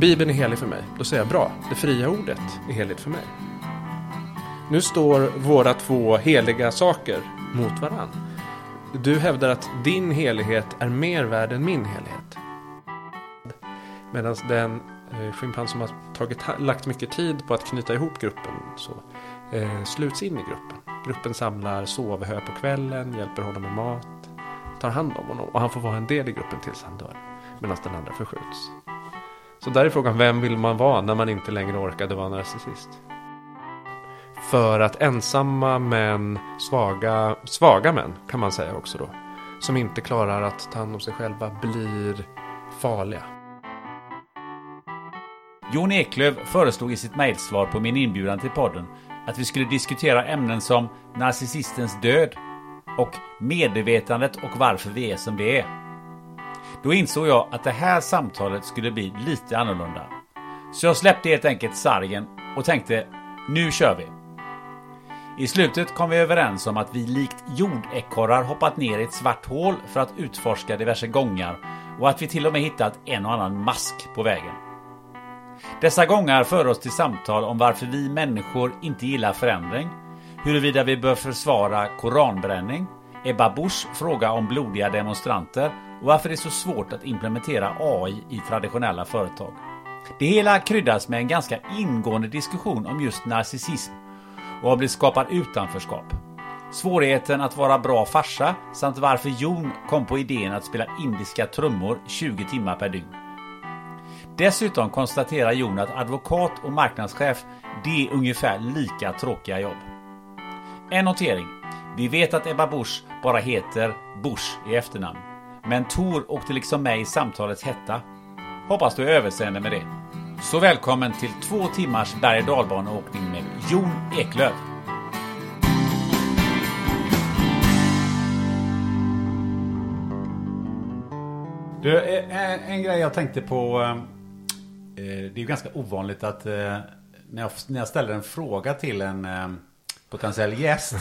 Bibeln är helig för mig. Då säger jag bra, det fria ordet är heligt för mig. Nu står våra två heliga saker mot varann. Du hävdar att din helighet är mer värd än min helighet. Medan den eh, schimpans som har tagit, lagt mycket tid på att knyta ihop gruppen så eh, sluts in i gruppen. Gruppen samlar sovhö på kvällen, hjälper honom med mat, tar hand om honom och han får vara en del i gruppen tills han dör. Medan den andra förskjuts. Så där är frågan, vem vill man vara när man inte längre orkade vara narcissist? För att ensamma män, svaga, svaga män kan man säga också då, som inte klarar att ta hand om sig själva blir farliga. Jon Eklöf föreslog i sitt mejlsvar på min inbjudan till podden att vi skulle diskutera ämnen som narcissistens död och medvetandet och varför vi är som vi är. Då insåg jag att det här samtalet skulle bli lite annorlunda. Så jag släppte helt enkelt sargen och tänkte, nu kör vi! I slutet kom vi överens om att vi likt jordekorrar hoppat ner i ett svart hål för att utforska diverse gångar och att vi till och med hittat en och annan mask på vägen. Dessa gångar för oss till samtal om varför vi människor inte gillar förändring, huruvida vi bör försvara koranbränning, Ebba Busch fråga om blodiga demonstranter varför det är så svårt att implementera AI i traditionella företag. Det hela kryddas med en ganska ingående diskussion om just narcissism och har blivit skapad utanförskap. Svårigheten att vara bra farsa samt varför Jon kom på idén att spela indiska trummor 20 timmar per dygn. Dessutom konstaterar Jon att advokat och marknadschef, det är ungefär lika tråkiga jobb. En notering. Vi vet att Ebba Busch bara heter Busch i efternamn. Men Tor åkte liksom med i samtalets hetta. Hoppas du är överseende med det. Så välkommen till två timmars berg och dalbaneåkning med Jon Eklöf. Du, en, en grej jag tänkte på. Eh, eh, Det är ju ganska ovanligt att eh, när jag, när jag ställer en fråga till en potentiell gäst.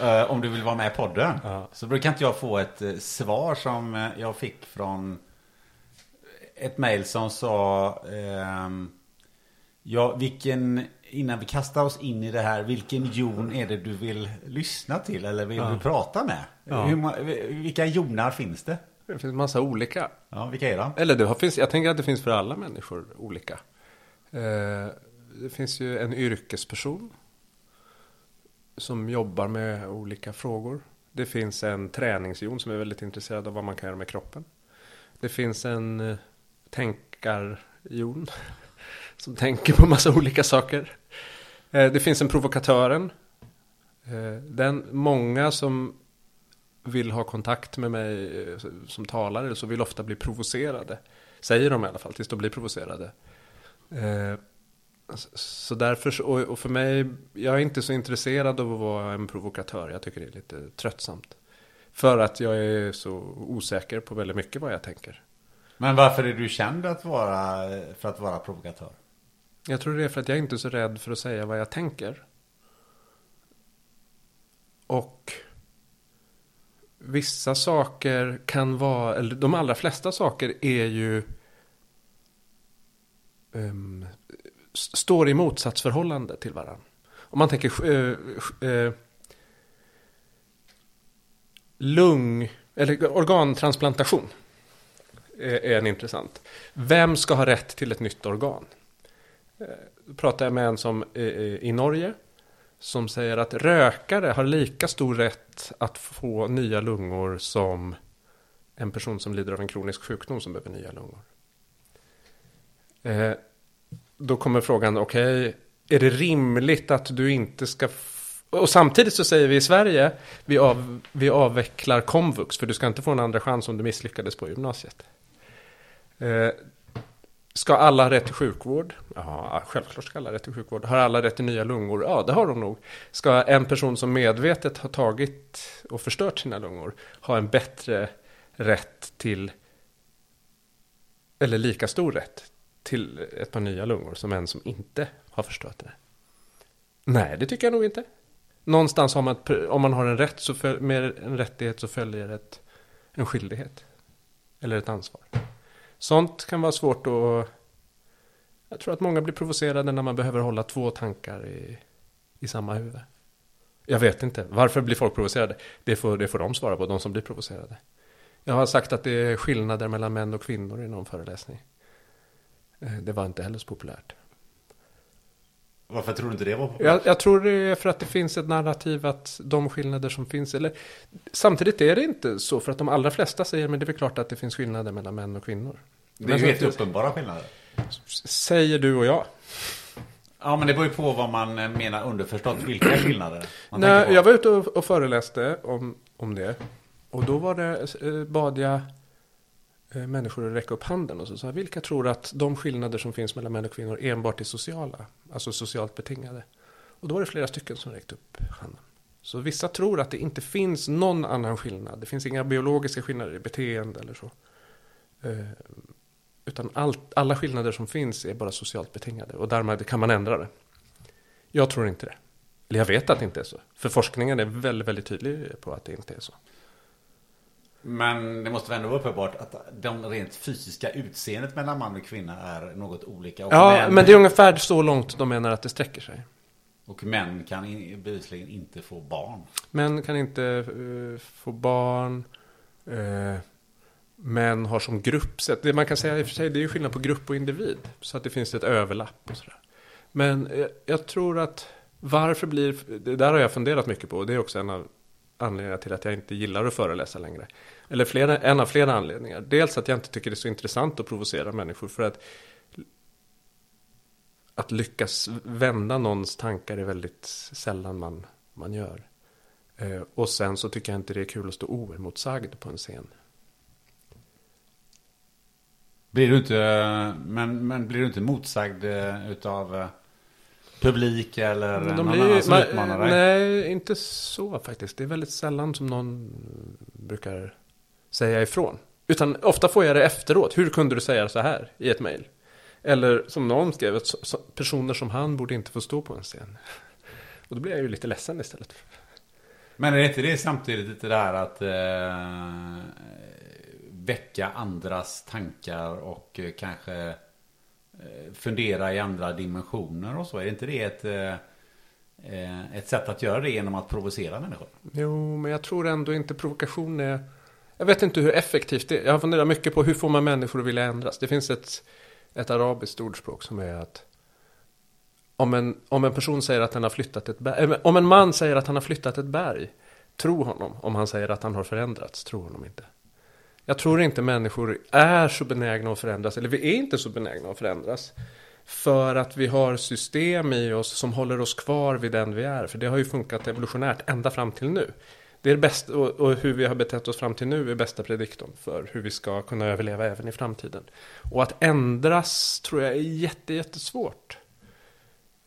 eh, Om du vill vara med i podden. Så brukar inte jag få ett eh, svar som eh, jag fick från ett mejl som sa ehm, Ja, vilken, innan vi kastar oss in i det här, vilken Jon är det du vill lyssna till eller vill du prata med? Hur, ma- vilka Jonar finns det? Det finns massa olika. Ja, vilka är de? Eller det finns, jag tänker att det finns för alla människor olika. Det finns ju en yrkesperson som jobbar med olika frågor. Det finns en träningsjon som är väldigt intresserad av vad man kan göra med kroppen. Det finns en eh, tänkarjon som tänker på massa olika saker. Eh, det finns en provokatören. Eh, den, många som vill ha kontakt med mig som talare så vill ofta bli provocerade. Säger de i alla fall, tills de blir provocerade. S- Så därför, och för mig, jag är inte så intresserad av att vara en provokatör. Jag tycker det är lite tröttsamt. För att jag är så osäker på väldigt mycket vad jag tänker. Men varför är du känd att vara, för att vara provokatör? Jag tror det är för att jag inte är så rädd för att säga vad jag tänker. Och vissa saker kan vara, eller de allra flesta saker är ju um, står i motsatsförhållande till varandra. Om man tänker eh, eh, lung, eller organtransplantation är, är en intressant. Vem ska ha rätt till ett nytt organ? Eh, då pratar jag med en som eh, i Norge som säger att rökare har lika stor rätt att få nya lungor som en person som lider av en kronisk sjukdom som behöver nya lungor. Då kommer frågan, okej, okay, är det rimligt att du inte ska... Och samtidigt så säger vi i Sverige, vi, av, vi avvecklar komvux, för du ska inte få en andra chans om du misslyckades på gymnasiet. Eh, Ska alla ha rätt till sjukvård? Ja, självklart ska alla ha rätt till sjukvård. Har alla rätt till nya lungor? Ja, det har de nog. Ska en person som medvetet har tagit och förstört sina lungor ha en bättre rätt till, eller lika stor rätt till ett par nya lungor som en som inte har förstört det? Nej, det tycker jag nog inte. Någonstans har man, om man har en rätt så föl, med en rättighet så följer ett, en skyldighet. Eller ett ansvar. Sånt kan vara svårt att... Jag tror att många blir provocerade när man behöver hålla två tankar i, i samma huvud. Jag vet inte. Varför blir folk provocerade? Det får, det får de svara på, de som blir provocerade. Jag har sagt att det är skillnader mellan män och kvinnor i någon föreläsning. Eh, det var inte heller så populärt. Varför tror du inte det var populärt? Jag, jag, tror det är för att det finns ett narrativ att de skillnader som finns, eller samtidigt är det inte så, för att de allra flesta säger, men det är väl klart att det finns skillnader mellan män och kvinnor. Det är ju helt uppenbara skillnader. Säger du och jag. Ja, men det beror ju på vad man menar underförstått. Vilka skillnader? Nej, jag var ute och, och föreläste om, om det. Och då var det, eh, bad jag eh, Eh, människor att räcka upp handen och så sa vilka tror att de skillnader som finns mellan män och kvinnor enbart är sociala, alltså socialt betingade? Och då var det flera stycken som räckte upp handen. Så vissa tror att det inte finns någon annan skillnad. Det finns inga biologiska skillnader i beteende eller så. Eh, utan allt, alla skillnader som finns är bara socialt betingade och därmed kan man ändra det. Jag tror inte det. Eller jag vet att det inte är så. För forskningen är väldigt, väldigt tydlig på att det inte är så. Men det måste väl ändå vara uppenbart att de rent fysiska utseendet mellan man och kvinna är något olika. ja, män... men det är ungefär så långt de menar att det sträcker sig. Och män kan bevisligen inte få barn. Män kan inte uh, få barn. Uh, män har som gruppsätt. Det man kan säga i och för sig, det är ju skillnad på grupp och individ. Så att det finns ett överlapp och sådär. Men jag, jag tror att varför blir, det där har jag funderat mycket på. Och det är också en av anledningarna till att jag inte gillar att föreläsa längre. Eller flera, en av flera anledningar. Dels att jag inte tycker det är så intressant att provocera människor. För att att lyckas vända någons tankar är väldigt sällan man, man gör. Eh, och sen så tycker jag inte det är kul att stå oemotsagd på en scen. Blir du inte, men, men blir du inte motsagd eh, utav eh, publik eller de någon blir, annan som utmanar dig? Nej, inte så faktiskt. Det är väldigt sällan som någon brukar säga ifrån. Utan ofta får jag det efteråt. Hur kunde du säga så här i ett mejl? Eller som någon skrev, personer som han borde inte få stå på en scen. Och då blir jag ju lite ledsen istället. Men är det inte det samtidigt lite där att eh, väcka andras tankar och eh, kanske eh, fundera i andra dimensioner och så? Är inte det ett, eh, ett sätt att göra det genom att provocera människor? Jo, men jag tror ändå inte provokation är... Jag vet inte hur effektivt det är. Jag har funderat mycket på hur får man människor att vilja ändras. Det finns ett, ett arabiskt ordspråk som är att om en, om en person säger att han har flyttat ett berg, eh, om en man säger att han har flyttat ett berg, tro honom. Om han säger att han har förändrats, tro honom inte. Jag tror inte människor är så benägna att förändras, eller vi är inte så benägna att förändras. För att vi har system i oss som håller oss kvar vid den vi är. För det har ju funkat evolutionärt ända fram till nu. Det är det bästa, och, och hur vi har betett oss fram till nu är bästa prediktorn för hur vi ska kunna överleva även i framtiden. Och att ändras tror jag är jätte, jättesvårt.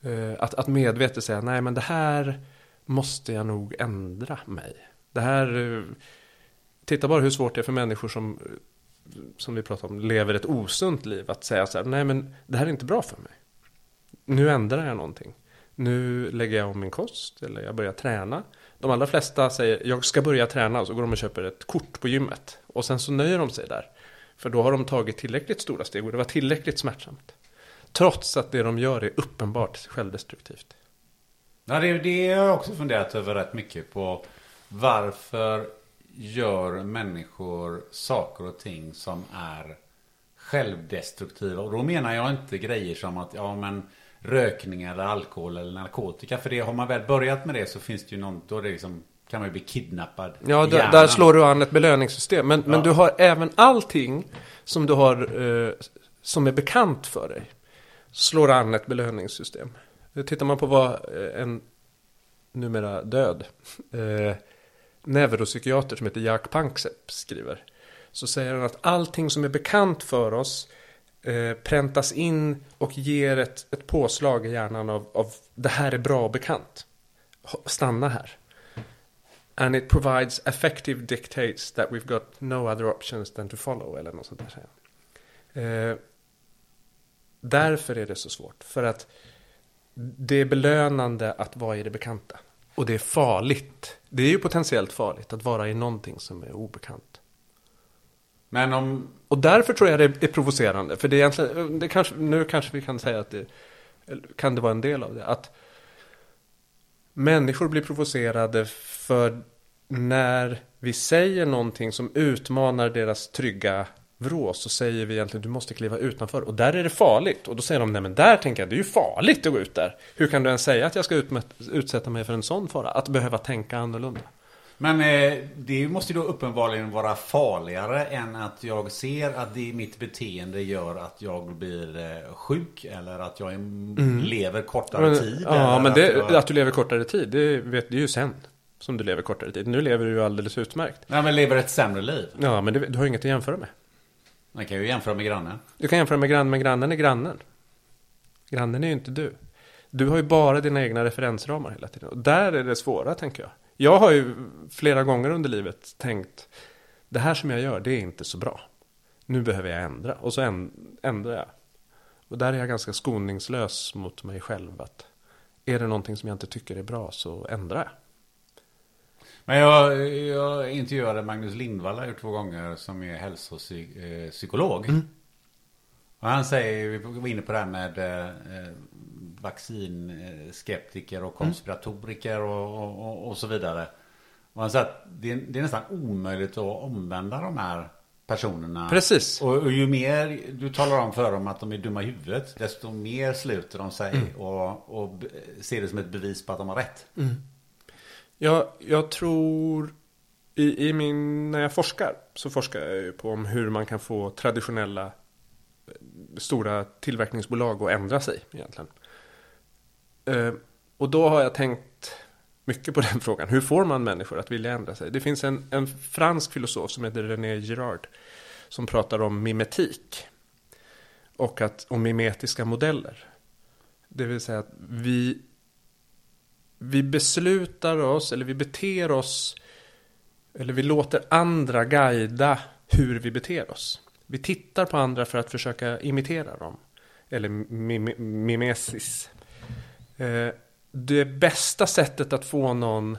Uh, att, att medvetet säga, nej men det här måste jag nog ändra mig. Det här... Uh, Titta bara hur svårt det är för människor som, eh, som vi pratar om, lever ett osunt liv. Att säga så här, nej men det här är inte bra för mig. Nu ändrar jag någonting. Nu lägger jag om min kost, eller jag börjar träna. De allra flesta säger jag ska börja träna och så går de och köper ett kort på gymmet. Och sen så nöjer de sig där. För då har de tagit tillräckligt stora steg och det var tillräckligt smärtsamt. Trots att det de gör är uppenbart självdestruktivt. Ja, det, det har jag också funderat över rätt mycket på. Varför gör människor saker och ting som är självdestruktiva? Och då menar jag inte grejer som att ja men rökning eller alkohol eller narkotika. För det har man väl börjat med det så finns det ju någon, då det liksom, kan man ju bli kidnappad. Ja, där, där slår du an ett belöningssystem. Men, men Ja. du har även allting som du har eh, som är bekant för dig. Slår an ett belöningssystem. Tittar man på vad eh, en numera död eh, neuropsykiater som heter Jack Panksepp skriver. Så säger han att allting som är bekant för oss eh, präntas in och ger ett, ett påslag i hjärnan av, av det här är bra och bekant. Stanna här. And it provides effective dictates that we've got no other options than to follow. Eller något sånt där. Eh, därför är det så svårt. För att det är belönande att vara i det bekanta. Och det är farligt. Det är ju potentiellt farligt att vara i någonting som är obekant. Men om, och därför tror jag det är provocerande. För det är egentligen, det kanske, nu kanske vi kan säga att det kan det vara en del av det. Att människor blir provocerade för när vi säger någonting som utmanar deras trygga vrå så säger vi egentligen du måste kliva utanför. Och där är det farligt. Och då säger de nej men där tänker jag det är ju farligt att gå ut där. Hur kan du ens säga att jag ska utsätta mig för en sån fara? Att behöva tänka annorlunda men eh, det måste ju då uppenbarligen vara farligare än att jag ser att det mitt beteende gör att jag blir eh, sjuk eller att jag är, lever kortare Mm. Men, tid. ja, men att det, jag... att du lever kortare tid, det, vet, är ju sen som du lever kortare tid. Nu lever du ju alldeles utmärkt. Nej, men lever ett sämre liv. Ja, men det, du har inget att jämföra med. Man kan ju jämföra med grannen. Du kan jämföra med grannen, men grannen är grannen. Grannen är ju inte du. Du har ju bara dina egna referensramar hela tiden. Och där är det svåra, tänker jag. Jag har ju flera gånger under livet tänkt, det här som jag gör, det är inte så bra. Nu behöver jag ändra. Och så änd- ändrar jag. Och där är jag ganska skoningslös mot mig själv. Att är det någonting som jag inte tycker är bra så ändrar jag. Men jag, jag intervjuade Magnus Lindvall två gånger som är hälsopsykolog. Och han säger, vi var inne på det här med eh, vaccinskeptiker och konspiratoriker och, och, och, och så vidare. Och han säger att det är, det är nästan omöjligt att omvända de här personerna. Precis. Och, och ju mer du talar om för dem att de är dumma i huvudet, desto mer sluter de sig och, och be- ser det som ett bevis på att de har rätt. Jag, jag tror i, i min, när jag forskar så forskar jag ju på om hur man kan få traditionella stora tillverkningsbolag att ändra sig egentligen. Eh, och då har jag tänkt mycket på den frågan. Hur får man människor att vilja ändra sig? Det finns en, en fransk filosof som heter René Girard som pratar om mimetik och att, om mimetiska modeller. Det vill säga att vi vi beslutar oss, eller vi beter oss, eller vi låter andra guida hur vi beter oss. Vi tittar på andra för att försöka imitera dem. Eller mim- mimesis. Eh, det bästa sättet att få någon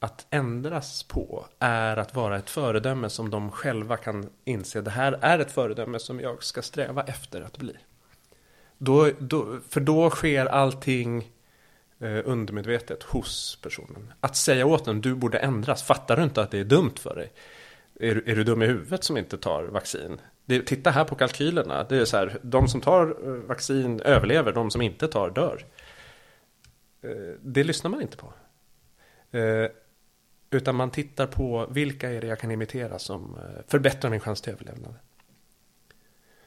att ändras på är att vara ett föredöme som de själva kan inse. Det här är ett föredöme som jag ska sträva efter att bli. Då, då, för då sker allting eh, undermedvetet hos personen. Att säga åt den, du borde ändras. Fattar du inte att det är dumt för dig? Är, du- är du dum i huvudet som inte tar vaccin? Det, titta här på kalkylerna. Det är så här, de som tar eh, vaccin överlever, de som inte tar dör. Eh, det lyssnar man inte på. Eh, utan man tittar på vilka är det jag kan imitera som eh, förbättrar min chans till överlevnad.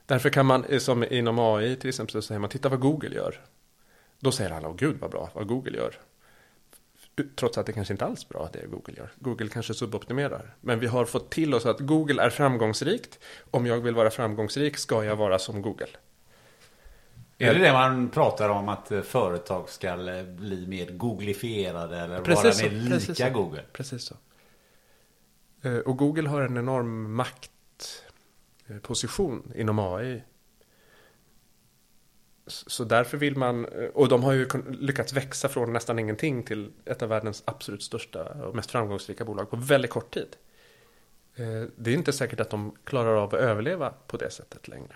Därför kan man, som inom AI till exempel, så säger man titta vad Google gör. Då säger alla, åh gud vad bra vad Google gör. Trots att det kanske inte alls är bra det Google gör. Google kanske suboptimerar. Men vi har fått till oss att Google är framgångsrikt. Om jag vill vara framgångsrik ska jag vara som Google. Är det det man pratar om att eh, företag ska eh, bli mer googlifierade eller Precis vara mer precis lika så. Google? Precis så. Eh, Och Google har en enorm maktposition inom AI. Så därför vill man, och de har ju lyckats växa från nästan ingenting till ett av världens absolut största och mest framgångsrika bolag på väldigt kort tid. Eh, Det är inte säkert att de klarar av att överleva på det sättet längre.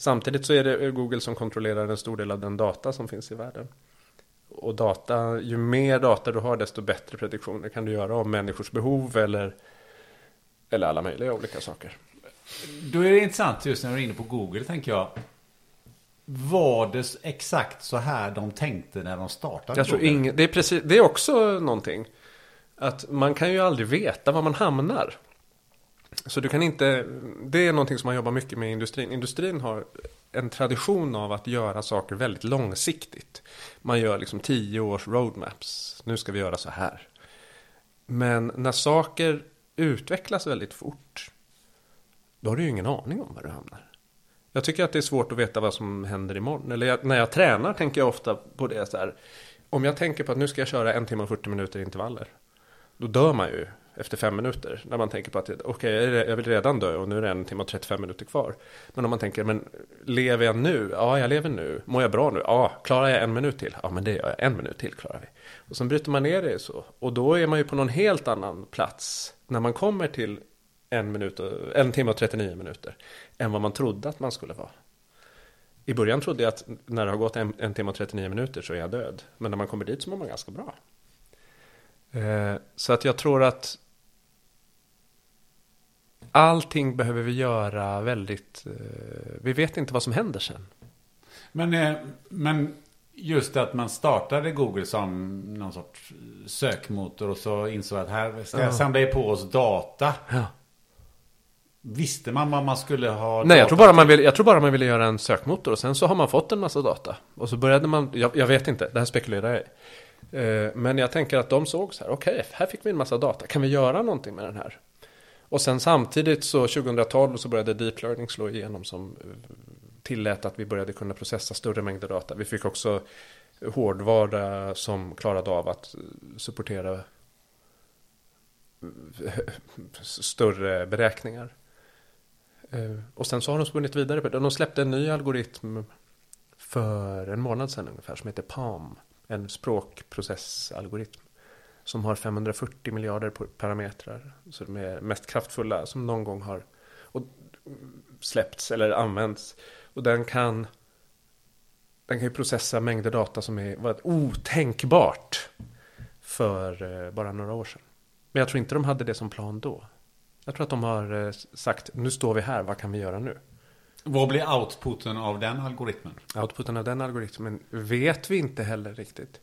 Samtidigt så är det Google som kontrollerar en stor del av den data som finns i världen. Och data, ju mer data du har desto bättre prediktioner kan du göra om människors behov eller, eller alla möjliga olika saker. Då är det intressant just när du är inne på Google, tänker jag. Var det exakt så här de tänkte när de startade Jag tror ingen, det, är precis, det är också någonting. Att man kan ju aldrig veta var man hamnar. Så du kan inte, det är någonting som man jobbar mycket med i industrin. Industrin har en tradition av att göra saker väldigt långsiktigt. Man gör liksom tio års roadmaps. Nu ska vi göra så här. Men när saker utvecklas väldigt fort. Då har du ju ingen aning om var du hamnar. Jag tycker att det är svårt att veta vad som händer imorgon. Eller jag, när jag tränar tänker jag ofta på det så här. Om jag tänker på att nu ska jag köra en timme och 40 minuter intervaller. Då dör man ju efter fem minuter. När man tänker på att okej, jag vill redan dö och nu är det en timme och 35 minuter kvar. Men om man tänker, men lever jag nu? Ja, jag lever nu. Mår jag bra nu? Ja, klarar jag en minut till? Ja, men det gör jag. En minut till klarar vi. Och sen bryter man ner det så. Och då är man ju på någon helt annan plats. När man kommer till en, minut och, en timme och 39 minuter. Än vad man trodde att man skulle vara. I början trodde jag att när det har gått en, en timme och 39 minuter så är jag död. Men när man kommer dit så mår man ganska bra. Eh, så att jag tror att allting behöver vi göra väldigt... Eh, vi vet inte vad som händer sen. Men, eh, men just att man startade Google som någon sorts sökmotor och så insåg att här ska jag samla på oss data. Ja. Visste man vad man skulle ha Nej, jag tror, bara man vill, jag tror bara man ville göra en sökmotor och sen så har man fått en massa data. Och så började man, jag, jag vet inte, det här spekulerar jag i. Eh, Men jag tänker att de såg så här, okej, här fick vi en massa data, kan vi göra någonting med den här? Och sen samtidigt så 2012 så började deep learning slå igenom som eh, tillät att vi började kunna processa större mängder data. Vi fick också hårdvara som klarade av att eh, supportera eh, större beräkningar. Och sen så har de spunnit vidare på det. De släppte en ny algoritm för en månad sedan ungefär som heter PAM, En språkprocessalgoritm. Som har 540 miljarder parametrar. Så de är mest kraftfulla som någon gång har och släppts eller använts. Och den kan den kan ju processa mängder data som är var otänkbart för eh, bara några år sedan. Men jag tror inte de hade det som plan då. Jag tror att de har eh, sagt, nu står vi här, vad kan vi göra nu? Vad blir outputen av den algoritmen? Outputen av den algoritmen vet vi inte heller riktigt.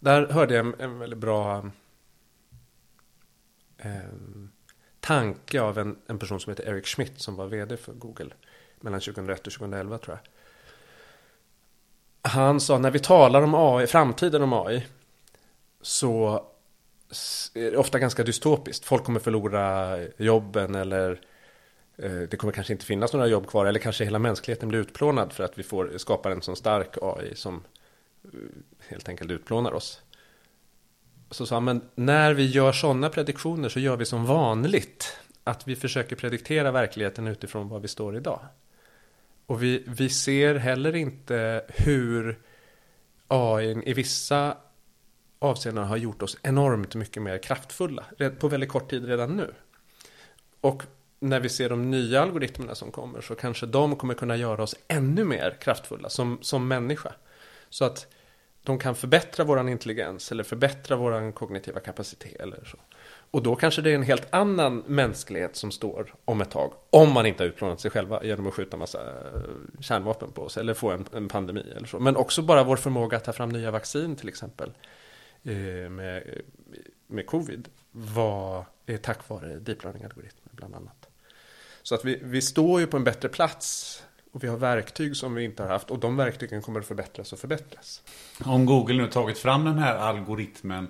Där hörde jag en, en väldigt bra eh, tanke av en, en person som heter Eric Schmidt som var vd för Google mellan 2001 och 2011 tror jag. Han sa när vi talar om AI, framtiden om AI så är det ofta ganska dystopiskt. Folk kommer förlora jobben eller eh, det kommer kanske inte finnas några jobb kvar eller kanske hela mänskligheten blir utplånad för att vi får skapar en sån stark AI som helt enkelt utplånar oss. Så sa han, men när vi gör sådana prediktioner så gör vi som vanligt. Att vi försöker prediktera verkligheten utifrån var vi står idag. Och vi, vi ser heller inte hur AI i vissa avseenden har gjort oss enormt mycket mer kraftfulla på väldigt kort tid redan nu. Och när vi ser de nya algoritmerna som kommer så kanske de kommer kunna göra oss ännu mer kraftfulla som, som människa. Så att de kan förbättra våran intelligens eller förbättra våran kognitiva kapacitet eller så. Och då kanske det är en helt annan mänsklighet som står om ett tag. Om man inte har utplånat sig själva genom att skjuta massa eh, kärnvapen på oss eller få en, en pandemi eller så. Men också bara vår förmåga att ta fram nya vaccin till exempel eh, med, med covid var tack vare deep learning-algoritmer bland annat. Så att vi, vi står ju på en bättre plats och vi har verktyg som vi inte har haft och de verktygen kommer att förbättras och förbättras. Om Google nu tagit fram den här algoritmen.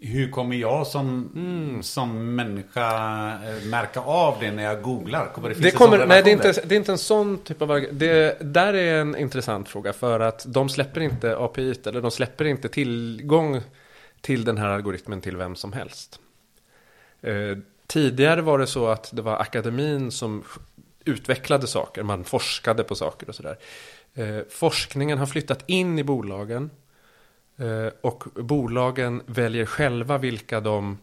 Hur kommer jag som, Mm. som människa eh, märka av det när jag googlar? Kommer det, Det, kommer, nej, det, är inte, det är inte en sån typ av... Det där är en intressant fråga för att de släpper inte API, eller de släpper inte tillgång till den här algoritmen till vem som helst. Eh, tidigare var det så att det var akademin som utvecklade saker, man forskade på saker och sådär. Eh, forskningen har flyttat in i bolagen. Eh, och bolagen väljer själva vilka de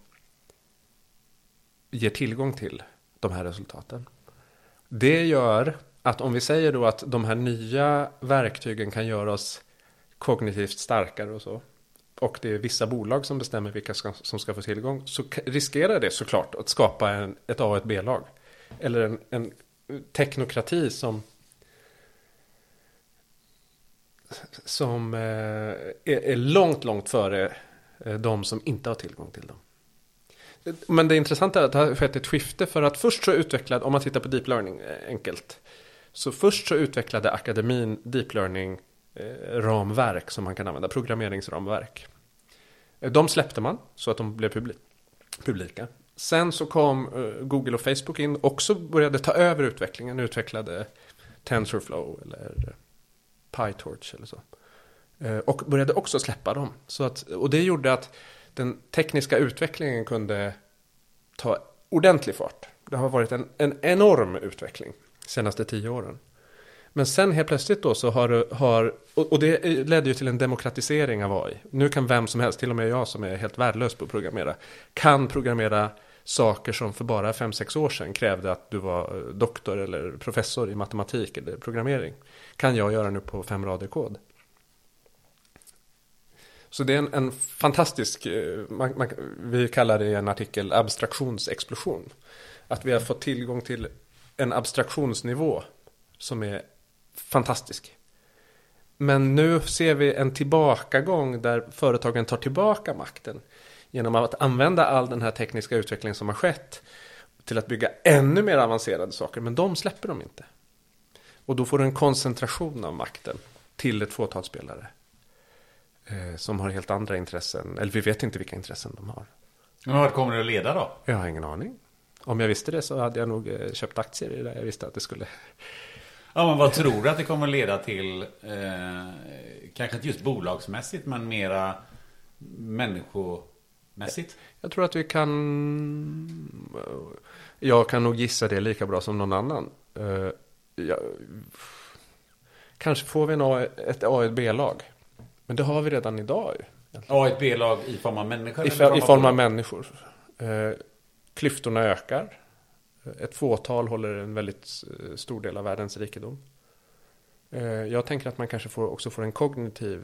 ger tillgång till de här resultaten. Det gör att om vi säger då att de här nya verktygen kan göra oss kognitivt starkare och så. Och det är vissa bolag som bestämmer vilka ska, som ska få tillgång. Så riskerar det såklart att skapa en, ett A och ett B-lag. Eller en, en teknokrati som som eh, är, långt, långt före eh, de som inte har tillgång till dem. Men det intressanta är att det har skett ett skifte för att först så utvecklade, om man tittar på deep learning eh, enkelt. Så först så utvecklade akademin deep learning ramverk som man kan använda, programmeringsramverk. De släppte man så att de blev publika. Sen så kom eh, Google och Facebook in och också började ta över utvecklingen, utvecklade TensorFlow eller PyTorch eller så. Eh, och började också släppa dem. Så att, och det gjorde att den tekniska utvecklingen kunde ta ordentlig fart. Det har varit en, en enorm utveckling de senaste tio åren. Men sen helt plötsligt då så har, har och det ledde ju till en demokratisering av AI. Nu kan vem som helst, till och med jag som är helt värdelös på att programmera, kan programmera saker som för bara 5-6 år sedan krävde att du var eh, doktor eller professor i matematik eller programmering. Kan jag göra nu på fem rader kod. Så det är en, en fantastisk, eh, man, man, vi kallar det i en artikel abstraktionsexplosion. Att vi har fått tillgång till en abstraktionsnivå som är fantastisk. Men nu ser vi en tillbakagång där företagen tar tillbaka makten genom att använda all den här tekniska utvecklingen som har skett till att bygga ännu mer avancerade saker. Men de släpper de inte. Och då får du en koncentration av makten till ett fåtal spelare. Eh, som har helt andra intressen. Eller vi vet inte vilka intressen de har. Men vart kommer det att leda då? Jag har ingen aning. Om jag visste det så hade jag nog eh, köpt aktier i det. Jag visste att det skulle... Ja, men vad tror du att det kommer leda till? Eh, kanske inte just bolagsmässigt, men mera människo mässigt? Jag tror att vi kan... Jag kan nog gissa det lika bra som någon annan. Uh, ja... Kanske får vi en A, ett A och ett B-lag. Men det har vi redan idag. A och ett B-lag i form av människor? I, i form av människor. Uh, klyftorna ökar. Ett fåtal håller en väldigt stor del av världens rikedom. Jag tänker att man kanske får, också får en kognitiv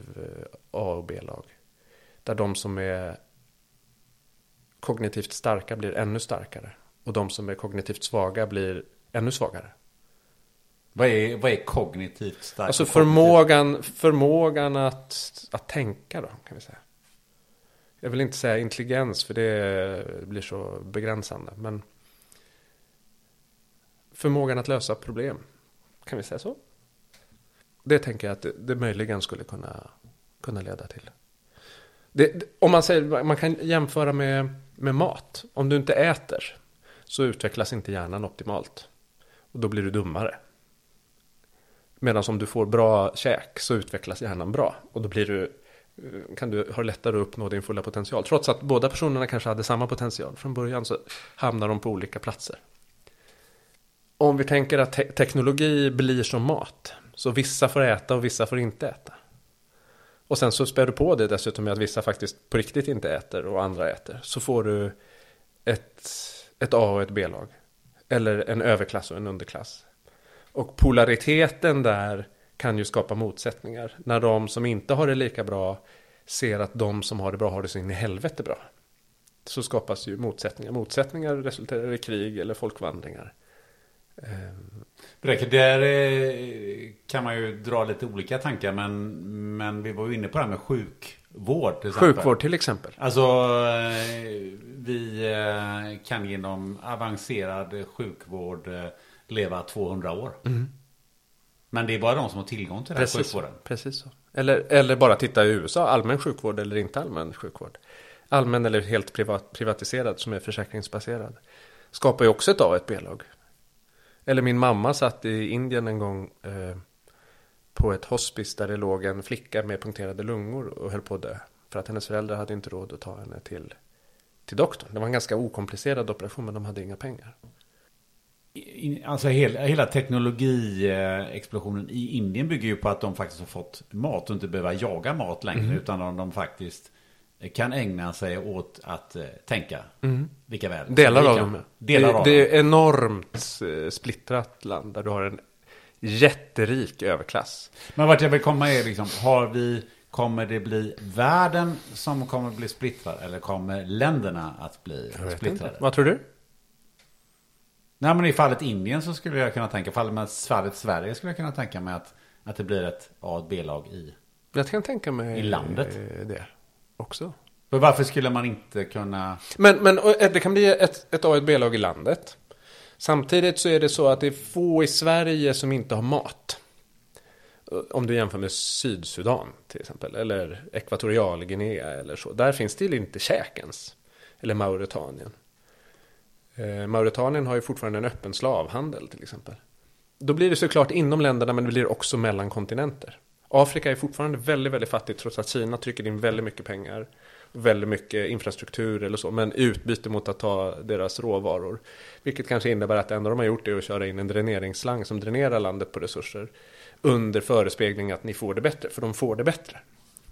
A och B-lag. Där de som är kognitivt starka blir ännu starkare. Och de som är kognitivt svaga blir ännu svagare. Vad är, vad är kognitivt starkt? Alltså förmågan, förmågan att, att tänka då, kan vi säga. Jag vill inte säga intelligens, för det blir så begränsande. Men förmågan att lösa problem, kan vi säga så? Det tänker jag att det, det möjligen skulle kunna, kunna leda till. Det, om man säger, man kan jämföra med, med mat. Om du inte äter så utvecklas inte hjärnan optimalt. Och då blir du dummare. Medan om du får bra käk så utvecklas hjärnan bra. Och då blir du, eh, kan du ha lättare att uppnå din fulla potential. Trots att båda personerna kanske hade samma potential. Från början så hamnar de på olika platser. Om vi tänker att te teknologi blir som mat. Så vissa får äta och vissa får inte äta. Och sen så spär du på det dessutom med att vissa faktiskt på riktigt inte äter och andra äter. Så får du ett, ett A och ett B-lag. Eller en överklass och en underklass. Och polariteten där kan ju skapa motsättningar. När de som inte har det lika bra ser att de som har det bra har det så in i helvete bra. Så skapas ju motsättningar. Motsättningar resulterar i krig eller folkvandringar. Där eh, kan man ju dra lite olika tankar men, men vi var ju inne på det här med sjukvård. Till sjukvård till exempel. Alltså eh, vi eh, kan genom avancerad sjukvård leva 200 år. Mm. Men det är bara de som har tillgång till den precis, sjukvården. Precis så. Eller, eller bara titta i USA, allmän sjukvård eller inte allmän sjukvård. Allmän eller helt privat, privatiserad som är försäkringsbaserad. Skapar ju också ett A och ett B-lag. Eller min mamma satt i Indien en gång eh, på ett hospice där det låg en flicka med punkterade lungor och höll på att dö. För att hennes föräldrar hade inte råd att ta henne till, till doktorn. Det var en ganska okomplicerad operation men de hade inga pengar. Alltså hela, hela teknologiexplosionen i Indien bygger ju på att de faktiskt har fått mat och inte behöver jaga mat längre. Mhm. Utan de, de faktiskt kan ägna sig åt att eh, tänka. Vilka väl. Mhm. Delar vi av dem. Delar det, av det är enormt eh, splittrat land där du har en jätterik överklass. Men vart jag vill komma är liksom, har vi, kommer det bli världen som kommer bli splittrad? Eller kommer länderna att bli splittrade? Vad tror du? Nej men i fallet Indien så skulle jag kunna tänka, fallet med fallet Sverige skulle jag kunna tänka mig att, att det blir ett A och ett B-lag i. Jag kan tänka mig I landet? det också. För varför skulle man inte kunna... Men, men eh, det kan bli ett, ett A och ett B-lag i landet. Samtidigt så är det så att det är få i Sverige som inte har mat. Eh, Om du jämför med Sydsudan till exempel. Eller Ekvatorialguinea eller så. Där finns det inte käk ens. Eller Mauritanien. Eh, Mauritanien har ju fortfarande en öppen slavhandel till exempel. Då blir det såklart inom länderna men det blir också mellan kontinenter. Afrika är fortfarande väldigt, väldigt fattigt trots att Kina trycker in väldigt mycket pengar. Väldigt mycket infrastruktur eller så. Men utbyte mot att ta deras råvaror. Vilket kanske innebär att det enda de har gjort är att köra in en dräneringsslang som dränerar landet på resurser. Under förespegling att ni får det bättre. För de får det bättre.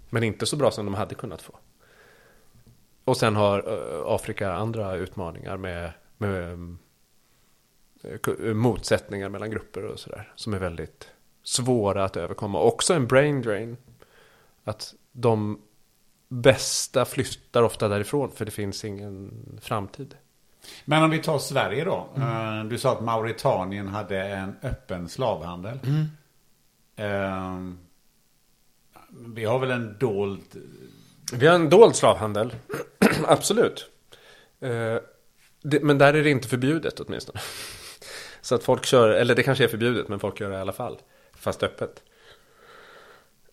Men inte så bra som de hade kunnat få. Och sen har eh, Afrika andra utmaningar med, med eh, motsättningar mellan grupper och sådär. Som är väldigt svåra att överkomma. Också en brain drain. Att de bästa flyttar ofta därifrån för det finns ingen framtid. Men om vi tar Sverige då. Eh, Du sa att Mauritanien hade en öppen slavhandel. Eh, Vi har väl en dold... Vi har en dold slavhandel. Absolut. Eh, men där är det inte förbjudet åtminstone. Så att folk kör, eller det kanske är förbjudet men folk gör det i alla fall. Fast öppet.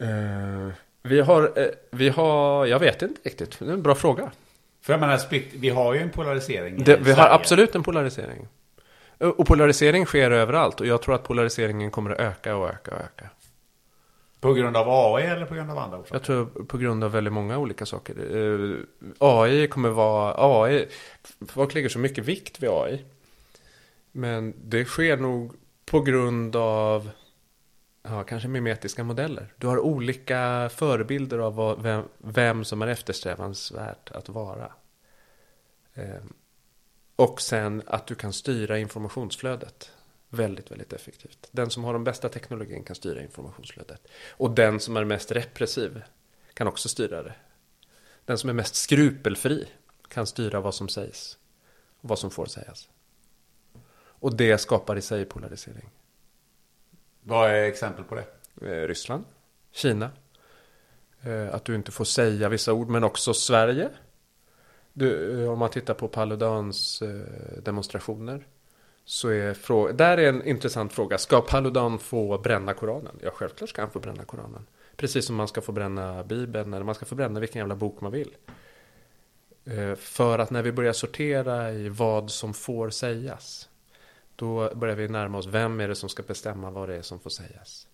Eh, vi har, eh, vi har, jag vet inte riktigt. Det är en bra fråga. För jag menar, split, vi har ju en polarisering Det, vi har absolut en polarisering. Och polarisering sker överallt. Och jag tror att polariseringen kommer att öka och öka och öka. På grund av AI eller på grund av andra orsaker? Jag tror på grund av väldigt många olika saker. Eh, AI kommer vara... AI, folk lägger så mycket vikt vid AI. Men det sker nog på grund av... Ja, kanske mimetiska modeller. Du har olika förebilder av vad, vem, vem som är eftersträvansvärt att vara. Eh, och sen att du kan styra informationsflödet väldigt, väldigt effektivt. Den som har den bästa teknologin kan styra informationsflödet. Och den som är mest repressiv kan också styra det. Den som är mest skrupelfri kan styra vad som sägs och vad som får sägas. Och det skapar i sig polarisering. Vad är exempel på det? Eh, Ryssland, Kina. Eh, att du inte får säga vissa ord, men också Sverige. Du, eh, om man tittar på Paludans demonstrationer. Så är frå- där är en intressant fråga. Ska Paludan få bränna Koranen? Ja, självklart ska han få bränna Koranen. Precis som man ska få bränna Bibeln eller man ska få bränna vilken jävla bok man vill. För att när vi börjar sortera i vad som får sägas. Då börjar vi närma oss vem är det som ska bestämma vad det är som får sägas.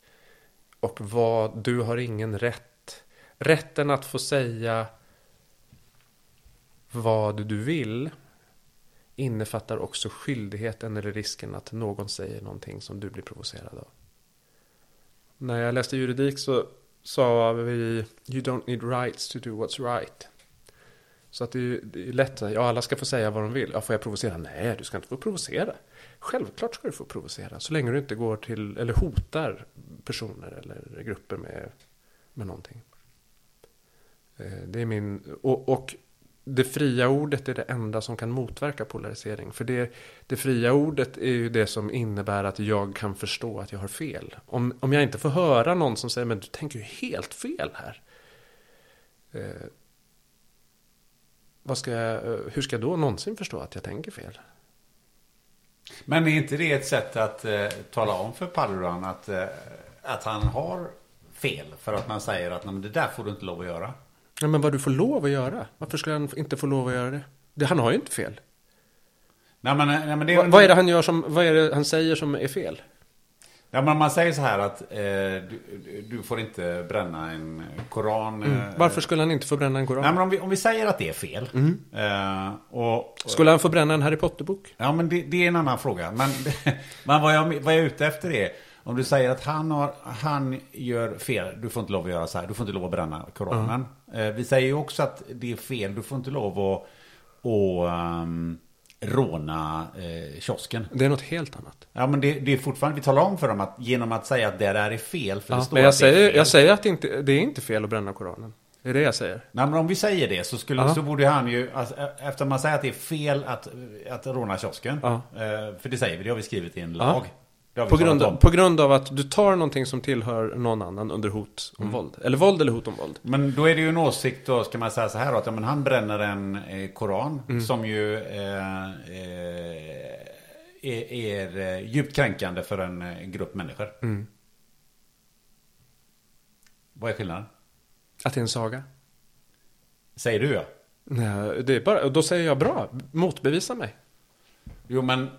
Och vad, du har ingen rätt. Rätten att få säga vad du vill innefattar också skyldigheten eller risken att någon säger någonting som du blir provocerad av. När jag läste juridik så sa vi You don't need rights to do what's right. Så att det är, det är lätt, ja alla ska få säga vad de vill. Ja, får jag provocera? Nej, du ska inte få provocera. Självklart ska du få provocera. Så länge du inte går till, eller hotar personer eller grupper med, med någonting. Eh, det är min, och, och det fria ordet är det enda som kan motverka polarisering. För det, det fria ordet är ju det som innebär att jag kan förstå att jag har fel. Om, om jag inte får höra någon som säger men du tänker ju helt fel här. Eh, vad ska jag, eh, hur ska jag då någonsin förstå att jag tänker fel? Men är inte det ett sätt att eh, tala om för Paludan att, eh, att han har fel? För att man säger att "Nej, men det där får du inte lov att göra. Ja, men vad du får lov att göra? Varför skulle han inte få lov att göra det? det han har ju inte fel. Nej, men, nej, men det, Va, vad är det han gör som, vad är det han säger som är fel? Ja, men man säger så här att eh, du, du får inte bränna en koran. eh, Varför skulle han inte få bränna en koran? Nej, men om vi, om vi säger att det är fel. Mm. Eh, och, Skulle han få bränna en Harry Potter-bok? Ja, men det, det är en annan fråga. Men, men vad, jag, vad jag är ute efter är, om du säger att han, har, han gör fel, du får inte lov att göra så här, du får inte lov att bränna Koranen. Eh, vi säger ju också att det är fel, du får inte lov att, att ehm, råna eh, kiosken. Det är något helt annat. Ja, men det, det är fortfarande, vi talar om för dem att genom att säga att det där är fel, för det Ja, står men jag att det är säger, fel. jag säger att det, inte, det är inte fel att bränna koranen. Det är det jag säger. Nej, men om vi säger det så, skulle, så borde han ju, alltså, efter man säger att det är fel att, att råna kiosken. Eh, för det säger vi, det har vi skrivit i en lag. På grund, av, på grund av att du tar någonting som tillhör någon annan under hot om våld. Eller våld eller hot om våld. Men då är det ju en åsikt då, ska man säga så här då, att ja, men han bränner en eh, koran Mm. som ju eh, eh, är, är eh, djupt kränkande för en eh, grupp människor. Mm. Vad är skillnaden? Att det är en saga. Säger du ja. Nej, det är bara, och då säger jag bra, motbevisa mig. Jo men,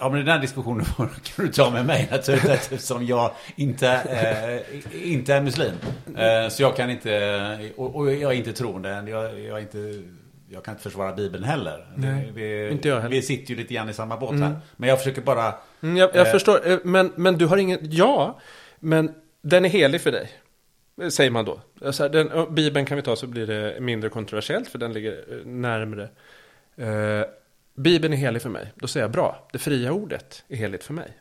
ja men den här diskussionen kan du ta med mig naturligtvis eftersom jag inte, eh, inte är muslim. Eh, så jag kan inte, och, och jag är inte troende, jag, jag är inte jag kan inte försvara Bibeln heller. Nej, vi, inte jag heller. Vi sitter ju lite grann i samma båt här. Men jag försöker bara... Mm, jag jag Eh. förstår, eh, men, men du har ingen, ja, men den är helig för dig. eh, Säger man då. Här, den, ö, Bibeln kan vi ta så blir det mindre kontroversiellt för den ligger eh, närmre. Bibeln är helig för mig. Då säger jag bra, det fria ordet är heligt för mig.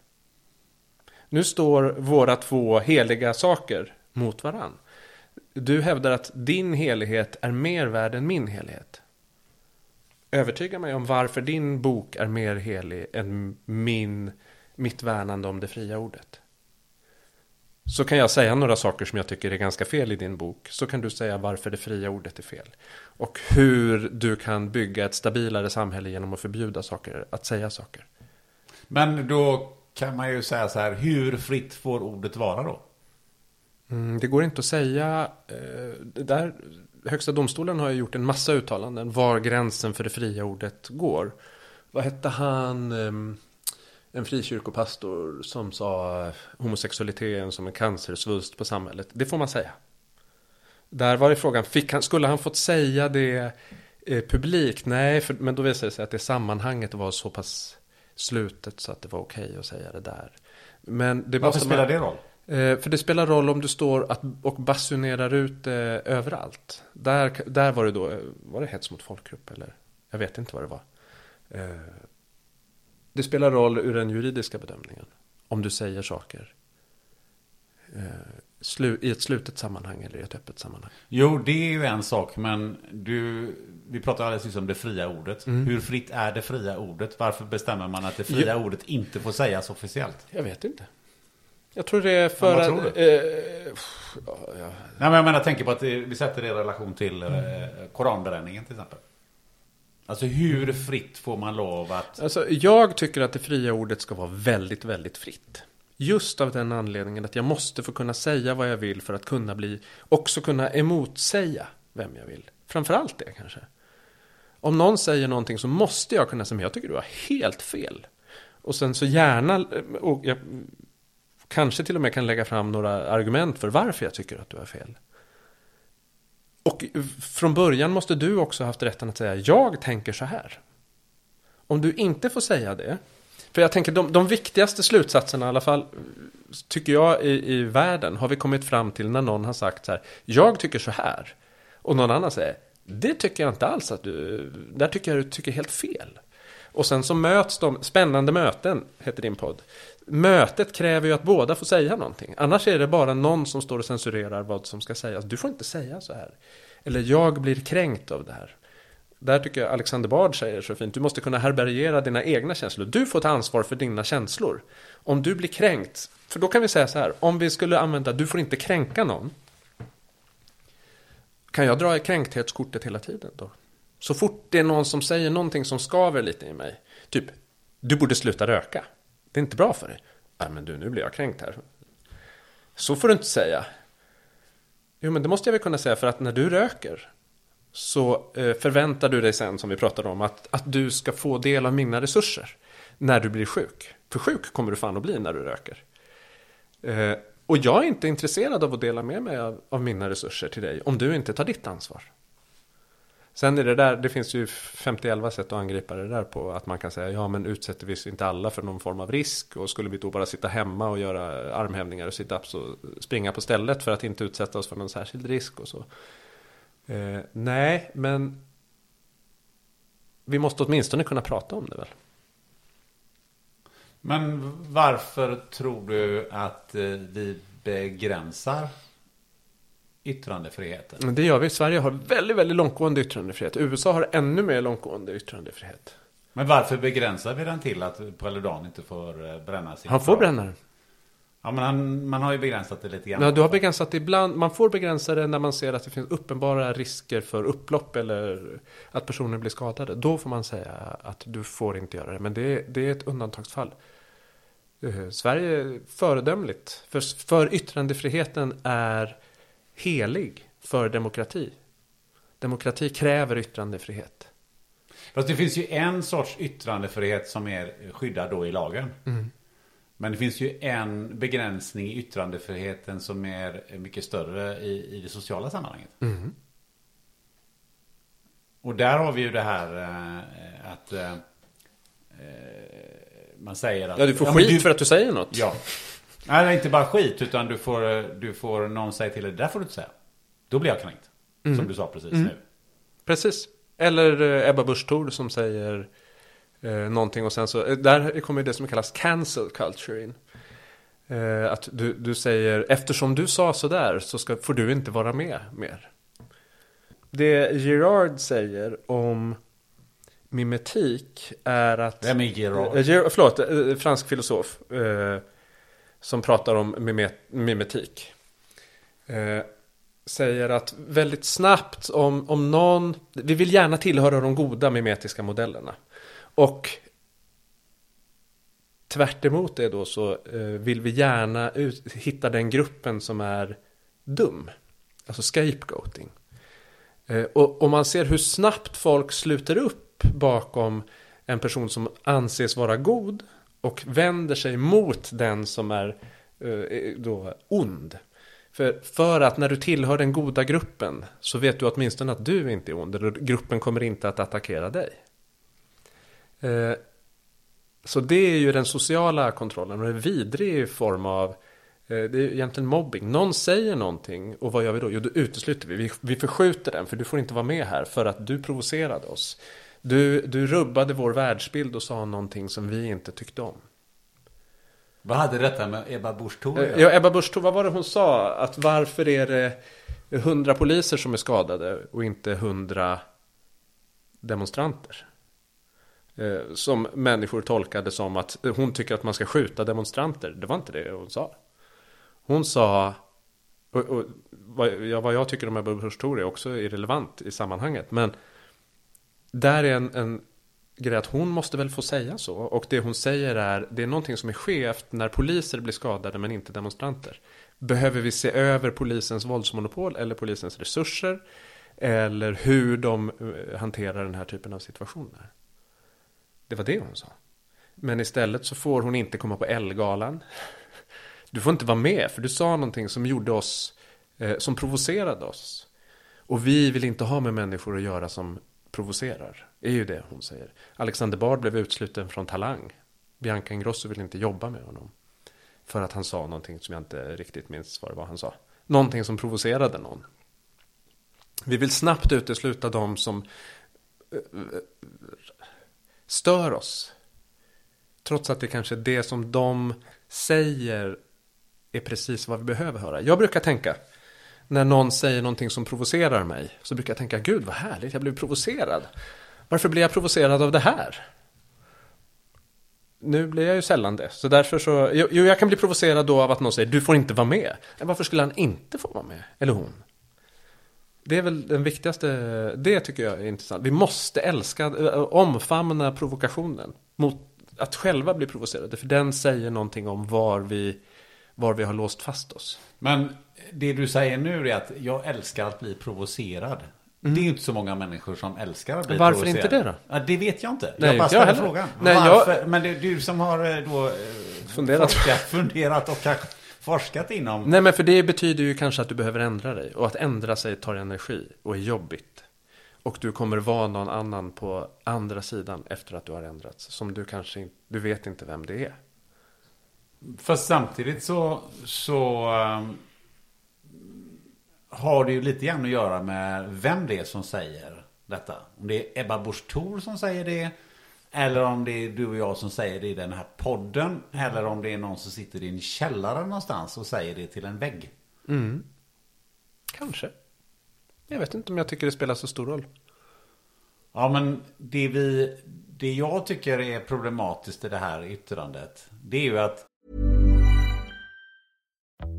Nu står våra två heliga saker mot varann. Du hävdar att din helighet är mer värd än min helighet. Övertyga mig om varför din bok är mer helig än min, mitt värnande om det fria ordet. Så kan jag säga några saker som jag tycker är ganska fel i din bok. Så kan du säga varför det fria ordet är fel. Och hur du kan bygga ett stabilare samhälle genom att förbjuda saker, att säga saker. Men då kan man ju säga så här, hur fritt får ordet vara då? Mm, det går inte att säga. Eh, där, Högsta domstolen har ju gjort en massa uttalanden var gränsen för det fria ordet går. Vad hette han? ehm, en frikyrkopastor som sa eh, homosexualiteten som en cancersvulst på samhället. Det får man säga. Där var det frågan, fick han, skulle han fått säga det eh, publikt? Nej, för, men då visade det sig att det sammanhanget var så pass slutet så att det var okej att säga det där. Men det Varför spelar man, det roll? Eh, för det spelar roll om du står att, och basunerar ut eh, överallt. Där, där var det då, eh, var det hets mot folkgrupp eller? Jag vet inte vad det var. Det spelar roll ur den juridiska bedömningen. Om du säger saker eh, i ett slutet sammanhang eller i ett öppet sammanhang. Jo, det är ju en sak, men du, vi pratade alldeles nyss om det fria ordet. Mm. Hur fritt är det fria ordet? Varför bestämmer man att det fria Jo. ordet inte får sägas officiellt? Jag vet inte. Jag tror det är för vad att... tror Eh, ja, ja. Nej, men jag menar, tänker på att vi sätter det i relation till eh, koranbränningen till exempel. Alltså hur fritt får man lov att... Alltså, jag tycker att det fria ordet ska vara väldigt, väldigt fritt. Just av den anledningen att jag måste få kunna säga vad jag vill för att kunna bli, också kunna emotsäga vem jag vill. Framförallt det kanske. Om någon säger någonting så måste jag kunna säga, men jag tycker du har helt fel. Och sen så gärna, och jag kanske till och med kan lägga fram några argument för varför jag tycker att du har fel. Och från början måste du också haft rätten att säga, jag tänker så här. Om du inte får säga det. För jag tänker de, de viktigaste slutsatserna i alla fall. Tycker jag i, i världen har vi kommit fram till när någon har sagt så här. Jag tycker så här. Och någon annan säger. Det tycker jag inte alls att du. Där tycker jag du tycker helt fel. Och sen så möts de. Spännande möten heter din podd. Mötet kräver ju att båda får säga någonting. Annars är det bara någon som står och censurerar vad som ska sägas. Du får inte säga så här. Eller jag blir kränkt av det här. Där tycker jag Alexander Bard säger så fint. Du måste kunna härbärgera dina egna känslor. Du får ta ansvar för dina känslor. Om du blir kränkt. För då kan vi säga så här. Om vi skulle använda du får inte kränka någon. Kan jag dra i kränkthetskortet hela tiden då? Så fort det är någon som säger någonting som skaver lite i mig. Typ, du borde sluta röka. Det är inte bra för dig. Nej men du, nu blir jag kränkt här. Så får du inte säga. Jo men det måste jag väl kunna säga för att när du röker så eh, förväntar du dig sen, som vi pratade om, att, att du ska få del av mina resurser när du blir sjuk. För sjuk kommer du fan att bli när du röker. Eh, och jag är inte intresserad av att dela med mig av, av mina resurser till dig om du inte tar ditt ansvar. Sen är det där, det finns ju 51 sätt att angripa det där på. Att man kan säga, ja men utsätter vi inte alla för någon form av risk? Och skulle vi då bara sitta hemma och göra armhävningar och sit-ups och springa på stället för att inte utsätta oss för någon särskild risk och så. Eh, nej, men vi måste åtminstone kunna prata om det väl? Men varför tror du att eh, vi begränsar yttrandefriheten? Det gör vi. Sverige har väldigt, väldigt långtgående yttrandefrihet. USA har ännu mer långtgående yttrandefrihet. Men varför begränsar vi den till att Paludan inte får eh, bränna sin Han får grav? bränna den. Ja, men han, man har ju begränsat det lite grann. Ja, du har begränsat det ibland. Man får begränsa det när man ser att det finns uppenbara risker för upplopp eller att personer blir skadade. Då får man säga att du får inte göra det. Men det, är- det är ett undantagsfall. Eh, Sverige är föredömligt. För, för yttrandefriheten är helig för demokrati. Demokrati kräver yttrandefrihet. Fast det finns ju en sorts yttrandefrihet som är skyddad då i lagen. Mm. Men det finns ju en begränsning i yttrandefriheten som är mycket större i, i det sociala sammanhanget. Mm. Och där har vi ju det här eh, att eh, man säger att... Ja, du får skit du- för att du säger något. Ja. Nej, inte bara skit utan du får, eh, du får någon säga till dig, det där får du inte säga. Då blir jag kränkt. Mm. Som du sa precis nu. Precis. Eller eh, Ebba Busch Thor som säger eh, någonting och sen så, eh, där kommer det som kallas cancel culture in. Eh, att du, du säger, eftersom du sa sådär så ska, får du inte vara med mer. Det Girard säger om mimetik är att... Vem är Gerard? Eh, förlåt, eh, fransk filosof. Eh, som pratar om mimet, mimetik. Eh, säger att väldigt snabbt om, om någon... Vi vill gärna tillhöra de goda mimetiska modellerna. Och tvärt emot det då så eh, vill vi gärna ut, hitta den gruppen som är dum. Alltså scapegoating. Eh, och om man ser hur snabbt folk sluter upp bakom en person som anses vara god och vänder sig mot den som är eh, eh, då ond. För, för att när du tillhör den goda gruppen så vet du åtminstone att du inte är ond. Eller gruppen kommer inte att attackera dig. Eh, så det är ju den sociala kontrollen och en vidrig form av det är ju egentligen mobbing. Någon säger någonting och vad gör vi då? Jo, då utesluter vi. vi. Vi förskjuter den för du får inte vara med här för att du provocerade oss. Du, du rubbade vår världsbild och sa någonting som vi inte tyckte om. Vad hade detta med Ebba Busch Thor Eh? Ja, Ebba Busch Thor, vad var det hon sa? Att varför är det hundra poliser som är skadade och inte hundra demonstranter? Eh, Som människor tolkade som att hon tycker att man ska skjuta demonstranter. Det var inte det hon sa. Hon sa, och, och, vad, ja, vad jag tycker om Ebba Busch Thor är också irrelevant i sammanhanget. Men där är en, en grej att hon måste väl få säga så. Och det hon säger är, det är någonting som är skevt när poliser blir skadade men inte demonstranter. Behöver vi se över polisens våldsmonopol eller polisens resurser? Eller hur de eh, hanterar den här typen av situationer? Det var det hon sa. Men istället så får hon inte komma på Elgalan. Du får inte vara med för du sa någonting som gjorde oss, eh, som provocerade oss. Och vi vill inte ha med människor att göra som provocerar. är ju det hon säger. Alexander Bard blev utsluten från Talang. Bianca Ingrosso vill inte jobba med honom. För att han sa någonting som jag inte riktigt minns vad det var han sa. Någonting som provocerade någon. Vi vill snabbt utesluta de som eh, stör oss. Trots att det kanske är det som de säger är precis vad vi behöver höra. Jag brukar tänka, när någon säger någonting som provocerar mig, så brukar jag tänka, gud vad härligt, jag blev provocerad. Varför blir jag provocerad av det här? Nu blir jag ju sällan det, så därför så, jo, jag kan bli provocerad då av att någon säger, du får inte vara med. Men varför skulle han inte få vara med? Eller hon? Det är väl den viktigaste, det tycker jag är intressant. Vi måste älska, eh, omfamna provokationen. Mot att själva bli provocerade. För den säger någonting om var vi, var vi har låst fast oss. Men det du säger nu är att jag älskar att bli provocerad. Det är ju inte så många människor som älskar att bli Mm. Varför provocerad. inte det då? Ja, det vet jag inte. Nej, jag bara jag ställer frågan. Nej, jag- Varför? Men det är du som har eh, då eh, Funderat. forskat, funderat och kanske forskat inom... Nej men för det betyder ju kanske att du behöver ändra dig. Och att ändra sig tar energi och är jobbigt. Och du kommer vara någon annan på andra sidan efter att du har ändrats. Som du kanske inte, du vet inte vem det är. Fast samtidigt så, så um, har det ju lite grann att göra med vem det är som säger detta. Om det är Ebba Busch Thor som säger det. Eller om det är du och jag som säger det i den här podden. Eller om det är någon som sitter i en källare någonstans och säger det till en vägg. Kanske. Jag vet inte om jag tycker det spelar så stor roll. Ja men det vi... Det jag tycker är problematiskt i det här yttrandet. Det är ju att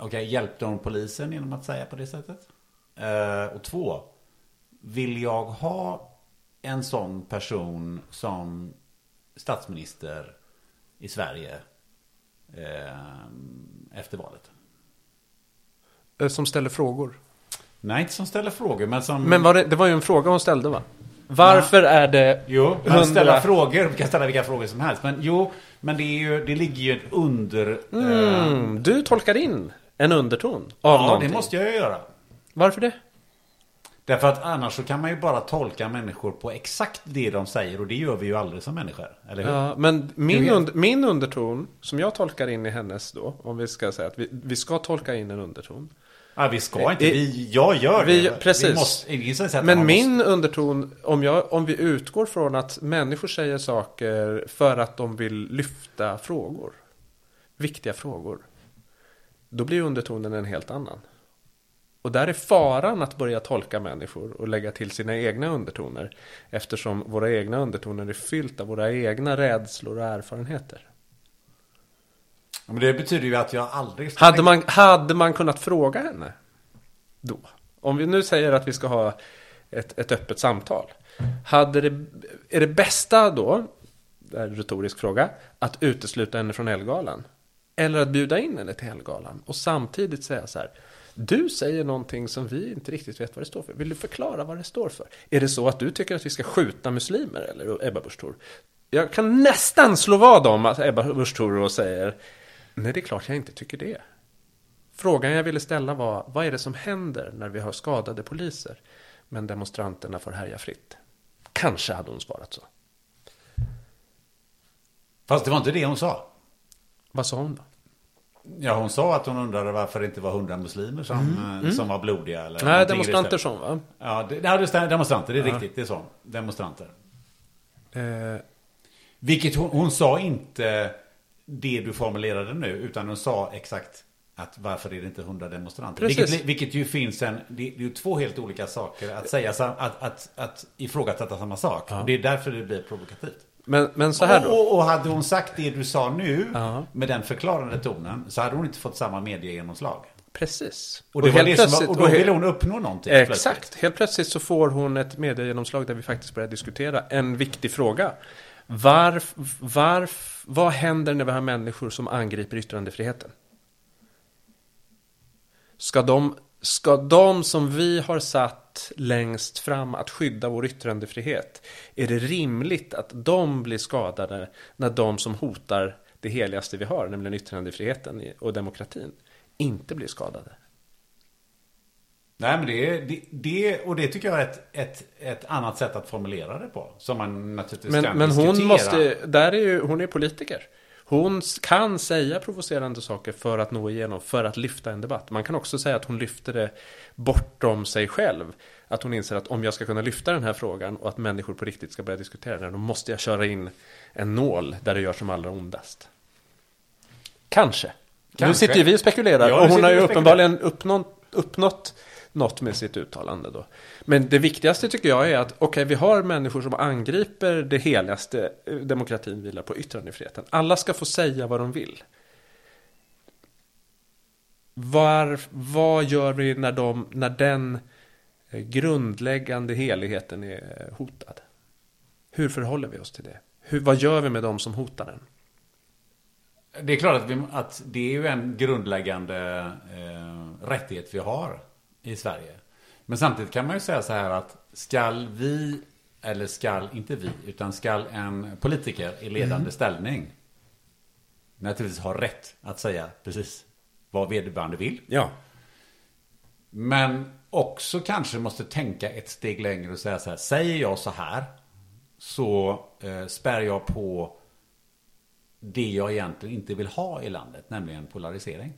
Okej, hjälpte hon polisen genom att säga på det sättet? Eh, och två. Vill jag ha en sån person som statsminister i Sverige eh, efter valet? Eh, Som ställer frågor. Nej, inte som ställer frågor, men som... Men var det, det var ju en fråga hon ställde va? Varför är det Jo, man hundra- ställa frågor. Vi kan ställa vilka frågor som helst. Men jo, men det, är ju, det ligger ju ett under... eh, Mm, du tolkar in en underton av ja, någonting. det måste jag ju göra. Varför det? Därför att annars så kan man ju bara tolka människor på exakt det de säger. Och det gör vi ju aldrig som människor. Eller hur? Ja, men min, und, min underton, som jag tolkar in i hennes då, om vi ska säga att vi, vi ska tolka in en underton. Ja, vi ska inte. Eh, Vi, jag gör Vi, det. precis. Vi måste, ingen som säger att Men min Måste, underton, om, jag, om vi utgår från att människor säger saker för att de vill lyfta frågor, viktiga frågor, då blir undertonen en helt annan. Och där är faran att börja tolka människor och lägga till sina egna undertoner, eftersom våra egna undertoner är fyllt av våra egna rädslor och erfarenheter. Ja, men det betyder ju att jag aldrig... Hade man, hade man kunnat fråga henne då? Om vi nu säger att vi ska ha ett, ett öppet samtal. Hade det, är det bästa då, det är en retorisk fråga, att utesluta henne från Elgalan? Eller att bjuda in henne till Elgalan och samtidigt säga så här. Du säger någonting som vi inte riktigt vet vad det står för. Vill du förklara vad det står för? Är det så att du tycker att vi ska skjuta muslimer eller Ebba Busch? Jag kan nästan slå vad om att Ebba Busch och säger Nej, det är klart jag inte tycker det. Frågan jag ville ställa var, vad är det som händer när vi har skadade poliser, men demonstranterna får härja fritt? Kanske hade hon svarat så. Fast det var inte det hon sa. Vad sa hon då? Ja, hon sa att hon undrade varför det inte var hundra muslimer som, eh, som var blodiga. Eller Mm. Nej, demonstranter som va? Ja, det, ja, det. Demonstranter, det är riktigt. Det är så. Demonstranter. Eh, Vilket hon, hon sa inte det du formulerade nu, utan hon sa exakt att varför är det inte hundra demonstranter? Vilket, vilket ju finns en, det, är ju två helt olika saker att säga, att, att, att ifrågasätta samma sak. Och det är därför det blir provokativt. Men, men så här och, då. och, och hade hon sagt det du sa nu, Ja. med den förklarande tonen, så hade hon inte fått samma mediegenomslag. Precis. Och, det var helt det som var, och då och ville hon uppnå någonting. Exakt. plötsligt. Helt plötsligt så får hon ett mediegenomslag där vi faktiskt börjar diskutera en viktig fråga. Varf, varf, vad händer när vi har människor som angriper yttrandefriheten? Ska de, ska de som vi har satt längst fram att skydda vår yttrandefrihet, är det rimligt att de blir skadade när de som hotar det heligaste vi har, nämligen yttrandefriheten och demokratin, inte blir skadade? Nej, men det, är- det, det, och det tycker jag är ett, ett, ett annat sätt att formulera det på. Som man naturligtvis Men, kan men hon diskutera. måste, där är ju, hon är politiker. Hon kan säga provocerande saker för att nå igenom, för att lyfta en debatt. Man kan också säga att hon lyfter det bortom sig själv. Att hon inser att om jag ska kunna lyfta den här frågan och att människor på riktigt ska börja diskutera den, då måste jag köra in en nål där det gör som allra ondast. Kanske. Nu Kanske. sitter ju vi och spekulerar Ja, nu och hon har ju uppenbarligen uppnått, uppnått något med sitt uttalande då. Men det viktigaste tycker jag är att okej, vi har människor som angriper det heligaste eh, demokratin vilar på yttrandefriheten. Alla ska få säga vad de vill. Var, vad gör vi när, de, när den eh, grundläggande heligheten är eh, hotad? Hur förhåller vi oss till det? Hur, vad gör vi med de som hotar den? Det är klart att, vi, att det är ju en grundläggande eh, rättighet vi har i Sverige. Men samtidigt kan man ju säga så här att skall vi, eller skall, inte vi, utan skall en politiker i ledande ställning naturligtvis ha rätt att säga precis vad vederbörande vill. Ja. Men också kanske måste tänka ett steg längre och säga så här. Säger jag så här så eh, spär jag på det jag egentligen inte vill ha i landet, nämligen polarisering.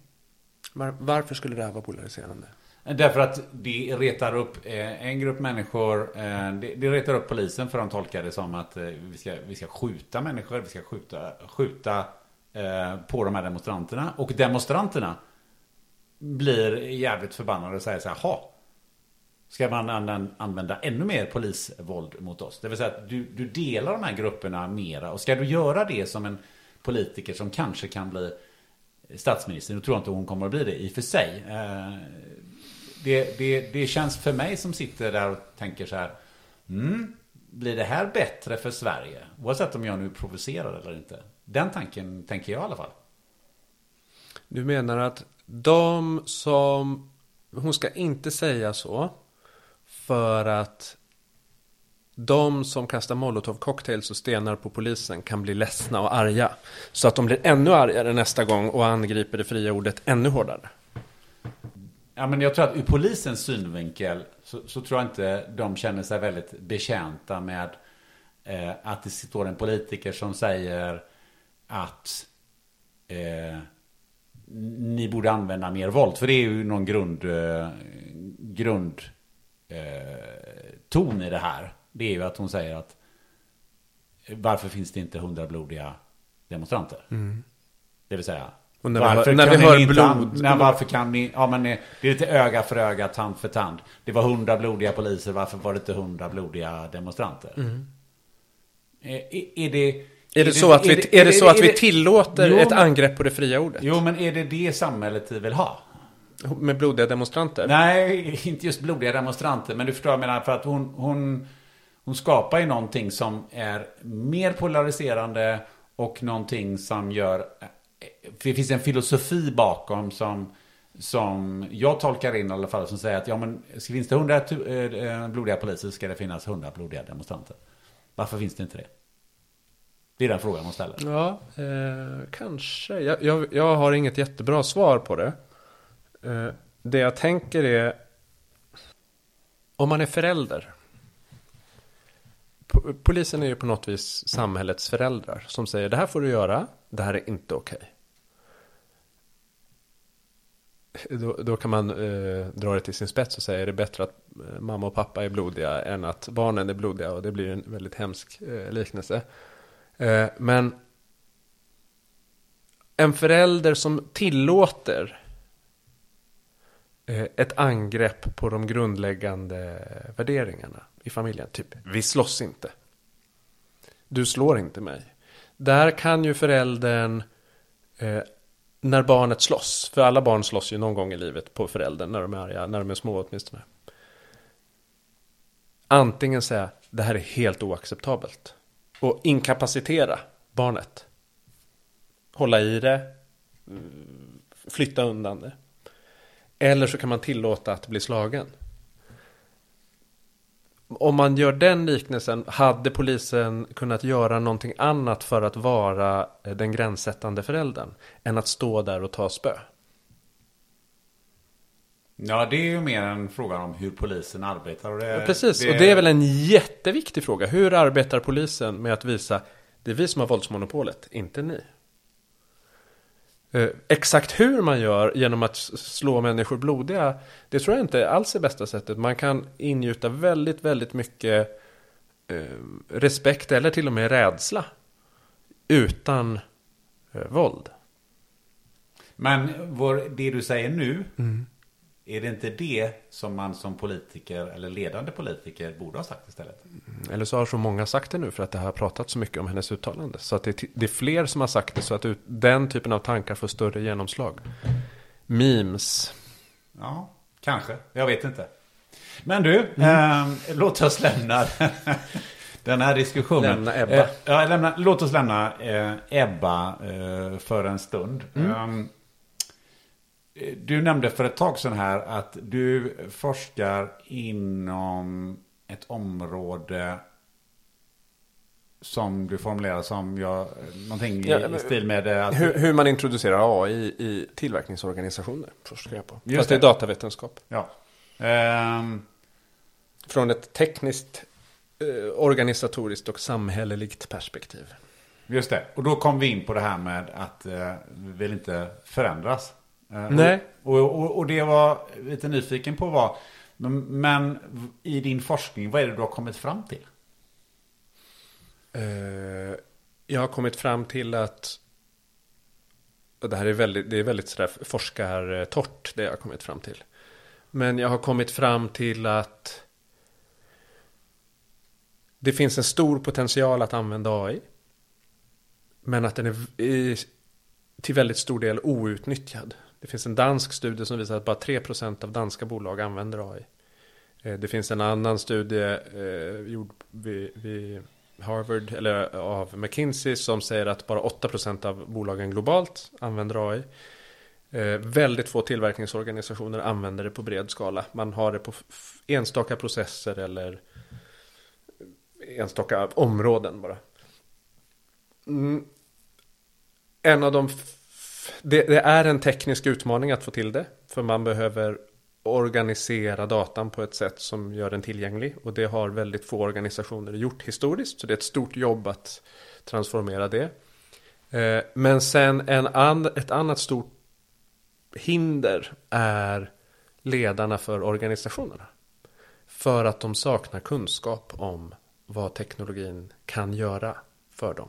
Var, varför skulle det här vara polariserande? Därför att det retar upp eh, en grupp människor, eh, det, det retar upp polisen för de tolkar det som att eh, vi, ska, vi ska skjuta människor, vi ska skjuta, skjuta på de här demonstranterna. Och demonstranterna blir jävligt förbannade och säger så här, "Ha, Ska man använda, använda ännu mer polisvåld mot oss? Det vill säga att du, du delar de här grupperna mera. Och ska du göra det som en politiker som kanske kan bli statsminister, nu tror jag inte hon kommer att bli det i och för sig. Det, det, det känns för mig som sitter där och tänker så här. Mm, blir det här bättre för Sverige? Oavsett om jag nu provocerar eller inte. Den tanken tänker jag i alla fall. Du menar att de som... Hon ska inte säga så. För att de som kastar molotovcocktails och stenar på polisen kan bli ledsna och arga. Så att de blir ännu argare nästa gång och angriper det fria ordet ännu hårdare. Ja, men jag tror att ur polisens synvinkel så, så tror jag inte de känner sig väldigt betjänta med eh, att det står en politiker som säger att eh, ni borde använda mer våld. För det är ju någon grund, eh, grund eh, ton i det här. Det är ju att hon säger att varför finns det inte hundra blodiga demonstranter? Det vill säga Och när vi varför när kan vi hör blod- an- Nej, varför kan ni... Ja, men det är lite öga för öga, tand för tand. Det var hundra blodiga poliser, varför var det inte hundra blodiga demonstranter? Eh, Är, är det... Är det så att vi, är det så att vi tillåter Jo, ett angrepp på det fria ordet? Jo, men är det det samhället vi vill ha? Med blodiga demonstranter? Nej, inte just blodiga demonstranter. Men du förstår vad jag menar. För att hon, hon, hon skapar ju någonting som är mer polariserande och någonting som gör... Det finns en filosofi bakom som, som jag tolkar in i alla fall. Som säger att ja, men finns det hundra eh, eh, blodiga poliser ska det finnas hundra blodiga demonstranter. Varför finns det inte det? Det är den frågan man ställer. Ja, eh, kanske. Jag, jag, jag har inget jättebra svar på det. Eh, det jag tänker är... Om man är förälder. Polisen är ju på något vis samhällets föräldrar. Som säger det här får du göra, det här är inte okej. Då, då kan man eh, dra det till sin spets och säga är det bättre att eh, mamma och pappa är blodiga än att barnen är blodiga. Och det blir en väldigt hemsk eh, liknelse. Eh, men en förälder som tillåter eh, ett angrepp på de grundläggande värderingarna i familjen. Typ, vi slåss inte. Du slår inte mig. Där kan ju föräldern eh, när barnet slåss, för alla barn slåss ju någon gång i livet på föräldern när de är arga, när de är små åtminstone. Antingen säga, det här är helt oacceptabelt. Och inkapacitera barnet. Hålla i det, mm, flytta undan det. Eller så kan man tillåta att bli slagen. Om man gör den liknelsen, hade polisen kunnat göra någonting annat för att vara eh, den gränssättande föräldern? Än att stå där och ta spö? Ja, det är ju mer en fråga om hur polisen arbetar. Och det, Ja, precis, det- och det är väl en jätteviktig fråga. Hur arbetar polisen med att visa det är vi som har våldsmonopolet, inte ni? Eh, exakt hur man gör genom att slå människor blodiga, det tror jag inte alls är bästa sättet. Man kan ingjuta väldigt, väldigt mycket eh, respekt eller till och med rädsla utan eh, våld. Men vår, det du säger nu, Mm. Är det inte det som man som politiker eller ledande politiker borde ha sagt istället? Eller så har så många sagt det nu för att det har pratat så mycket om hennes uttalande. Så att det, det är fler som har sagt det så att den typen av tankar får större genomslag. Memes. Ja, kanske. Jag vet inte. Men du, Mm. eh, låt oss lämna den här diskussionen. Lämna Ebba. Eh, ja, lämna, låt oss lämna eh, Ebba eh, för en stund. Mm. Du nämnde för ett tag sedan här att du forskar inom ett område som du formulerar som jag, någonting i, Ja, men- stil med att Hur, hur man introducerar AI i tillverkningsorganisationer forskar jag på. Just Fast det är datavetenskap. Ja. Ehm, Från ett tekniskt, eh, organisatoriskt och samhälleligt perspektiv. Just det. Och då kom vi in på det här med att eh, vi vill inte förändras. Eh, Nej. Och, och, och, det jag var lite nyfiken på var, men, men i din forskning, vad är det du har kommit fram till? Eh, jag har kommit fram till att det här är väldigt, det är väldigt sådär forskartorrt det jag har kommit fram till. Men jag har kommit fram till att det finns en stor potential att använda AI. Men att den är i, till väldigt stor del outnyttjad. Det finns en dansk studie som visar att bara 3% av danska bolag använder AI. Eh, det finns en annan studie eh, gjord vid, vid Harvard, eller av McKinsey, som säger att bara 8% av bolagen globalt använder AI. Eh, väldigt få tillverkningsorganisationer använder det på bred skala. Man har det på enstaka processer eller enstaka områden bara. Mm. En av de... Det, det är en teknisk utmaning att få till det. För man behöver organisera datan på ett sätt som gör den tillgänglig. Och det har väldigt få organisationer gjort historiskt. Så det är ett stort jobb att transformera det. Eh, men sen en an, ett annat stort hinder är ledarna för organisationerna. För att de saknar kunskap om vad teknologin kan göra för dem.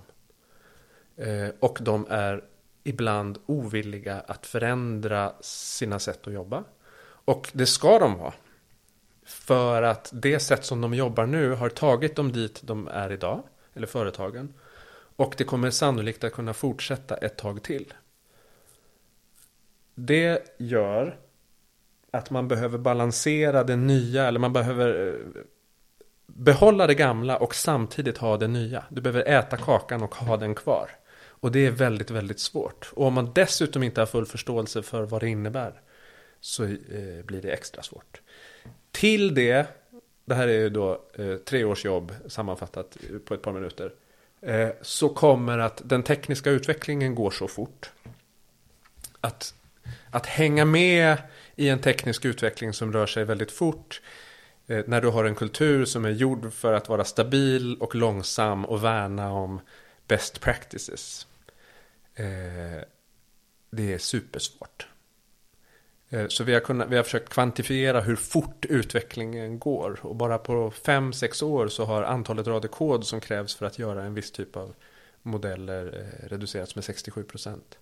Eh, och de är ibland ovilliga att förändra sina sätt att jobba. Och det ska de vara. För att det sätt som de jobbar nu har tagit dem dit de är idag. Eller företagen. Och det kommer sannolikt att kunna fortsätta ett tag till. Det gör att man behöver balansera det nya. Eller man behöver eh, behålla det gamla och samtidigt ha det nya. Du behöver äta kakan och ha den kvar. Och det är väldigt, väldigt svårt. Och om man dessutom inte har full förståelse för vad det innebär så eh, blir det extra svårt. Till det, det här är ju då eh, tre års jobb sammanfattat på ett par minuter. Eh, så kommer att den tekniska utvecklingen går så fort. Att, att hänga med i en teknisk utveckling som rör sig väldigt fort. Eh, när du har en kultur som är gjord för att vara stabil och långsam och värna om best practices. Eh, det är supersvårt. Eh, Så vi har, kunnat, vi har försökt kvantifiera hur fort utvecklingen går. Och bara på 5-6 år så har antalet rader kod som krävs för att göra en viss typ av modeller eh, reducerats med 67 procent.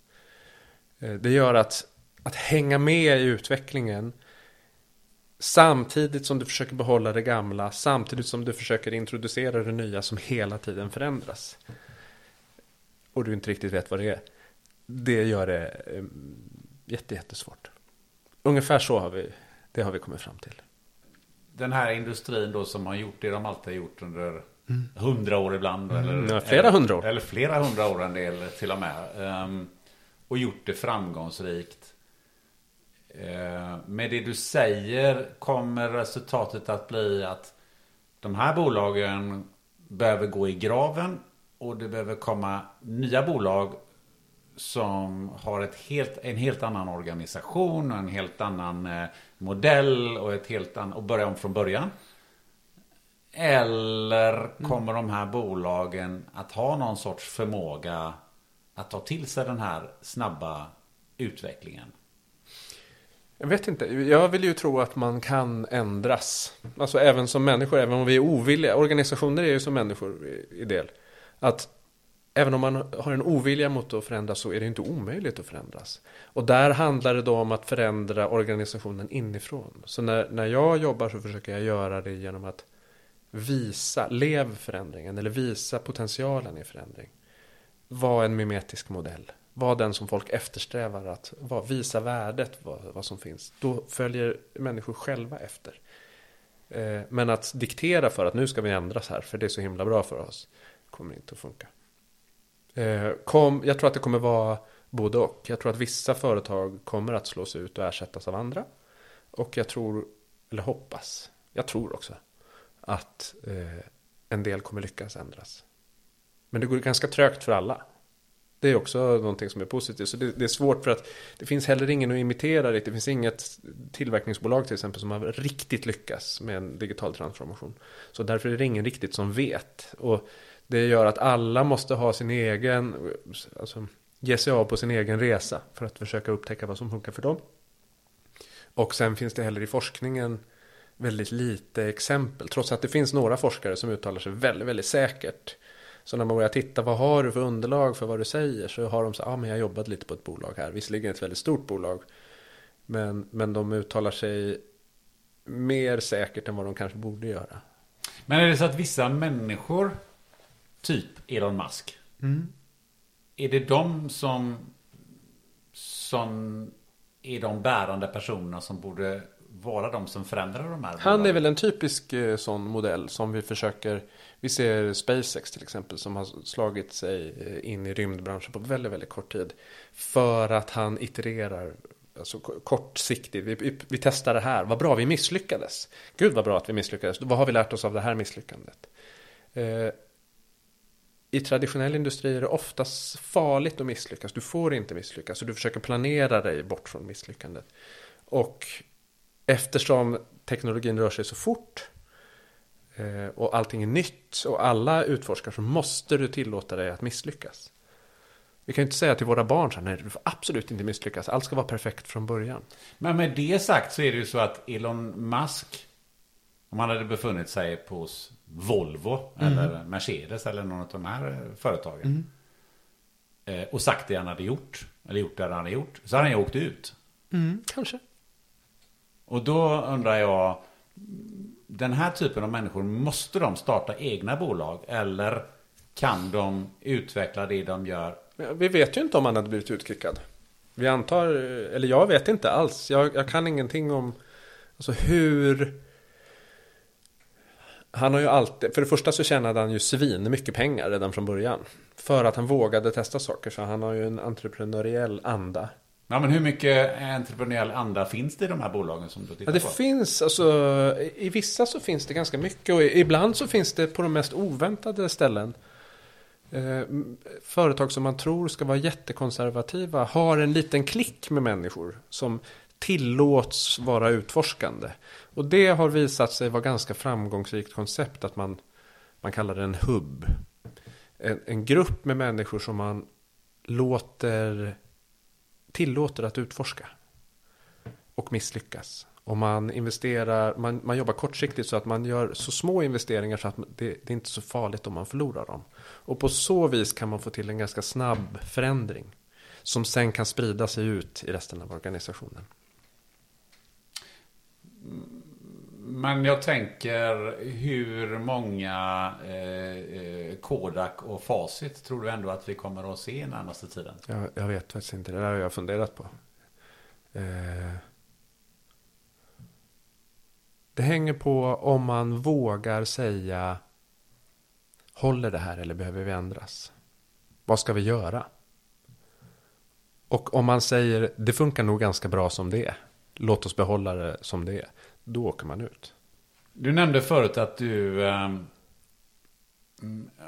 Eh, Det gör att, att hänga med i utvecklingen samtidigt som du försöker behålla det gamla, samtidigt som du försöker introducera det nya som hela tiden förändras. Och du inte riktigt vet vad det är. det gör det eh, jätte, jättesvårt. Ungefär så har vi, det har vi kommit fram till. Den här industrin då som har gjort det de alltid har gjort under hundra år ibland. Eller, Mm. Ja, flera hundra år. Eller flera hundra år en del till och med. Ehm, och gjort det framgångsrikt. Eh, med det du säger kommer resultatet att bli att de här bolagen behöver gå i graven och det behöver komma nya bolag som har ett helt, en helt annan organisation och en helt annan eh, modell och, ett helt an, och börja om från början. Eller kommer de här bolagen att ha någon sorts förmåga att ta till sig den här snabba utvecklingen? Jag vet inte, jag vill ju tro att man kan ändras. Alltså även som människor, även om vi är ovilliga. Organisationer är ju som människor i del. Att även om man har en ovilja mot att förändras så är det inte omöjligt att förändras. Och där handlar det då om att förändra organisationen inifrån. Så när, när jag jobbar så försöker jag göra det genom att visa, lev förändringen eller visa potentialen i förändring. Var en mimetisk modell. Var den som folk eftersträvar att var, visa värdet vad, vad som finns. Då följer människor själva efter. Eh, men att diktera för att nu ska vi ändras här för det är så himla bra för oss kommer inte att funka. Eh, kom, jag tror att det kommer vara både och. Jag tror att vissa företag kommer att slås ut och ersättas av andra. Och jag tror, eller hoppas, jag tror också att eh, en del kommer lyckas ändras. Men det går ganska trögt för alla. Det är också någonting som är positivt. Så det, det är svårt för att det finns heller ingen att imitera. Det finns inget tillverkningsbolag till exempel som har riktigt lyckats med en digital transformation. Så därför är det ingen riktigt som vet. Och det gör att alla måste ha sin egen, alltså ge sig av på sin egen resa för att försöka upptäcka vad som funkar för dem. Och sen finns det heller i forskningen väldigt lite exempel. Trots att det finns några forskare som uttalar sig väldigt, väldigt säkert. Så när man börjar titta, vad har du för underlag för vad du säger? Så har de så, ja ah, men jag jobbat lite på ett bolag här. Visserligen ett väldigt stort bolag. Men, men de uttalar sig mer säkert än vad de kanske borde göra. Men är det så att vissa människor, typ Elon Musk, är det de som, som är de bärande personerna som borde vara de som förändrar de här Han är väl en typisk eh, sån modell som vi försöker Vi ser SpaceX till exempel som har slagit sig eh, in i rymdbranschen på väldigt, väldigt kort tid För att han itererar Alltså kortsiktigt, vi, vi, vi testar det här, vad bra vi misslyckades. Gud vad bra att vi misslyckades, vad har vi lärt oss av det här misslyckandet? Eh, i traditionell industri är det oftast farligt att misslyckas. Du får inte misslyckas. Så du försöker planera dig bort från misslyckandet. Och eftersom teknologin rör sig så fort eh, och allting är nytt och alla utforskar så måste du tillåta dig att misslyckas. Vi kan ju inte säga till våra barn så här, nej du får absolut inte misslyckas. Allt ska vara perfekt från början. Men med det sagt så är det ju så att Elon Musk, om han hade befunnit sig på Volvo eller Mercedes eller någon av de här eh, företagen. eh, Och sagt det han hade gjort, eller gjort det han hade gjort, så hade han ju åkt ut. Kanske. Och då undrar jag, den här typen av människor, måste de starta egna bolag? Eller kan de utveckla det de gör? Vi vet ju inte om han hade blivit utkickad. Vi antar, eller jag vet inte alls. Jag, jag kan ingenting om alltså hur... Han har ju alltid, för det första så tjänade han ju svin mycket pengar redan från början. För att han vågade testa saker, så han har ju en entreprenöriell anda. Ja, men hur mycket entreprenöriell anda finns det i de här bolagen som du Ja, tittar det på? finns, alltså, i vissa så finns det ganska mycket och ibland så finns det på de mest oväntade ställen. Eh, företag som man tror ska vara jättekonservativa har en liten klick med människor som tillåts vara utforskande. Och det har visat sig vara ganska framgångsrikt koncept att man, man kallar det en hubb. En, en grupp med människor som man låter tillåter att utforska och misslyckas. Och man investerar, man, man jobbar kortsiktigt så att man gör så små investeringar så att det, det är inte så farligt om man förlorar dem. Och på så vis kan man få till en ganska snabb förändring. Som sen kan sprida sig ut i resten av organisationen. Men jag tänker hur många eh, eh, Kodak och Facit tror du ändå att vi kommer att se närmaste tiden? Jag, jag vet faktiskt inte. Det där har jag funderat på. Eh, det hänger på om man vågar säga Håller det här eller behöver vi ändras? Vad ska vi göra? Och om man säger det funkar nog ganska bra som det är. Låt oss behålla det som det är. Då åker man ut. Du nämnde förut att du eh,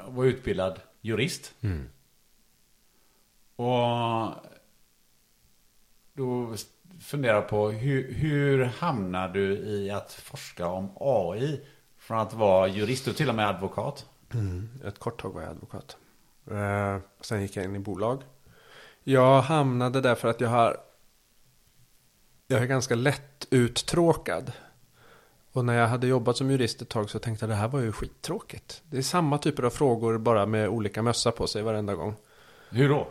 var utbildad jurist. Mm. Och då funderar jag på hur, hur hamnar du i att forska om AI från att vara jurist och till och med advokat? Mm. Ett kort tag var jag advokat. Eh, sen gick jag in i bolag. Jag hamnade där för att jag har jag är ganska lätt uttråkad. Och när jag hade jobbat som jurist ett tag så tänkte jag det här var ju skittråkigt. Det är samma typer av frågor bara med olika mössa på sig varenda gång. Hur då?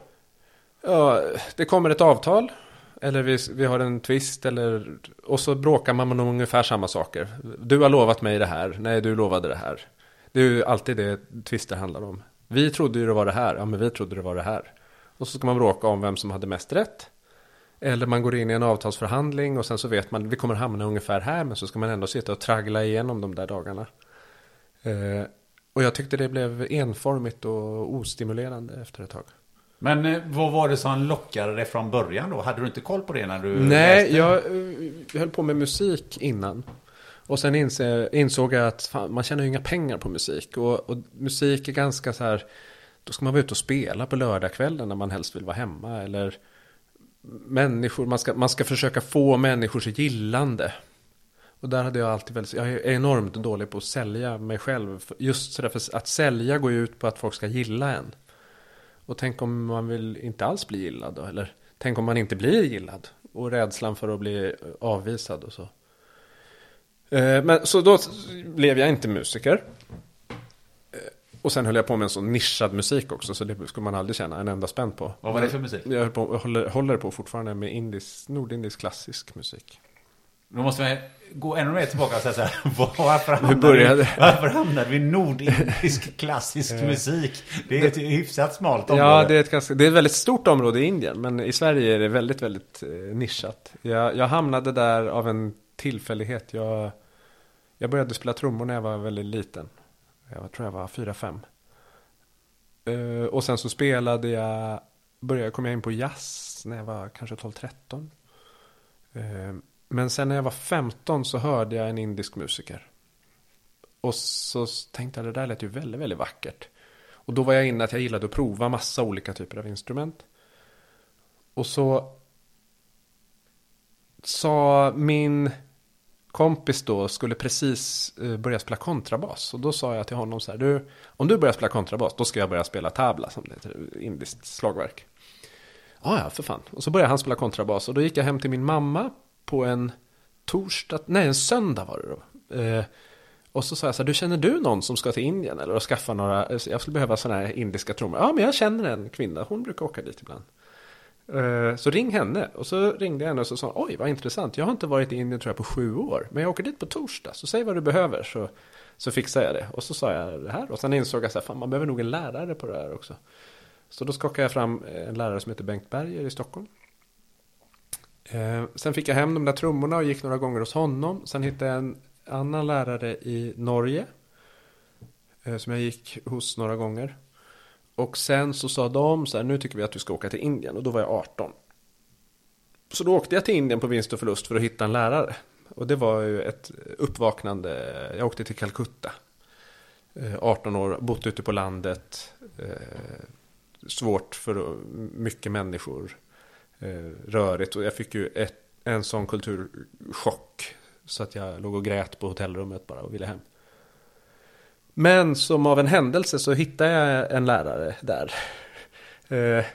Ja, det kommer ett avtal. Eller vi, vi har en twist eller... Och så bråkar man om ungefär samma saker. Du har lovat mig det här. Nej, du lovade det här. Det är ju alltid det tvister handlar om. Vi trodde ju det var det här. Ja, men vi trodde det var det här. Och så ska man bråka om vem som hade mest rätt. Eller man går in i en avtalsförhandling och sen så vet man vi kommer hamna ungefär här men så ska man ändå sitta och traggla igenom de där dagarna. Eh, och jag tyckte det blev enformigt och ostimulerande efter ett tag. Men eh, vad var det som lockade dig från början då? Hade du inte koll på det när du Nej, läste? jag eh, höll på med musik innan. Och sen insåg jag att fan, man tjänar ju inga pengar på musik. Och, och musik är ganska så här, då ska man vara ute och spela på lördagskvällen när man helst vill vara hemma. Eller människor, man ska, man ska försöka få människors gillande. Och där hade jag alltid väldigt, jag är enormt dålig på att sälja mig själv. Just sådär, för att sälja går ju ut på att folk ska gilla en. Och tänk om man vill inte alls bli gillad då, eller tänk om man inte blir gillad. Och rädslan för att bli avvisad och så. Eh, men så då blev jag inte musiker. Eh, Och sen höll jag på med en sån nischad musik också, så det skulle man aldrig tjäna en enda spänn på. Vad var det för musik? Jag, på, jag håller, håller på fortfarande med indisk, nordindisk klassisk musik. Då måste vi gå ännu mer tillbaka och säga så här. Varför hamnade, började- vi, varför hamnade vi nordindisk klassisk musik? Det är ett hyfsat smalt område. Ja, det är, ett ganska, det är ett väldigt stort område i Indien, men i Sverige är det väldigt, väldigt eh, nischat. Jag, jag hamnade där av en tillfällighet. Jag, jag började spela trummor när jag var väldigt liten. Eh, jag tror jag var fyra fem. Uh, och sen så spelade jag, började, kom jag in på jazz när jag var kanske 12-13. Uh, eh, men sen när jag var 15 så hörde jag en indisk musiker. Och så tänkte jag det där lät ju väldigt, väldigt vackert. Och då var jag inne att jag gillade att prova massa olika typer av instrument. Och så sa min kompis då skulle precis eh, börja spela kontrabas. Och då sa jag till honom så här, du, om du börjar spela kontrabas, då ska jag börja spela tabla, som det heter, indiskt slagverk. Ja, ja, för fan. Och så började han spela kontrabas. Och då gick jag hem till min mamma på en torsdag, nej en söndag var det då. Eh, och så sa jag så här, du känner du någon som ska till Indien eller och skaffa några, eh, jag skulle behöva sådana här indiska trummor. Ja, men jag känner en kvinna, hon brukar åka dit ibland. Eh, så ring henne. Och så ringde jag henne och så sa hon, oj vad intressant. Jag har inte varit i Indien tror jag på sju år. Men jag åker dit på torsdag. Så säg vad du behöver så, så fixar jag det. Och så sa jag det här. Och sen insåg jag så här, fan man behöver nog en lärare på det här också. Så då skakade jag fram en lärare som heter Bengt Berger i Stockholm. Eh, sen fick jag hem de där trummorna och gick några gånger hos honom. Sen hittade jag en annan lärare i Norge. Eh, som jag gick hos några gånger. Och sen så sa de så här, nu tycker vi att du ska åka till Indien. Och då var jag 18. Så då åkte jag till Indien på vinst och förlust för att hitta en lärare. Och det var ju ett uppvaknande. Jag åkte till Calcutta. Eh, 18 år, bott ute på landet. Eh, svårt för mycket människor. Eh, rörigt. Och jag fick ju ett, en sån kulturchock. Så att jag låg och grät på hotellrummet bara och ville hem. Men som av en händelse så hittade jag en lärare där. Eh,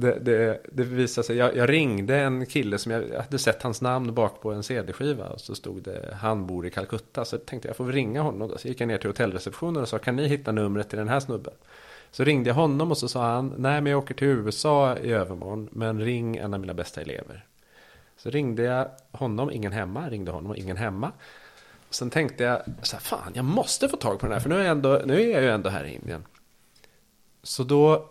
Det, det, det visade sig, jag, jag ringde en kille som jag, jag hade sett hans namn bak på en CD-skiva och så stod det han bor i Calcutta. Så tänkte jag får väl ringa honom då. Så gick jag ner till hotellreceptionen och sa kan ni hitta numret till den här snubben? Så ringde jag honom och så sa han nej men jag åker till USA i övermorgon men ring en av mina bästa elever. Så ringde jag honom, ingen hemma, ringde honom, ingen hemma. Sen tänkte jag, så här, fan jag måste få tag på den här, för nu är, jag ändå, nu är jag ju ändå här i Indien. Så då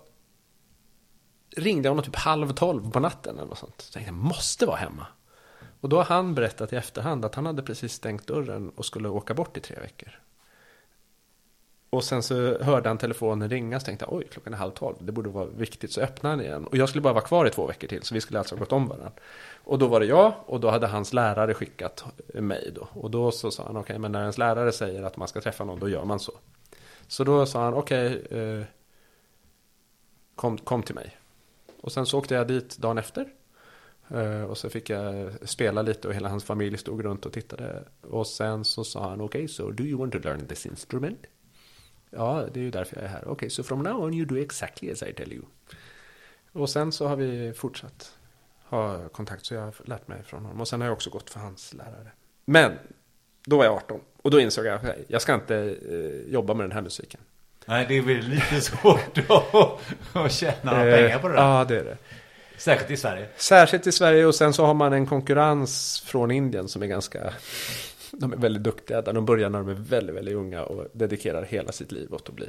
ringde jag honom typ halv tolv på natten eller något sånt. Så tänkte jag, måste vara hemma. Och då har han berättat i efterhand att han hade precis stängt dörren och skulle åka bort i tre veckor. Och sen så hörde han telefonen ringa och tänkte jag, oj, klockan är halv tolv, det borde vara viktigt. Så öppnade han igen. Och jag skulle bara vara kvar i två veckor till, så vi skulle alltså ha gått om varandra. Och då var det jag, och då hade hans lärare skickat mig då. Och då så sa han, okej, okay, men när ens lärare säger att man ska träffa någon, då gör man så. Så då sa han, okej, okay, eh, kom, kom till mig. Och sen så åkte jag dit dagen efter. Eh, och så fick jag spela lite och hela hans familj stod runt och tittade. Och sen så sa han, okej, okay, so do you want to learn this instrument? Ja, det är ju därför jag är här. Okej, okay, so from now on you do exactly as I tell you. Och sen så har vi fortsatt ha kontakt, så jag har lärt mig från honom. Och sen har jag också gått för hans lärare. Men, då var jag 18. Och då insåg jag, att jag ska inte eh, jobba med den här musiken. Nej, det är väl lite svårt att, att tjäna pengar på det där. Ja, det är det. Särskilt i Sverige. Särskilt i Sverige och sen så har man en konkurrens från Indien som är ganska... De är väldigt duktiga. Där de börjar när de är väldigt, väldigt unga och dedikerar hela sitt liv åt att bli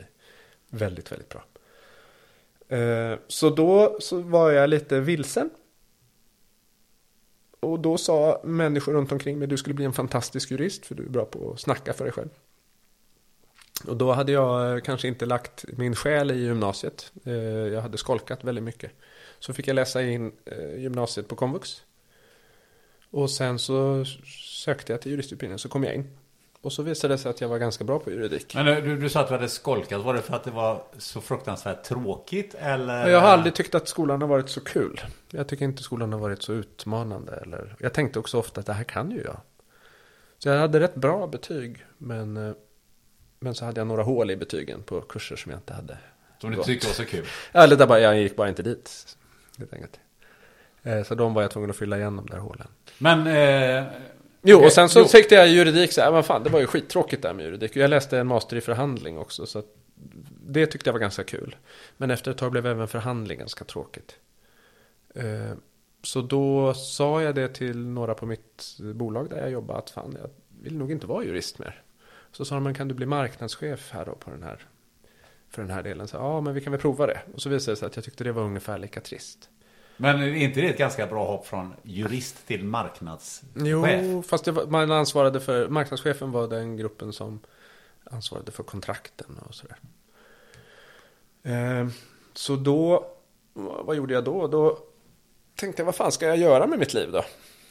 väldigt, väldigt bra. Eh, så då så var jag lite vilsen. Och då sa människor runt omkring mig du skulle bli en fantastisk jurist för du är bra på att snacka för dig själv. Och då hade jag eh, kanske inte lagt min själ i gymnasiet. Eh, jag hade skolkat väldigt mycket. Så fick jag läsa in gymnasiet på komvux. Och sen så sökte jag till juristutbildningen så kom jag in. Och så visade det sig att jag var ganska bra på juridik. Men du, du sa att du hade skolkat. Var det för att det var så fruktansvärt tråkigt eller? Jag har aldrig tyckt att skolan har varit så kul. Jag tycker inte skolan har varit så utmanande. Eller... Jag tänkte också ofta att det här kan ju jag. Så jag hade rätt bra betyg. Men, eh, men så hade jag några hål i betygen på kurser som jag inte hade. Som du tyckte var så kul? Eller där bara, jag gick bara inte dit. Helt enkelt. Eh, så de var jag tvungen att fylla igen de där hålen. Men... Eh, jo, och sen så jo. tyckte jag juridik så här, men fan det var ju skittråkigt där med juridik. Jag läste en master i förhandling också. Så det tyckte jag var ganska kul. Men efter ett tag blev även förhandling ganska tråkigt. Eh, så då sa jag det till några på mitt bolag där jag jobbade. Att fan, jag vill nog inte vara jurist mer. Så sa de, men kan du bli marknadschef här då på den här för den här delen. Så, ja, men vi kan väl prova det. Och så visade det sig att jag tyckte det var ungefär lika trist. Men är inte det ett ganska bra hopp från jurist till marknadschef? Jo, fast var, man ansvarade för, marknadschefen var den gruppen som ansvarade för kontrakten och sådär. Eh, så då, vad gjorde jag då? Då tänkte jag, vad fan ska jag göra med mitt liv då?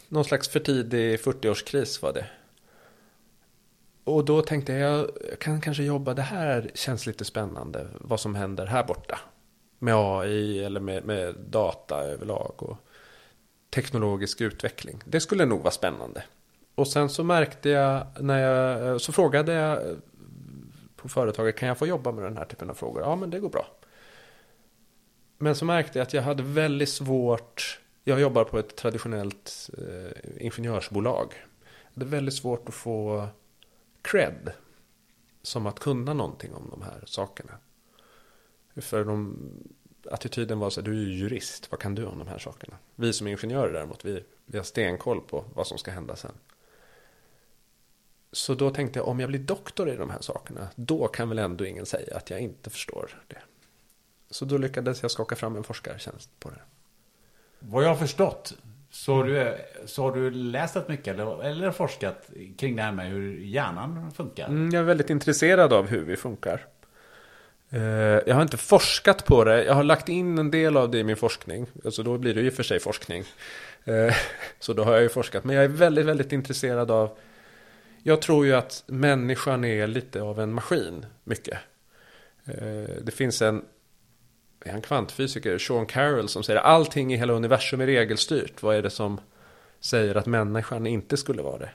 Någon slags för tidig 40-årskris var det. Och då tänkte jag, jag kan kanske jobba, det här känns lite spännande, vad som händer här borta. Med AI eller med, med data överlag och teknologisk utveckling. Det skulle nog vara spännande. Och sen så märkte jag, när jag, så frågade jag på företaget, kan jag få jobba med den här typen av frågor? Ja, men det går bra. Men så märkte jag att jag hade väldigt svårt, jag jobbar på ett traditionellt eh, ingenjörsbolag. Det är väldigt svårt att få cred. Som att kunna någonting om de här sakerna. För de, attityden var så här, du är ju jurist, vad kan du om de här sakerna? Vi som ingenjörer däremot, vi, vi har stenkoll på vad som ska hända sen. Så då tänkte jag, om jag blir doktor i de här sakerna, då kan väl ändå ingen säga att jag inte förstår det. Så då lyckades jag skaka fram en forskartjänst på det. Vad jag har förstått så har, du, så har du läst rätt mycket eller, eller forskat kring det här med hur hjärnan funkar? Mm, jag är väldigt intresserad av hur vi funkar. Eh, jag har inte forskat på det. Jag har lagt in en del av det i min forskning. Alltså då blir det ju för sig forskning. Eh, så då har jag ju forskat. Men jag är väldigt, väldigt intresserad av... Jag tror ju att människan är lite av en maskin, mycket. Eh, det finns en är han kvantfysiker, Sean Carroll, som säger att allting i hela universum är regelstyrt. Vad är det som säger att människan inte skulle vara det?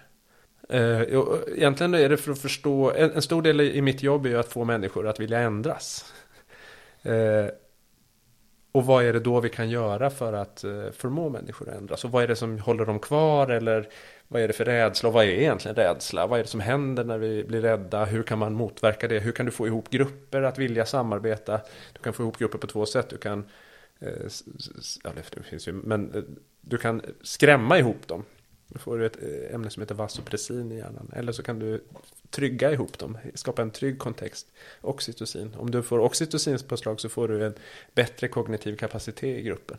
Eh, egentligen är det för att förstå, en, stor del i mitt jobb är ju att få människor att vilja ändras. Eh, och vad är det då vi kan göra för att eh, förmå människor att ändras? Och vad är det som håller dem kvar? Eller vad är det för rädsla? Och vad är egentligen rädsla? Vad är det som händer när vi blir rädda? Hur kan man motverka det? Hur kan du få ihop grupper att vilja samarbeta? Du kan få ihop grupper på två sätt. Du kan, ja det finns ju, men du kan skrämma ihop dem. Då får du ett eh, ämne som heter vasopressin i hjärnan. Eller så kan du trygga ihop dem, skapa en trygg kontext. Oxytocin. Om du får oxytocinpåslag så får du en bättre kognitiv kapacitet i gruppen.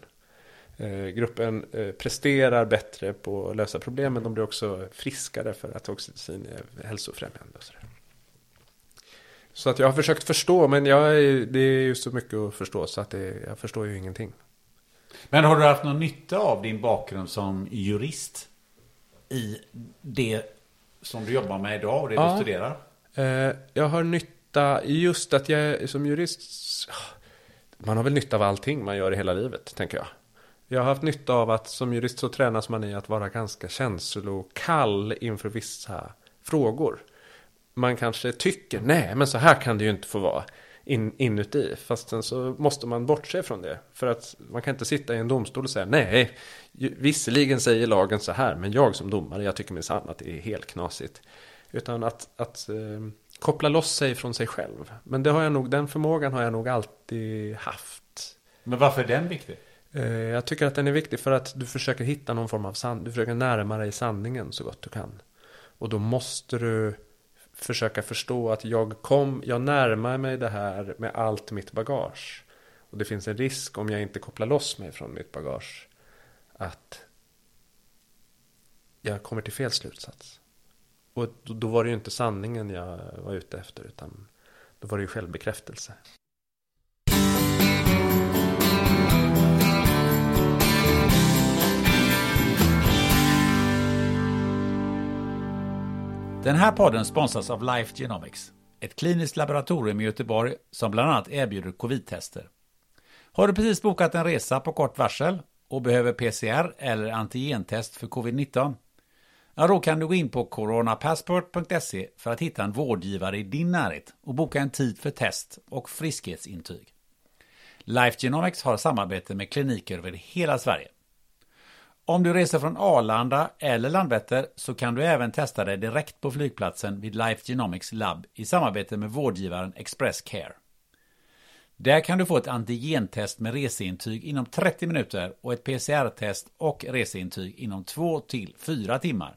Eh, gruppen eh, presterar bättre på att lösa problem, men de blir också friskare för att oxytocin är hälsofrämjande. Och sådär. Så att jag har försökt förstå, men jag, är- det är ju så mycket att förstå så att det, jag förstår ju ingenting. Men har du haft någon nytta av din bakgrund som jurist i det som du jobbar med idag och det Ja. du studerar? Eh, jag har nytta, just att jag som jurist, man har väl nytta av allting man gör i hela livet, tänker jag. Jag har haft nytta av att som jurist så tränas man i att vara ganska känslokall inför vissa frågor. Man kanske tycker, nej men så här kan det ju inte få vara in, inuti. Fast sen så måste man bortse från det. För att man kan inte sitta i en domstol och säga, nej, visserligen säger lagen så här, men jag som domare, jag tycker minsann att det är helt knasigt. Utan att, att eh, koppla loss sig från sig själv. Men det har jag nog, den förmågan har jag nog alltid haft. Men varför är den viktig? Eh, Jag tycker att den är viktig för att du försöker hitta någon form av sanning. Du försöker närma dig sanningen så gott du kan. Och då måste du försöka förstå att jag kom, jag närmar mig det här med allt mitt bagage. Och det finns en risk om jag inte kopplar loss mig från mitt bagage. Att jag kommer till fel slutsats. Och då, då var det ju inte sanningen jag var ute efter. Utan då var det ju självbekräftelse. Den här podden sponsras av Life Genomics, ett kliniskt laboratorium i Göteborg som bland annat erbjuder covid-tester. Har du precis bokat en resa på kort varsel och behöver PCR eller antigentest för covid-19? Ja, då kan du gå in på coronapassport.se för att hitta en vårdgivare i din närhet och boka en tid för test och friskhetsintyg. Life Genomics har samarbete med kliniker över hela Sverige. Om du reser från Arlanda eller Landvetter så kan du även testa dig direkt på flygplatsen vid Life Genomics Lab i samarbete med vårdgivaren Express Care. Där kan du få ett antigentest med reseintyg inom 30 minuter och ett PCR-test och reseintyg inom 2 till 4 timmar.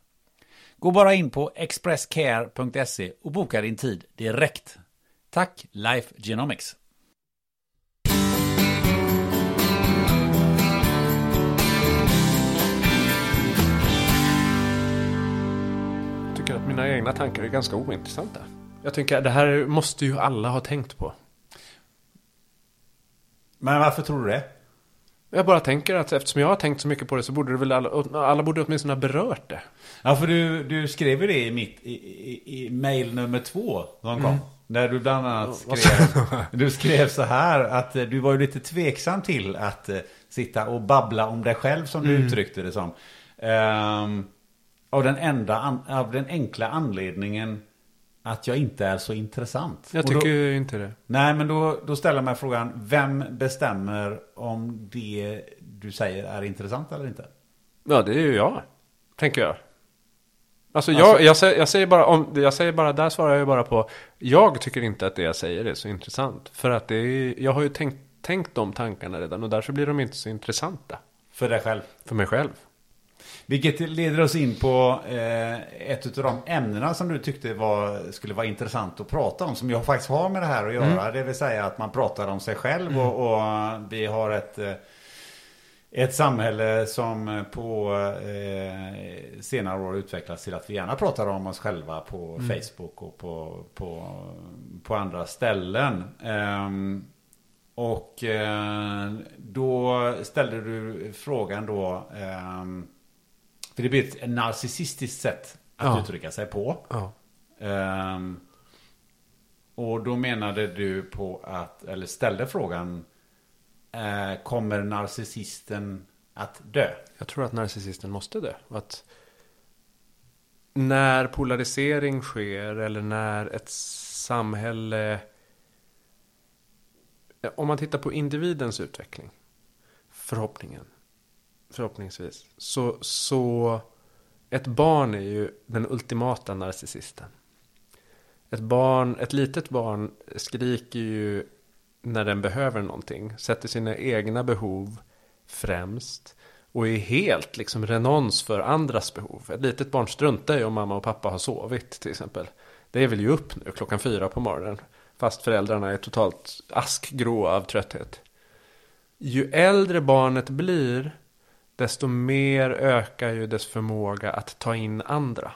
Gå bara in på expresscare.se och boka din tid direkt. Tack Life Genomics! Mina egna tankar är ganska ointressanta. Jag tänker att det här måste ju alla ha tänkt på. Men varför tror du det? Jag bara tänker att eftersom jag har tänkt så mycket på det så borde det väl alla, alla borde åtminstone ha berört det. Ja, för du, du skrev ju det i mitt i, i, i mail nummer två som kom. Där du bland annat skrev, du skrev så här att eh, du var ju lite tveksam till att eh, sitta och babbla om dig själv som du uttryckte det som. Ehm, av, den enda, av den enkla anledningen att jag inte är så intressant. Jag tycker då, inte det. Nej, men då, då ställer mig frågan, vem bestämmer om det du säger är intressant eller inte? Ja, det är ju jag. Tänker jag. Alltså, jag, jag, säger, jag säger bara, om, jag säger bara, där svarar jag bara på, jag tycker inte att det jag säger är så intressant. För att det är, jag har ju tänkt, tänkt de tankarna redan och därför blir de inte så intressanta. För dig själv. För mig själv. Vilket leder oss in på eh, ett av de ämnena som du tyckte var, skulle vara intressant att prata om. Som jag faktiskt har med det här att göra. Det vill säga att man pratar om sig själv och, och vi har ett, eh, ett samhälle som på eh, senare år utvecklats till att vi gärna pratar om oss själva på Facebook och på, på, på andra ställen. Ehm, och eh, då ställde du frågan då ehm, för det blir ett narcissistiskt sätt att Ja. uttrycka sig på. Ja. Ehm, och då menade du på att, eller ställde frågan, eh, kommer narcissisten att dö? Jag tror att narcissisten måste dö. Att när polarisering sker eller när ett samhälle... Om man tittar på individens utveckling, förhoppningen, förhoppningsvis, så, så ett barn är ju den ultimata narcissisten. Ett barn, ett litet barn skriker ju när den behöver någonting, sätter sina egna behov främst Och är helt liksom renons för andras behov. Ett litet barn struntar ju om mamma och pappa har sovit till exempel. Det vill ju upp nu klockan fyra på morgonen. Fast föräldrarna är totalt askgrå av trötthet. Ju äldre barnet blir, desto mer ökar ju dess förmåga att ta in andra.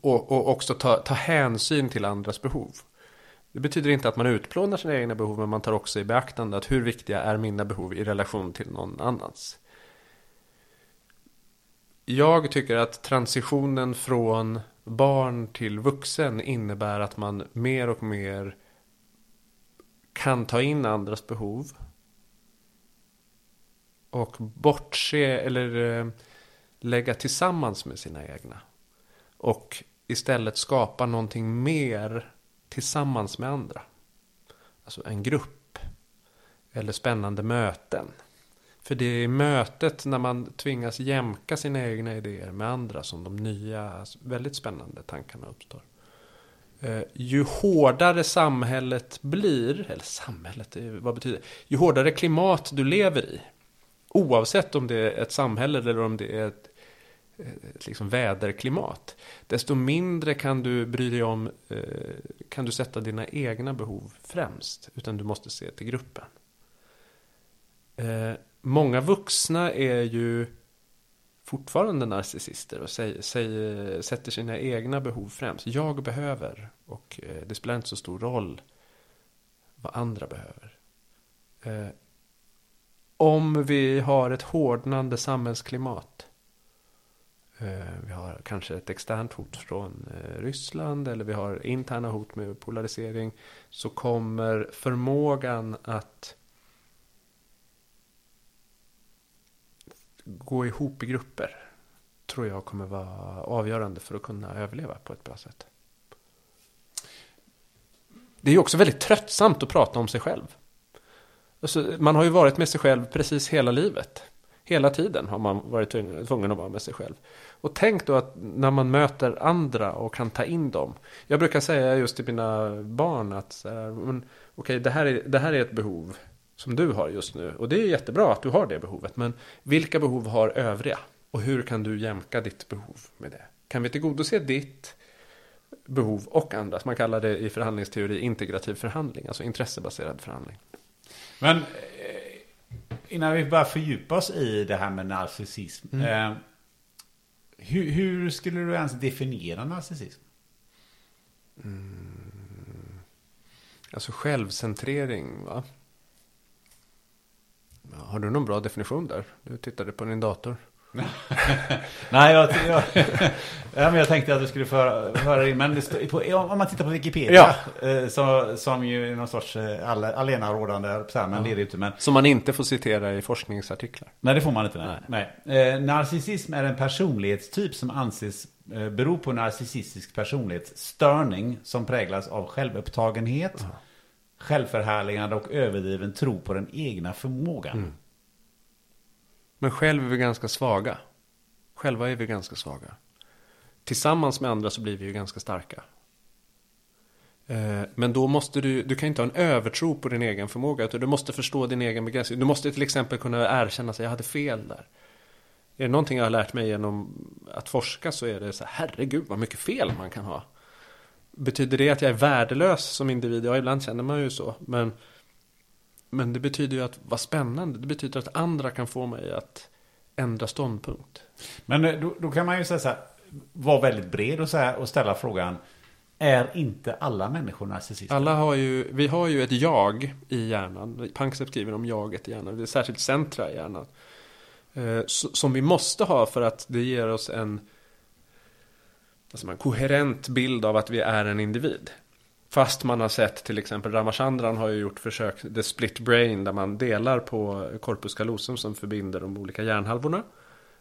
Och, och också ta, ta hänsyn till andras behov. Det betyder inte att man utplånar sina egna behov, men man tar också i beaktande att hur viktiga är mina behov i relation till någon annans. Jag tycker att transitionen från barn till vuxen innebär att man mer och mer kan ta in andras behov. Och bortse eller eh, lägga tillsammans med sina egna. Och istället skapa någonting mer tillsammans med andra. Alltså en grupp. Eller spännande möten. För det är i mötet när man tvingas jämka sina egna idéer med andra som de nya, alltså väldigt spännande tankarna uppstår. Eh, ju hårdare samhället blir, eller samhället, eh, vad betyder det? Ju hårdare klimat du lever i, oavsett om det är ett samhälle eller om det är ett, ett liksom väderklimat, desto mindre kan du bry dig om, eh, kan du sätta dina egna behov främst, utan du måste se till gruppen. Eh, många vuxna är ju fortfarande narcissister och säger, säger, sätter sina egna behov främst. Jag behöver och eh, det spelar inte så stor roll vad andra behöver. Om vi har ett hårdnande samhällsklimat. Eh, vi har kanske ett externt hot från eh, Ryssland eller vi har interna hot med polarisering. Så kommer förmågan att gå ihop i grupper tror jag kommer vara avgörande för att kunna överleva på ett bra sätt. Det är ju också väldigt tröttsamt att prata om sig själv. Alltså, man har ju varit med sig själv precis hela livet. Hela tiden har man varit tvungen att vara med sig själv. Och tänk då att när man möter andra och kan ta in dem. Jag brukar säga just till mina barn att okej, okay, det, här är, det här är ett behov som du har just nu. Och det är jättebra att du har det behovet. Men vilka behov har övriga? Och hur kan du jämka ditt behov med det? Kan vi tillgodose ditt behov och andras? Man kallar det i förhandlingsteori integrativ förhandling, alltså intressebaserad förhandling. Men eh, innan vi börjar fördjupa oss i det här med narcissism. Mm. Eh, hur, hur, skulle du ens definiera narcissism? Mm. Alltså självcentrering, va? Har du någon bra definition där? Du tittade på din dator. Nej, jag, jag, ja, men jag tänkte att du skulle föra, in, men på, om man tittar på Wikipedia, ja. Eh, så, som ju är någon sorts eh, allenarådande, men ja. det är det inte. Men, som man inte får citera i forskningsartiklar. Nej, det får man inte. Nej. nej. Eh, narcissism är en personlighetstyp som anses eh, bero på narcissistisk personlighetsstörning som präglas av självupptagenhet, ja. självförhärligande och överdriven tro på den egna förmågan. Mm. Men själv är vi ganska svaga. Själva är vi ganska svaga. Tillsammans med andra så blir vi ju ganska starka. Eh, men då måste du, du kan inte ha en övertro på din egen förmåga. Utan du måste förstå din egen begränsning. Du måste till exempel kunna erkänna att jag hade fel där. Är det någonting jag har lärt mig genom att forska så är det så här, herregud vad mycket fel man kan ha. Betyder det att jag är värdelös som individ? Ja, ibland känner man ju så. Men men det betyder ju att vara spännande. Det betyder att andra kan få mig att ändra ståndpunkt. Men eh, då, då kan man ju säga så här, vara väldigt bred och, så här, och ställa frågan. Är inte alla människor narcissister? Alla har ju, vi har ju ett jag i hjärnan. Panksepp skriver om jaget i hjärnan. Det är särskilt centra i hjärnan. Eh, som vi måste ha för att det ger oss en alltså en koherent bild av att vi är en individ. Fast man har sett till exempel Ramachandran har ju gjort försök, The Split Brain, där man delar på corpus callosum som förbinder de olika hjärnhalvorna.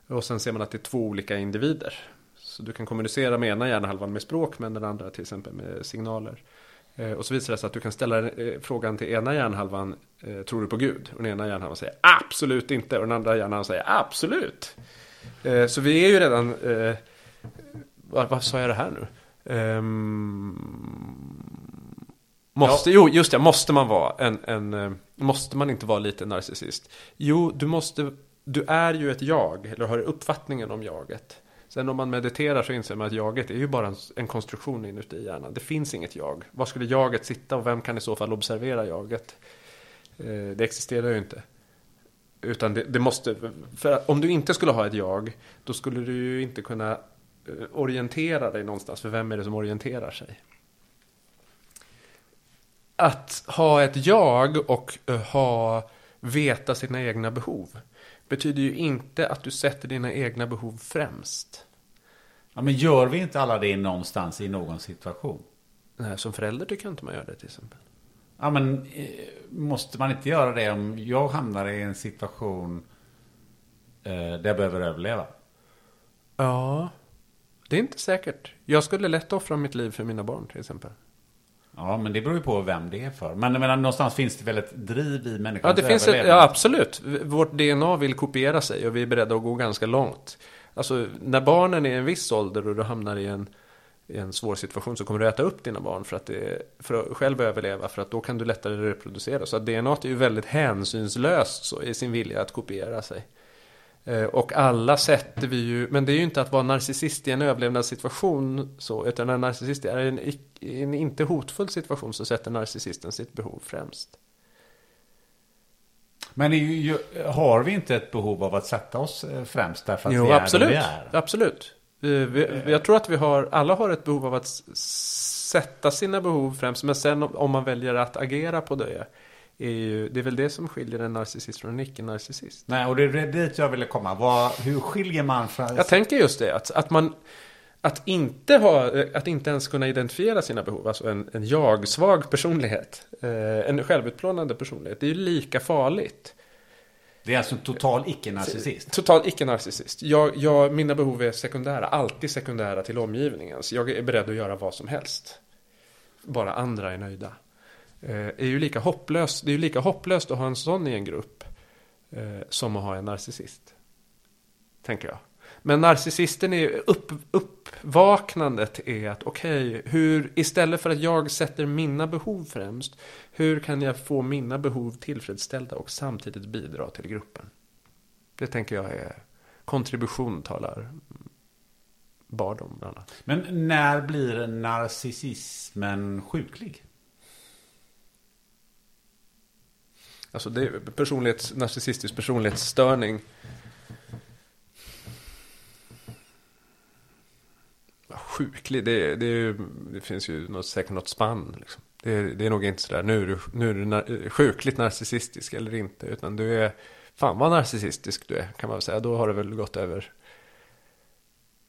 Och sen ser man att det är två olika individer. Så du kan kommunicera med ena hjärnhalvan med språk, men den andra till exempel med signaler. Eh, och så visar det sig att du kan ställa eh, frågan till ena hjärnhalvan, eh, tror du på Gud? Och den ena hjärnhalvan säger absolut inte, och den andra hjärnhalvan säger absolut. Så vi är ju redan, vad, vad sa jag det här nu? Um, Måste, jo, just det, måste man vara en, en, eh, måste man inte vara lite narcissist? Jo, du måste, du är ju ett jag, eller har uppfattningen om jaget. Sen om man mediterar så inser man att jaget är ju bara en, en konstruktion inuti hjärnan. Det finns inget jag. Var skulle jaget sitta och vem kan i så fall observera jaget? Eh, det existerar ju inte. Utan det, det måste, för att om du inte skulle ha ett jag, då skulle du ju inte kunna eh, orientera dig någonstans. För vem är det som orienterar sig? Att ha ett jag och eh, ha, veta sina egna behov betyder ju inte att du sätter dina egna behov främst. Ja, men gör vi inte alla det någonstans i någon situation? Nej, som förälder tycker jag inte man gör det till exempel. Ja, men eh, måste man inte göra det om jag hamnar i en situation eh, där jag behöver överleva? Ja, det är inte säkert. Jag skulle lätt offra mitt liv för mina barn till exempel. Ja, men det beror ju på vem det är för. Men menar, någonstans finns det väl ett driv i människans Ja, det finns ett, ja, absolut. Vårt DNA vill kopiera sig och vi är beredda att gå ganska långt. Alltså, när barnen är i en viss ålder och du hamnar i en, i en svår situation så kommer du äta upp dina barn för att, det, för att själv överleva. För att då kan du lättare reproducera. Så DNA är ju väldigt hänsynslöst så, i sin vilja att kopiera sig. Eh, Och alla sätter vi ju, men det är ju inte att vara narcissist i en överlevnadssituation så, utan en narcissist är en, en inte hotfull situation så sätter narcissisten sitt behov främst. Men ju, har vi inte ett behov av att sätta oss eh, främst därför att Jo, vi är absolut. vi är? Absolut. Vi, vi, jag tror att vi har, alla har ett behov av att sätta sina behov främst, men sen om, om man väljer att agera på det, är ju, det är väl det som skiljer en narcissist från en icke-narcissist. Nej, och det är dit jag ville komma. Vad, hur skiljer man från... Jag tänker just det, att, att man att inte, ha, att inte ens kunna identifiera sina behov, alltså en, en jag-svag personlighet, eh, en självutplånande personlighet, det är ju lika farligt. Det är alltså en total icke-narcissist. Total icke-narcissist. Jag, jag, mina behov är sekundära, alltid sekundära till omgivningens. Jag är beredd att göra vad som helst. Bara andra är nöjda. Eh, är ju lika hopplöst, det är ju lika hopplöst att ha en sån i en grupp eh, som att ha en narcissist. Tänker jag. Men narcissisten är upp, uppvaknandet är att okej, hur istället för att jag sätter mina behov främst, hur kan jag få mina behov tillfredsställda och samtidigt bidra till gruppen? Det tänker jag är kontribution talar Bard om bland annat. Men när blir narcissismen sjuklig? Alltså det är personlighets, narcissistisk personlighetsstörning. Sjuklig, det, det, det finns ju något, säkert något spann. Liksom. Det, är, det är nog inte sådär, nu är du, nu är du nar, sjukligt narcissistisk eller inte. Utan du är, fan vad narcissistisk du är kan man väl säga. Då har du väl gått över,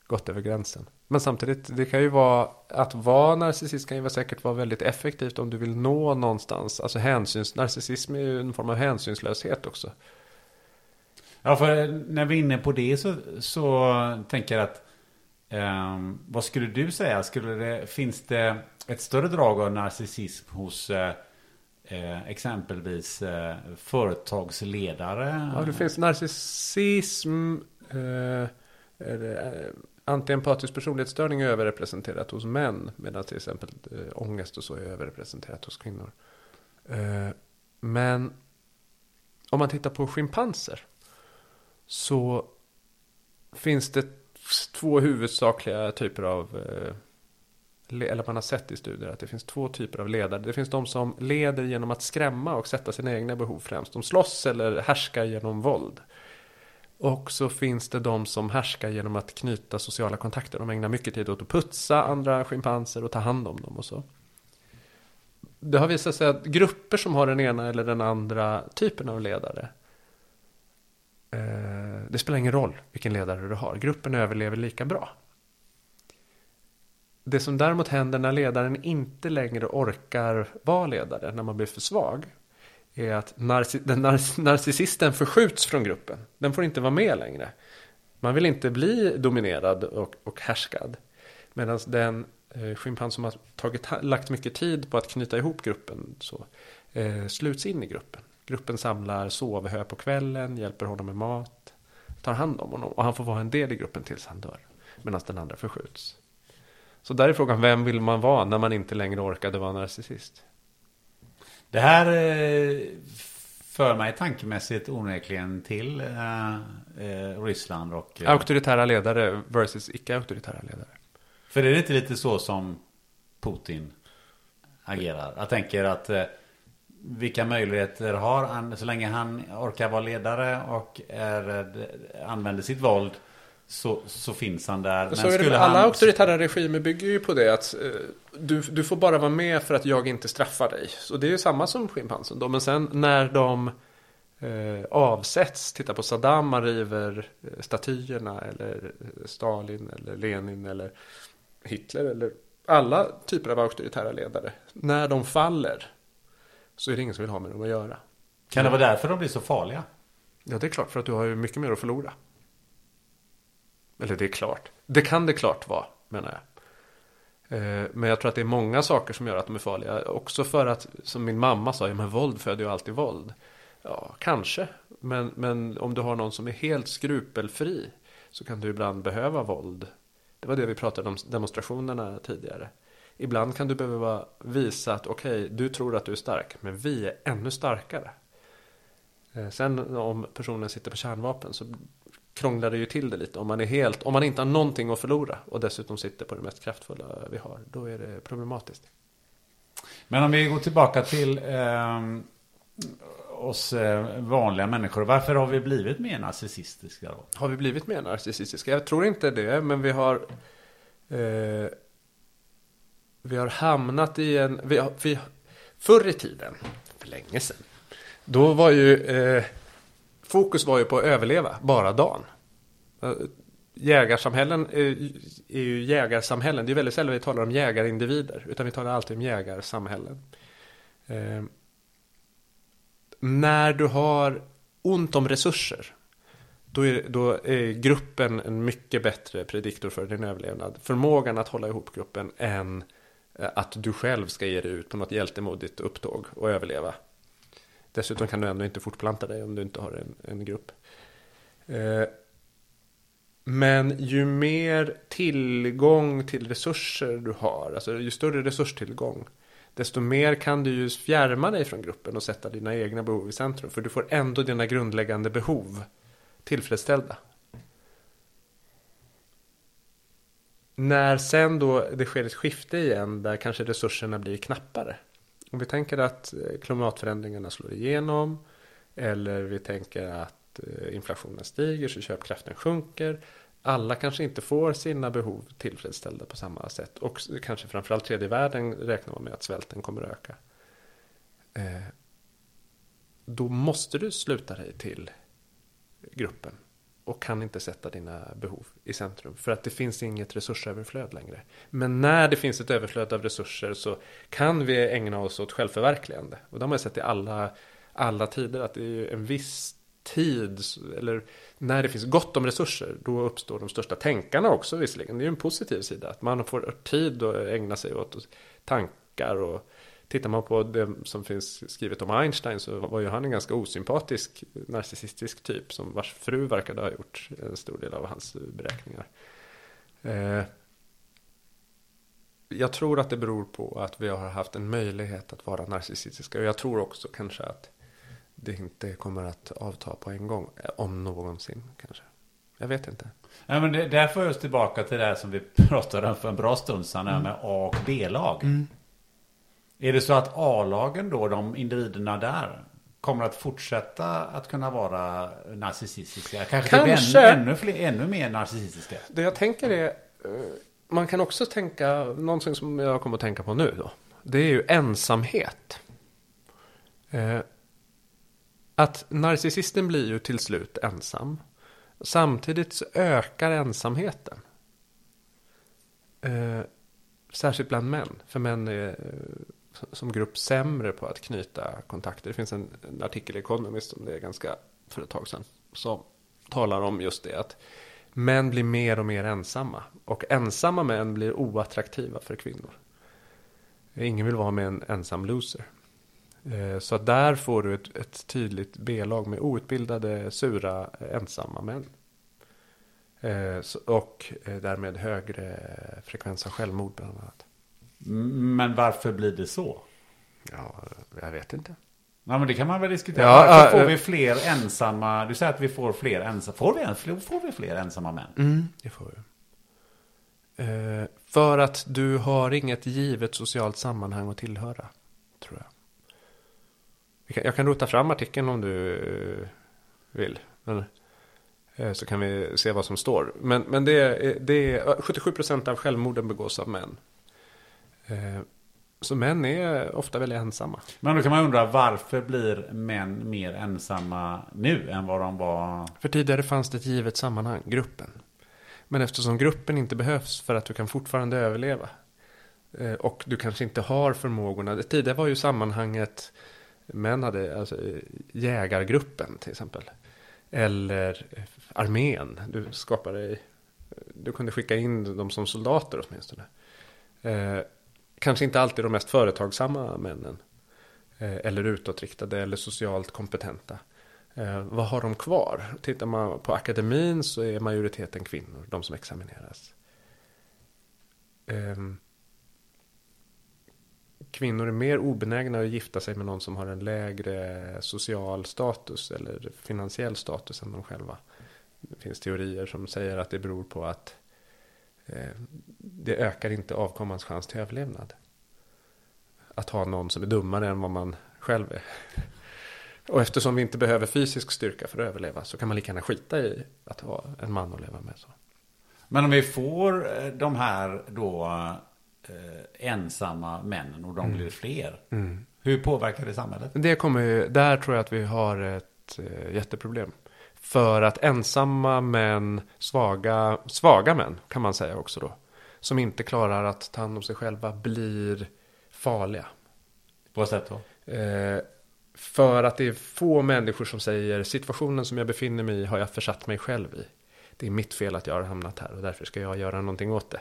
gått över gränsen. Men samtidigt, det kan ju vara, att vara narcissist kan ju säkert vara väldigt effektivt om du vill nå någonstans. Alltså hänsyns, narcissism är ju en form av hänsynslöshet också. Ja, för när vi är inne på det så, så tänker jag att ehm, vad skulle du säga? Skulle det, finns det ett större drag av narcissism hos eh, eh, exempelvis eh, företagsledare? Ja, det finns narcissism, eh, eh, antiempatisk personlighetsstörning är överrepresenterat hos män. Medan till exempel eh, ångest och så är överrepresenterat hos kvinnor. Eh, men om man tittar på schimpanser. Så finns det två huvudsakliga typer av eh, eller man har sett i studier att det finns två typer av ledare. Det finns de som leder genom att skrämma och sätta sina egna behov främst. De slåss eller härskar genom våld. Och så finns det de som härskar genom att knyta sociala kontakter. De ägnar mycket tid åt att putsa andra schimpanser och ta hand om dem och så. Det har visat sig att grupper som har den ena eller den andra typen av ledare. Eh, det spelar ingen roll vilken ledare du har. Gruppen överlever lika bra. Det som däremot händer när ledaren inte längre orkar vara ledare, när man blir för svag, är att narci- den nar- narcissisten förskjuts från gruppen. Den får inte vara med längre. Man vill inte bli dominerad och, och härskad. Medan den eh, schimpans som har tagit, lagt mycket tid på att knyta ihop gruppen så, eh, sluts in i gruppen. Gruppen samlar sovhö på kvällen, hjälper honom med mat, tar hand om honom och han får vara en del i gruppen tills han dör. Medan den andra förskjuts. Så där är frågan, vem vill man vara när man inte längre orkade vara narcissist? Det här eh, för mig tankemässigt onekligen till eh, eh, Ryssland och... Auktoritära ledare versus icke-auktoritära ledare. För är det inte lite så som Putin agerar? Jag tänker att vilka möjligheter har han så länge han orkar vara ledare och är, använder sitt våld så, så finns han där. Så är det med alla auktoritära regimer bygger ju på det att eh, du, du får bara vara med för att jag inte straffar dig. Så det är ju samma som schimpansen då. Men sen när de eh, avsätts, titta på Saddam, man river eh, statyerna eller eh, Stalin eller Lenin eller Hitler eller alla typer av auktoritära ledare. När de faller så är det ingen som vill ha med dem att göra. Kan det vara därför de blir så farliga? Ja, det är klart, för att du har ju mycket mer att förlora. Eller det är klart. Det kan det klart vara, menar jag. Eh, men jag tror att det är många saker som gör att de är farliga. Också för att, som min mamma sa, ja, men våld föder ju alltid våld. Ja, kanske. Men, men om du har någon som är helt skrupelfri så kan du ibland behöva våld. Det var det vi pratade om demonstrationerna tidigare. Ibland kan du behöva visa att okej, okay, du tror att du är stark, men vi är ännu starkare. Eh, sen om personen sitter på kärnvapen så krånglar det ju till det lite. Om man är helt, om man inte har någonting att förlora och dessutom sitter på det mest kraftfulla vi har, då är det problematiskt. Men om vi går tillbaka till eh, oss vanliga människor. Varför har vi blivit mer narcissistiska då? Har vi blivit mer narcissistiska? Jag tror inte det, men vi har eh, vi har hamnat i en, vi, vi, förr i tiden, för länge sedan, då var ju eh, fokus var ju på att överleva, bara dagen. Eh, jägarsamhällen eh, är, ju jägarsamhällen. Det är väldigt sällan vi talar om jägarindivider. Utan vi talar alltid om jägarsamhällen. Eh, när du har ont om resurser. Då är, då är gruppen en mycket bättre prediktor för din överlevnad. Förmågan att hålla ihop gruppen än eh, att du själv ska ge dig ut på något hjältemodigt upptåg och överleva. Dessutom kan du ändå inte fortplanta dig om du inte har en, en grupp. Eh, men ju mer tillgång till resurser du har, alltså ju större resurstillgång, desto mer kan du ju fjärma dig från gruppen och sätta dina egna behov i centrum. För du får ändå dina grundläggande behov tillfredsställda. När sen då det sker ett skifte igen där kanske resurserna blir knappare om vi tänker att eh, klimatförändringarna slår igenom eller vi tänker att eh, inflationen stiger så köpkraften sjunker. Alla kanske inte får sina behov tillfredsställda på samma sätt. Och kanske framförallt tredje världen räknar man med att svälten kommer att öka. Eh, då måste du sluta dig till gruppen och kan inte sätta dina behov i centrum. För att det finns inget resursöverflöd längre. Men när det finns ett överflöd av resurser så kan vi ägna oss åt självförverkligande. Och det har man sett i alla, alla tider att det är en viss tid, eller när det finns gott om resurser, då uppstår de största tänkarna också visserligen. Det är ju en positiv sida, att man får tid att ägna sig åt tankar och Tittar man på det som finns skrivet om Einstein så var ju han en ganska osympatisk narcissistisk typ som vars fru verkade ha gjort en stor del av hans beräkningar. Eh, jag tror att det beror på att vi har haft en möjlighet att vara narcissistiska och jag tror också kanske att det inte kommer att avta på en gång, om någonsin kanske. Jag vet inte. Ja, men det, där får jag oss tillbaka till det här som vi pratade om för en bra stund sedan, mm. med A och B-lag. Mm. Är det så att A-lagen då, de individerna där, kommer att fortsätta att kunna vara narcissistiska? Kanske, Kanske. Ännu, ännu, fler, ännu mer narcissistiska? Det jag tänker är, eh, man kan också tänka, någonting som jag kommer att tänka på nu då. Det är ju ensamhet. Eh, att narcissisten blir ju till slut ensam. Samtidigt så ökar ensamheten. Eh, särskilt bland män. För män är som grupp sämre på att knyta kontakter. Det finns en, en artikel i Economist som det är ganska för ett tag sedan. Som talar om just det att män blir mer och mer ensamma. Och ensamma män blir oattraktiva för kvinnor. Ingen vill vara med en ensam loser. Eh, så där får du ett, ett tydligt B-lag med outbildade, sura, ensamma män. Eh, och eh, därmed högre frekvens av självmord bland annat. Men varför blir det så? Ja, jag vet inte. Ja, men det kan man väl diskutera. Ja, Varför ja, får vi fler ensamma? Du säger att vi får fler ensamma. Får vi, en- får vi fler ensamma män? Mm, det får du. Eh, för att du har inget givet socialt sammanhang att tillhöra, tror jag. Vi kan, jag kan rota fram artikeln om du eh, vill. Men, eh, så kan vi se vad som står. Men, men det, det är 77% av självmorden begås av män. Eh, så män är ofta väldigt ensamma. Men då kan man undra varför blir män mer ensamma nu än vad de var? För tidigare fanns det ett givet sammanhang, gruppen. Men eftersom gruppen inte behövs för att du kan fortfarande överleva. eh, Och du kanske inte har förmågorna. Tidigare var ju sammanhanget, män hade alltså eh, jägargruppen till exempel. Eller eh, armén. Du skapade, du kunde skicka in dem som soldater åtminstone. Kanske inte alltid de mest företagsamma männen. Eh, eller utåtriktade eller socialt kompetenta. Eh, vad har de kvar? Tittar man på akademin så är majoriteten kvinnor, de som examineras. Ehm, kvinnor är mer obenägna att gifta sig med någon som har en lägre social status eller finansiell status än de själva. Det finns teorier som säger att det beror på att eh, det ökar inte avkommans chans till överlevnad. Att ha någon som är dummare än vad man själv är. Och eftersom vi inte behöver fysisk styrka för att överleva så kan man lika gärna skita i att ha en man att leva med. Så. Men om vi får eh, de här då eh, ensamma männen och de blir fler. Hur påverkar det samhället? Det kommer där tror jag att vi har ett eh, jätteproblem. För att ensamma män, svaga, svaga män kan man säga också då. Som inte klarar att ta hand om sig själva blir farliga. På vad sätt då? Eh, för att det är få människor som säger situationen som jag befinner mig i har jag försatt mig själv i. Det är mitt fel att jag har hamnat här och därför ska jag göra någonting åt det.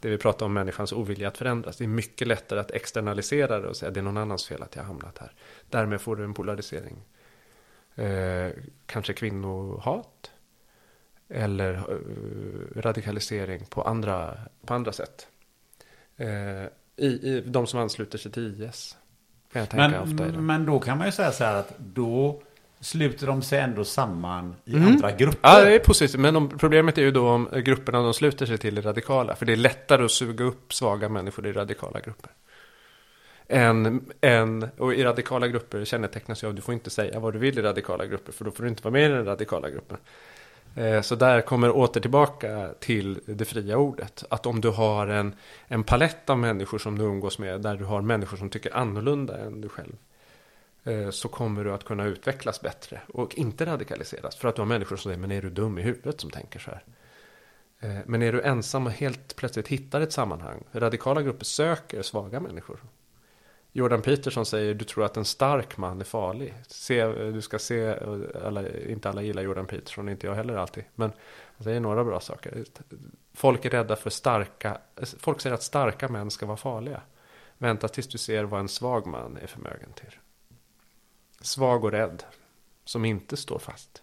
Det vi pratar om människans ovilja att förändras. Det är mycket lättare att externalisera det och säga det är någon annans fel att jag har hamnat här. Därmed får du en polarisering. Eh, kanske kvinnohat. Eller eh, radikalisering på andra, på andra sätt. Eh, i, I de som ansluter sig till IS. Kan jag tänka ofta i det. Men, men då kan man ju säga så här att då sluter de sig ändå samman i andra grupper. Mm. Ja, det är positivt. Men om, problemet är ju då om grupperna de sluter sig till är radikala. För det är lättare att suga upp svaga människor i radikala grupper en, en, och i radikala grupper kännetecknas ju av att du får inte säga vad du vill i radikala grupper. För då får du inte vara med i den radikala gruppen. Eh, så där kommer åter tillbaka till det fria ordet. Att om du har en, en palett av människor som du umgås med. Där du har människor som tycker annorlunda än du själv. Eh, så kommer du att kunna utvecklas bättre. Och inte radikaliseras. För att du har människor som säger, men är du dum i huvudet som tänker så här? Eh, men är du ensam och helt plötsligt hittar ett sammanhang. Radikala grupper söker svaga människor. Jordan Peterson säger du tror att en stark man är farlig. Se, du ska se, alla, inte alla gillar Jordan Peterson, inte jag heller alltid. Men han säger några bra saker. Folk är rädda för starka, folk säger att starka män ska vara farliga. Vänta tills du ser vad en svag man är förmögen till. Svag och rädd, som inte står fast.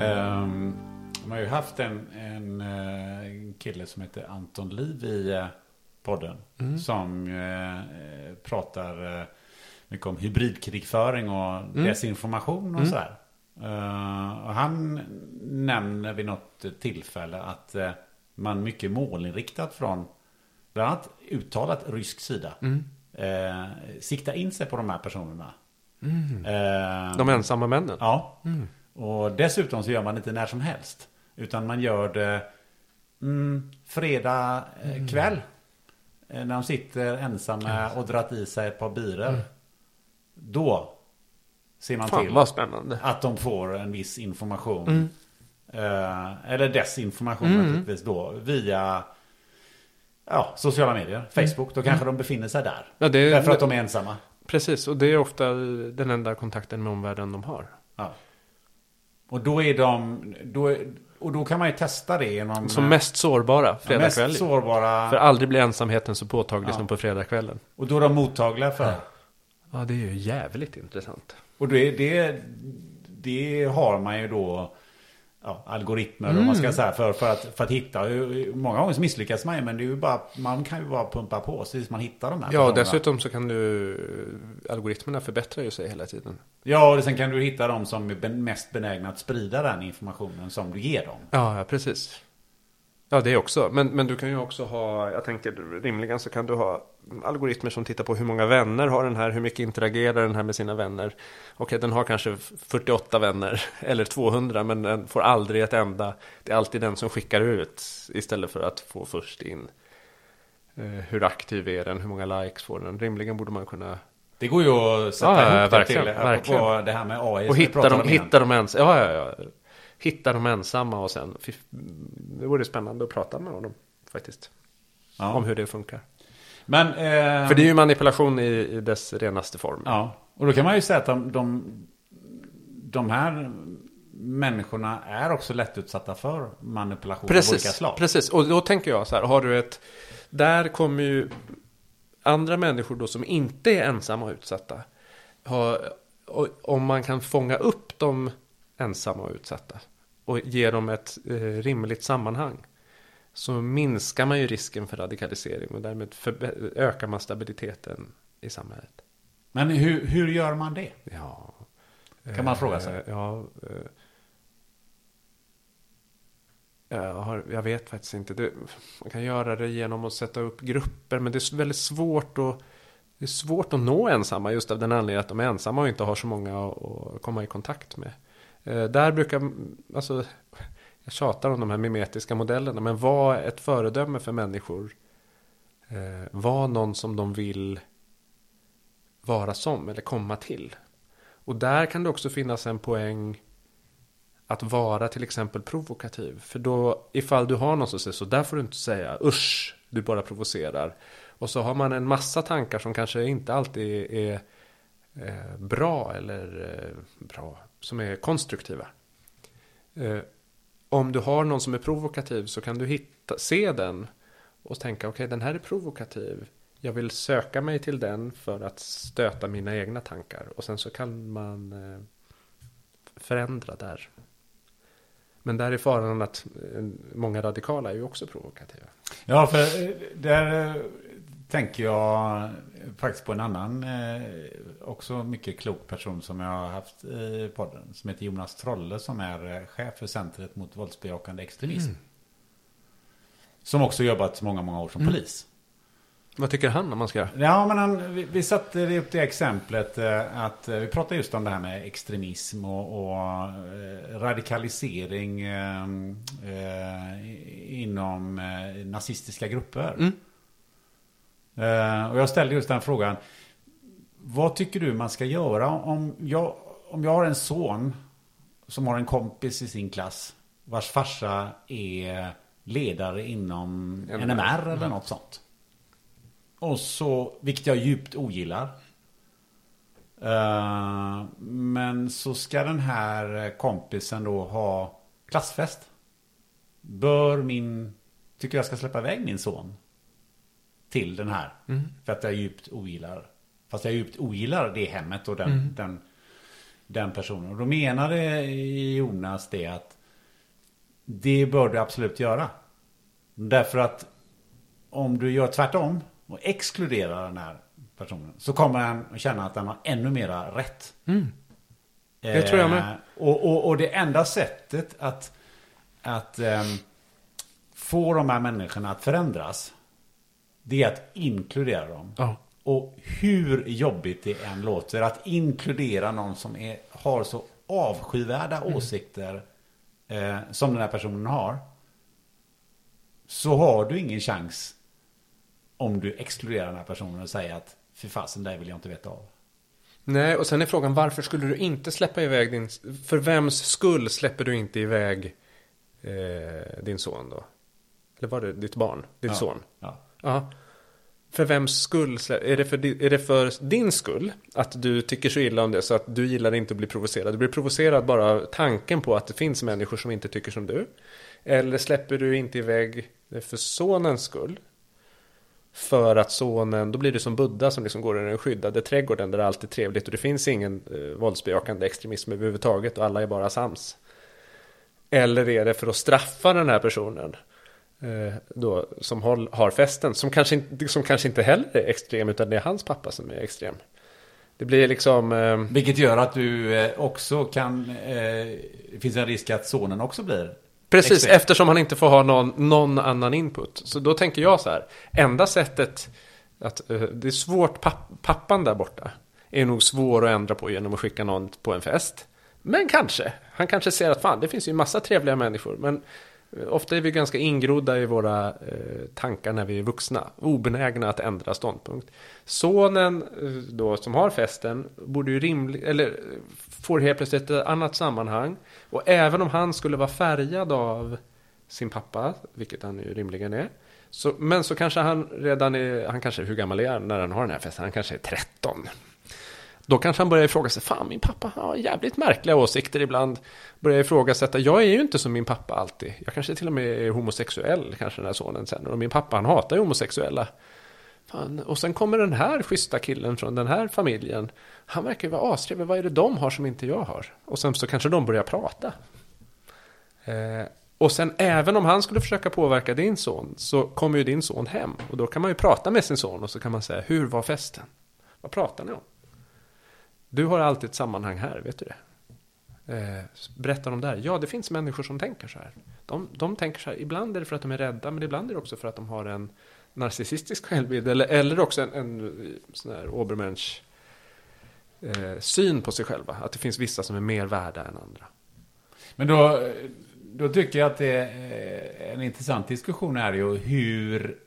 Um, man har ju haft en, en, eh, en kille som heter Anton Liv i eh, podden. Som eh, pratar eh, mycket om hybridkrigföring och desinformation och sådär. Eh, och han nämner vid något tillfälle att eh, man mycket målinriktat från bland annat uttalat rysk sida eh, siktar in sig på de här personerna. Eh, De ensamma männen. Ja. Och dessutom så gör man inte när som helst. Utan man gör det mm, fredag eh, kväll. Eh, när de sitter ensamma och dratt i sig ett par biror. Då ser man Fan till att de får en viss information. Eh, eller desinformation naturligtvis då. Via ja, sociala medier. Facebook. Då kanske de befinner sig där. Ja, det- Därför att de är ensamma. Precis, och det är ofta den enda kontakten med omvärlden de har. Ja. Och då är de... Då och då kan man ju testa det genom... Som mest sårbara ja, fredag mest sårbara. För aldrig blir ensamheten så påtaglig som på fredagskvällen. Och då är de mottagliga för. Ja, det är ju jävligt intressant. Och det, det, det har man ju då ja, algoritmer om man ska säga för, för, att, för att hitta. Många gånger så misslyckas man ju men det är ju bara, man kan ju bara pumpa på så tills man hittar de här Ja, dessutom så kan du... Algoritmerna förbättrar ju sig hela tiden. Ja, och sen kan du hitta de som är mest benägna att sprida den informationen som du ger dem. Ja, ja precis. Ja, det också. Men, men du kan ju också ha, jag tänker rimligen så kan du ha algoritmer som tittar på hur många vänner har den här, hur mycket interagerar den här med sina vänner. Okej, den har kanske 48 vänner eller 200, men den får aldrig ett enda. Det är alltid den som skickar ut istället för att få först in. Eh, hur aktiv är den, hur många likes får den? Rimligen borde man kunna... Det går ju att sätta Ja, ihop det verkligen, till verkligen. apropå det här med AI Och hitta dem, hitta dem ens, ja, ja, ja. Hitta dem ensamma och sen, det vore spännande att prata med honom faktiskt. Ja. Om hur det funkar. Men, eh, För det är ju manipulation i, i dess renaste form. Ja, och då kan man ju säga att de, de, de här människorna är också lättutsatta för manipulation av olika precis, slag. precis. Och då tänker jag så här, har du ett... Där kommer ju andra människor då som inte är ensamma och utsatta. Ha, och, om man kan fånga upp de ensamma och utsatta och ge dem ett eh, rimligt sammanhang. Så minskar man ju risken för radikalisering och därmed ökar man stabiliteten i samhället. Men hur, hur gör man det? Ja. Kan man fråga sig. Eh, Ja. eh, Jag, har, jag vet faktiskt inte. Det, man kan göra det genom att sätta upp grupper. Men det är väldigt svårt att, det är svårt att nå ensamma. Just av den anledningen att de är ensamma och inte har så många att, att komma i kontakt med. Eh, där brukar, alltså, jag tjatar om de här mimetiska modellerna. Men var ett föredöme för människor. Eh, var någon som de vill vara som eller komma till. Och där kan det också finnas en poäng att vara till exempel provokativ. För då, ifall du har någon som säger så, där får du inte säga usch, du bara provocerar. Och så har man en massa tankar som kanske inte alltid är eh, bra eller eh, bra, som är konstruktiva. Eh, om du har någon som är provokativ så kan du hitta, se den och tänka okej den här är provokativ. Jag vill söka mig till den för att stöta mina egna tankar. Och sen så kan man eh, förändra där. Men där är faran att eh, många radikala är ju också provokativa. Ja, för eh, där eh, tänker jag faktiskt på en annan, eh, också mycket klok person som jag har haft i podden. Som heter Jonas Trolle som är eh, chef för Centret mot våldsbejakande extremism. Som också jobbat många, många år som polis. Vad tycker han om man ska... Ja, men han, vi, vi satte upp det exemplet eh, att vi pratade just om det här med extremism och, och radikalisering eh, inom nazistiska grupper. Eh, och jag ställde just den frågan. Vad tycker du man ska göra om jag, om jag har en son som har en kompis i sin klass vars farsa är ledare inom NMR eller något sånt. Och så, vilket jag djupt ogillar. Eh, men så ska den här kompisen då ha klassfest. Bör min, tycker jag ska släppa iväg min son. Till den här. För att jag djupt ogillar. Fast jag djupt ogillar det hemmet och den, den, den personen. Och då menade Jonas det att det bör du absolut göra. Därför att om du gör tvärtom och exkluderar den här personen. Så kommer han att känna att han har ännu mera rätt. Det tror jag med. Eh, och, och, och det enda sättet att, att ehm, få de här människorna att förändras. Det är att inkludera dem. Ja. Och hur jobbigt det än låter att inkludera någon som är, har så avskyvärda Mm. åsikter eh, som den här personen har. Så har du ingen chans om du exkluderar den här personen och säger att fy fasen, det vill jag inte veta av. Nej, och sen är frågan varför skulle du inte släppa iväg din... För vems skull släpper du inte iväg eh, din son då? Eller var det ditt barn? Din Ja. son? Ja. Ja. För vems skull? Är det för, är det för din skull? Att du tycker så illa om det så att du gillar inte att bli provocerad? Du blir provocerad bara av tanken på att det finns människor som inte tycker som du? Eller släpper du inte iväg det för sonens skull? För att sonen, då blir du som Buddha som liksom går i den skyddade trädgården där allt är trevligt och det finns ingen eh, våldsbejakande extremism överhuvudtaget och alla är bara sams. Eller är det för att straffa den här personen då, som håll, har festen, som kanske, inte, som kanske inte heller är extrem utan det är hans pappa som är extrem. Det blir liksom... Eh, Vilket gör att du eh, också kan... Eh, det finns en risk att sonen också blir... Precis, extrem. eftersom han inte får ha någon, någon annan input. Så då tänker jag så här, enda sättet att eh, det är svårt, papp, pappan där borta är nog svår att ändra på genom att skicka någon på en fest. Men kanske, han kanske ser att fan, det finns ju massa trevliga människor. Men eh, ofta är vi ganska ingrodda i våra eh, tankar när vi är vuxna. Obenägna att ändra ståndpunkt. Sonen eh, då som har festen borde ju rimligt, eller får helt plötsligt ett annat sammanhang. Och även om han skulle vara färgad av sin pappa, vilket han ju rimligen är. Så, men så kanske han redan är, han kanske, hur gammal är han när han har den här festen? Han kanske är 13. Då kanske han börjar ifrågasätta, fan min pappa har jävligt märkliga åsikter ibland. Börjar ifrågasätta, jag är ju inte som min pappa alltid. Jag kanske till och med är homosexuell, kanske den här sonen sen. Och min pappa han hatar ju homosexuella. Fan. Och sen kommer den här schyssta killen från den här familjen. Han verkar ju vara astrevlig, vad är det de har som inte jag har? Och sen så kanske de börjar prata. Eh, och sen även om han skulle försöka påverka din son så kommer ju din son hem. Och då kan man ju prata med sin son och så kan man säga, hur var festen? Vad pratar ni om? Du har alltid ett sammanhang här, vet du det? Eh, berätta om det här. Ja, det finns människor som tänker så här. De, de tänker så här, ibland är det för att de är rädda, men ibland är det också för att de har en narcissistisk självbild. Eller, eller också en, en eh, sån här Obermensch eh, syn på sig själva. Att det finns vissa som är mer värda än andra. Men då, då tycker jag att det är en intressant diskussion är ju hur,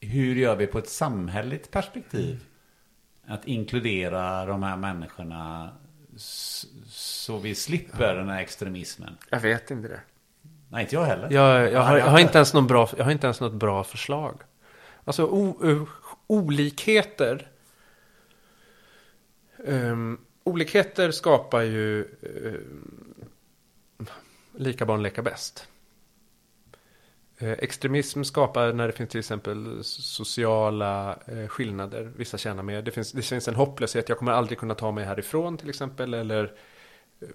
hur gör vi på ett samhälleligt perspektiv? Att inkludera de här människorna så vi slipper den här extremismen. Jag vet inte det. Nej, inte jag heller. Jag, jag, har, jag, har inte ens någon bra, jag har inte ens något bra förslag. Alltså o, o, olikheter. Ehm, olikheter skapar ju um, lika barn leka bäst. Eh, extremism skapar när det finns till exempel sociala eh, skillnader. Vissa tjänar mer. Det finns, det finns en hopplöshet. Jag kommer aldrig kunna ta mig härifrån till exempel. Eller eh,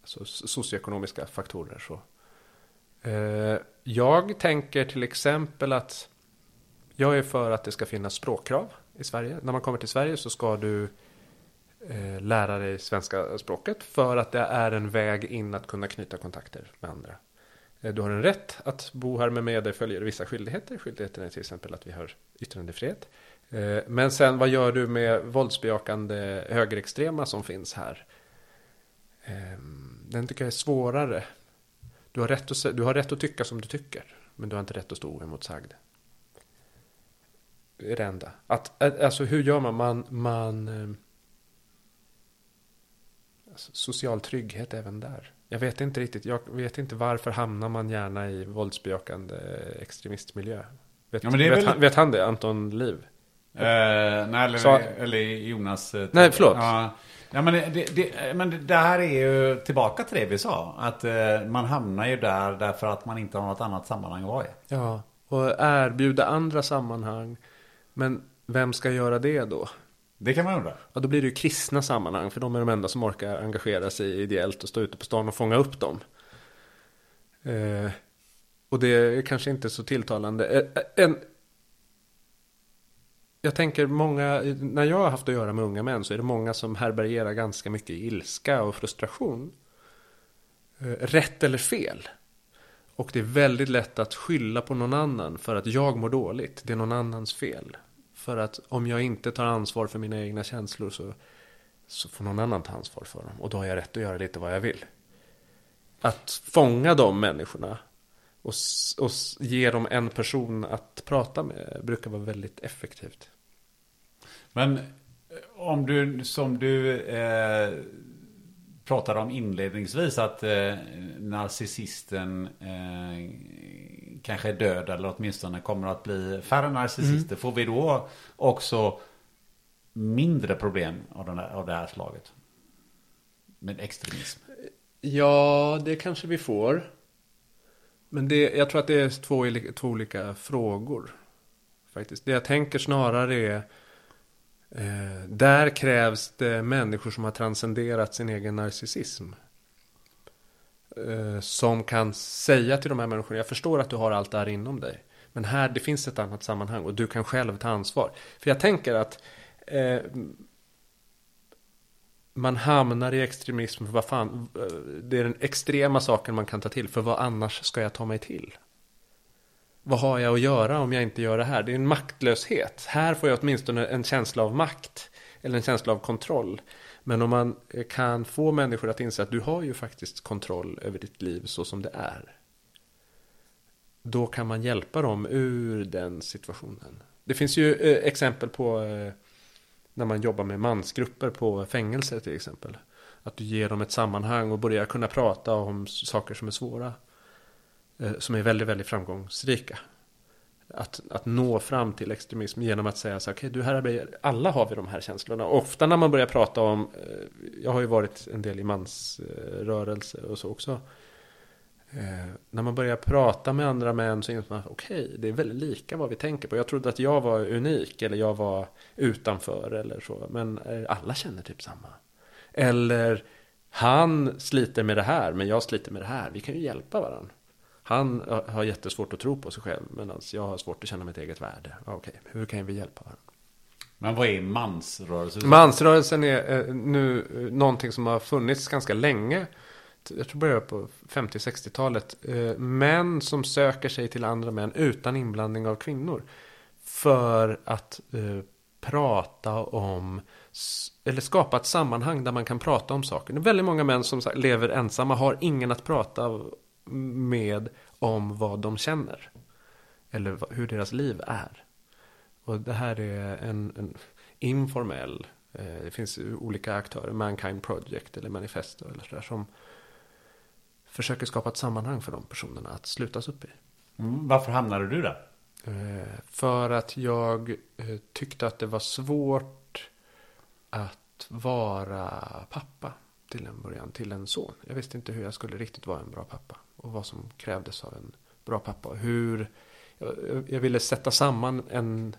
alltså, socioekonomiska faktorer. Så. Jag tänker till exempel att jag är för att det ska finnas språkkrav i Sverige. När man kommer till Sverige så ska du lära dig svenska språket för att det är en väg in att kunna knyta kontakter med andra. Eh, du har en rätt att bo här med med dig följer vissa skyldigheter. Skyldigheten är till exempel att vi har yttrandefrihet. Eh, men sen vad gör du med våldsbejakande högerextrema som finns här? Ehm, den tycker jag är svårare. Du har, rätt att, du har rätt att tycka som du tycker. Men du har inte rätt att stå oemotsagd. Det är det enda. Att, eh, alltså hur gör man? Man... man alltså, social trygghet även där. Jag vet inte riktigt. Jag vet inte varför hamnar man gärna i våldsbejakande extremistmiljö. Vet, Ja, vet, väl- han, vet han det? Anton Liv? Eh, nej, eller, Så- eller Jonas. eh, Nej, förlåt. Ja, ja men, det, det, men det, det här är ju tillbaka till det vi sa. Att eh, man hamnar ju där därför att man inte har något annat sammanhang att vara i. Ja, och erbjuda andra sammanhang. Men vem ska göra det då? Det kan man undra. Ja, då blir det ju kristna sammanhang, för de är de enda som orkar engagera sig ideellt och stå ute på stan och fånga upp dem. Eh, och det är kanske inte så tilltalande. Eh, eh, En, jag tänker många, när jag har haft att göra med unga män så är det många som härbärgerar ganska mycket ilska och frustration. Eh, Rätt eller fel. Och det är väldigt lätt att skylla på någon annan för att jag mår dåligt. Det är någon annans fel. För att om jag inte tar ansvar för mina egna känslor så, så får någon annan ta ansvar för dem. Och då har jag rätt att göra lite vad jag vill. Att fånga de människorna och, och ge dem en person att prata med brukar vara väldigt effektivt. Men eh, om du, som du eh, pratade om inledningsvis, att eh, narcissisten eh, kanske är död eller åtminstone kommer att bli färre narcissister. Får vi då också mindre problem av, den där, av det här slaget? Med extremism. Ja, det kanske vi får. Men det, jag tror att det är två, två olika frågor. Faktiskt. Det jag tänker snarare är eh, där krävs det människor som har transcenderat sin egen narcissism. Eh, som kan säga till de här människorna, jag förstår att du har allt det här inom dig. Men här, det finns ett annat sammanhang och du kan själv ta ansvar. För jag tänker att eh, man hamnar i extremism för vad fan, eh, det är den extrema saken man kan ta till. För vad annars ska jag ta mig till? Vad har jag att göra om jag inte gör det här? Det är en maktlöshet. Här får jag åtminstone en känsla av makt. Eller en känsla av kontroll. Men om man kan få människor att inse att du har ju faktiskt kontroll över ditt liv så som det är. Då kan man hjälpa dem ur den situationen. Det finns ju eh, exempel på eh, när man jobbar med mansgrupper på fängelser till exempel. Att du ger dem ett sammanhang och börjar kunna prata om saker som är svåra. Eh, som är väldigt, väldigt framgångsrika. Att, att nå fram till extremism genom att säga så här, okej, du här är, alla har vi de här känslorna. Ofta när man börjar prata om, eh, jag har ju varit en del i mansrörelse och så också. Eh, när man börjar prata med andra män så inser man, okej, det är väldigt lika vad vi tänker på. Jag trodde att jag var unik eller jag var utanför eller så. Men eh, alla känner typ samma. Eller han sliter med det här, men jag sliter med det här. Vi kan ju hjälpa varandra. Han har jättesvårt att tro på sig själv, medan jag har svårt att känna mitt eget värde. Okej, hur kan vi hjälpa varandra? Men vad är mansrörelse? Mansrörelsen är eh, nu eh, någonting som har funnits ganska länge. Jag tror började på 50-60-talet. Eh, Män som söker sig till andra män utan inblandning av kvinnor. För att prata om, eller skapa ett sammanhang där man kan prata om saker. Det är väldigt många män som lever ensamma, har ingen att prata med om vad de känner. Eller hur deras liv är. Och det här är en, en informell, eh, det finns olika aktörer, Mankind Project eller Manifesto eller sådär som försöker skapa ett sammanhang för de personerna att slutas upp i. Mm, varför hamnade du där? Eh, För att jag eh, tyckte att det var svårt att vara pappa till en början, till en son. Jag visste inte hur jag skulle riktigt vara en bra pappa. Och vad som krävdes av en bra pappa. Hur jag, jag ville sätta samman en,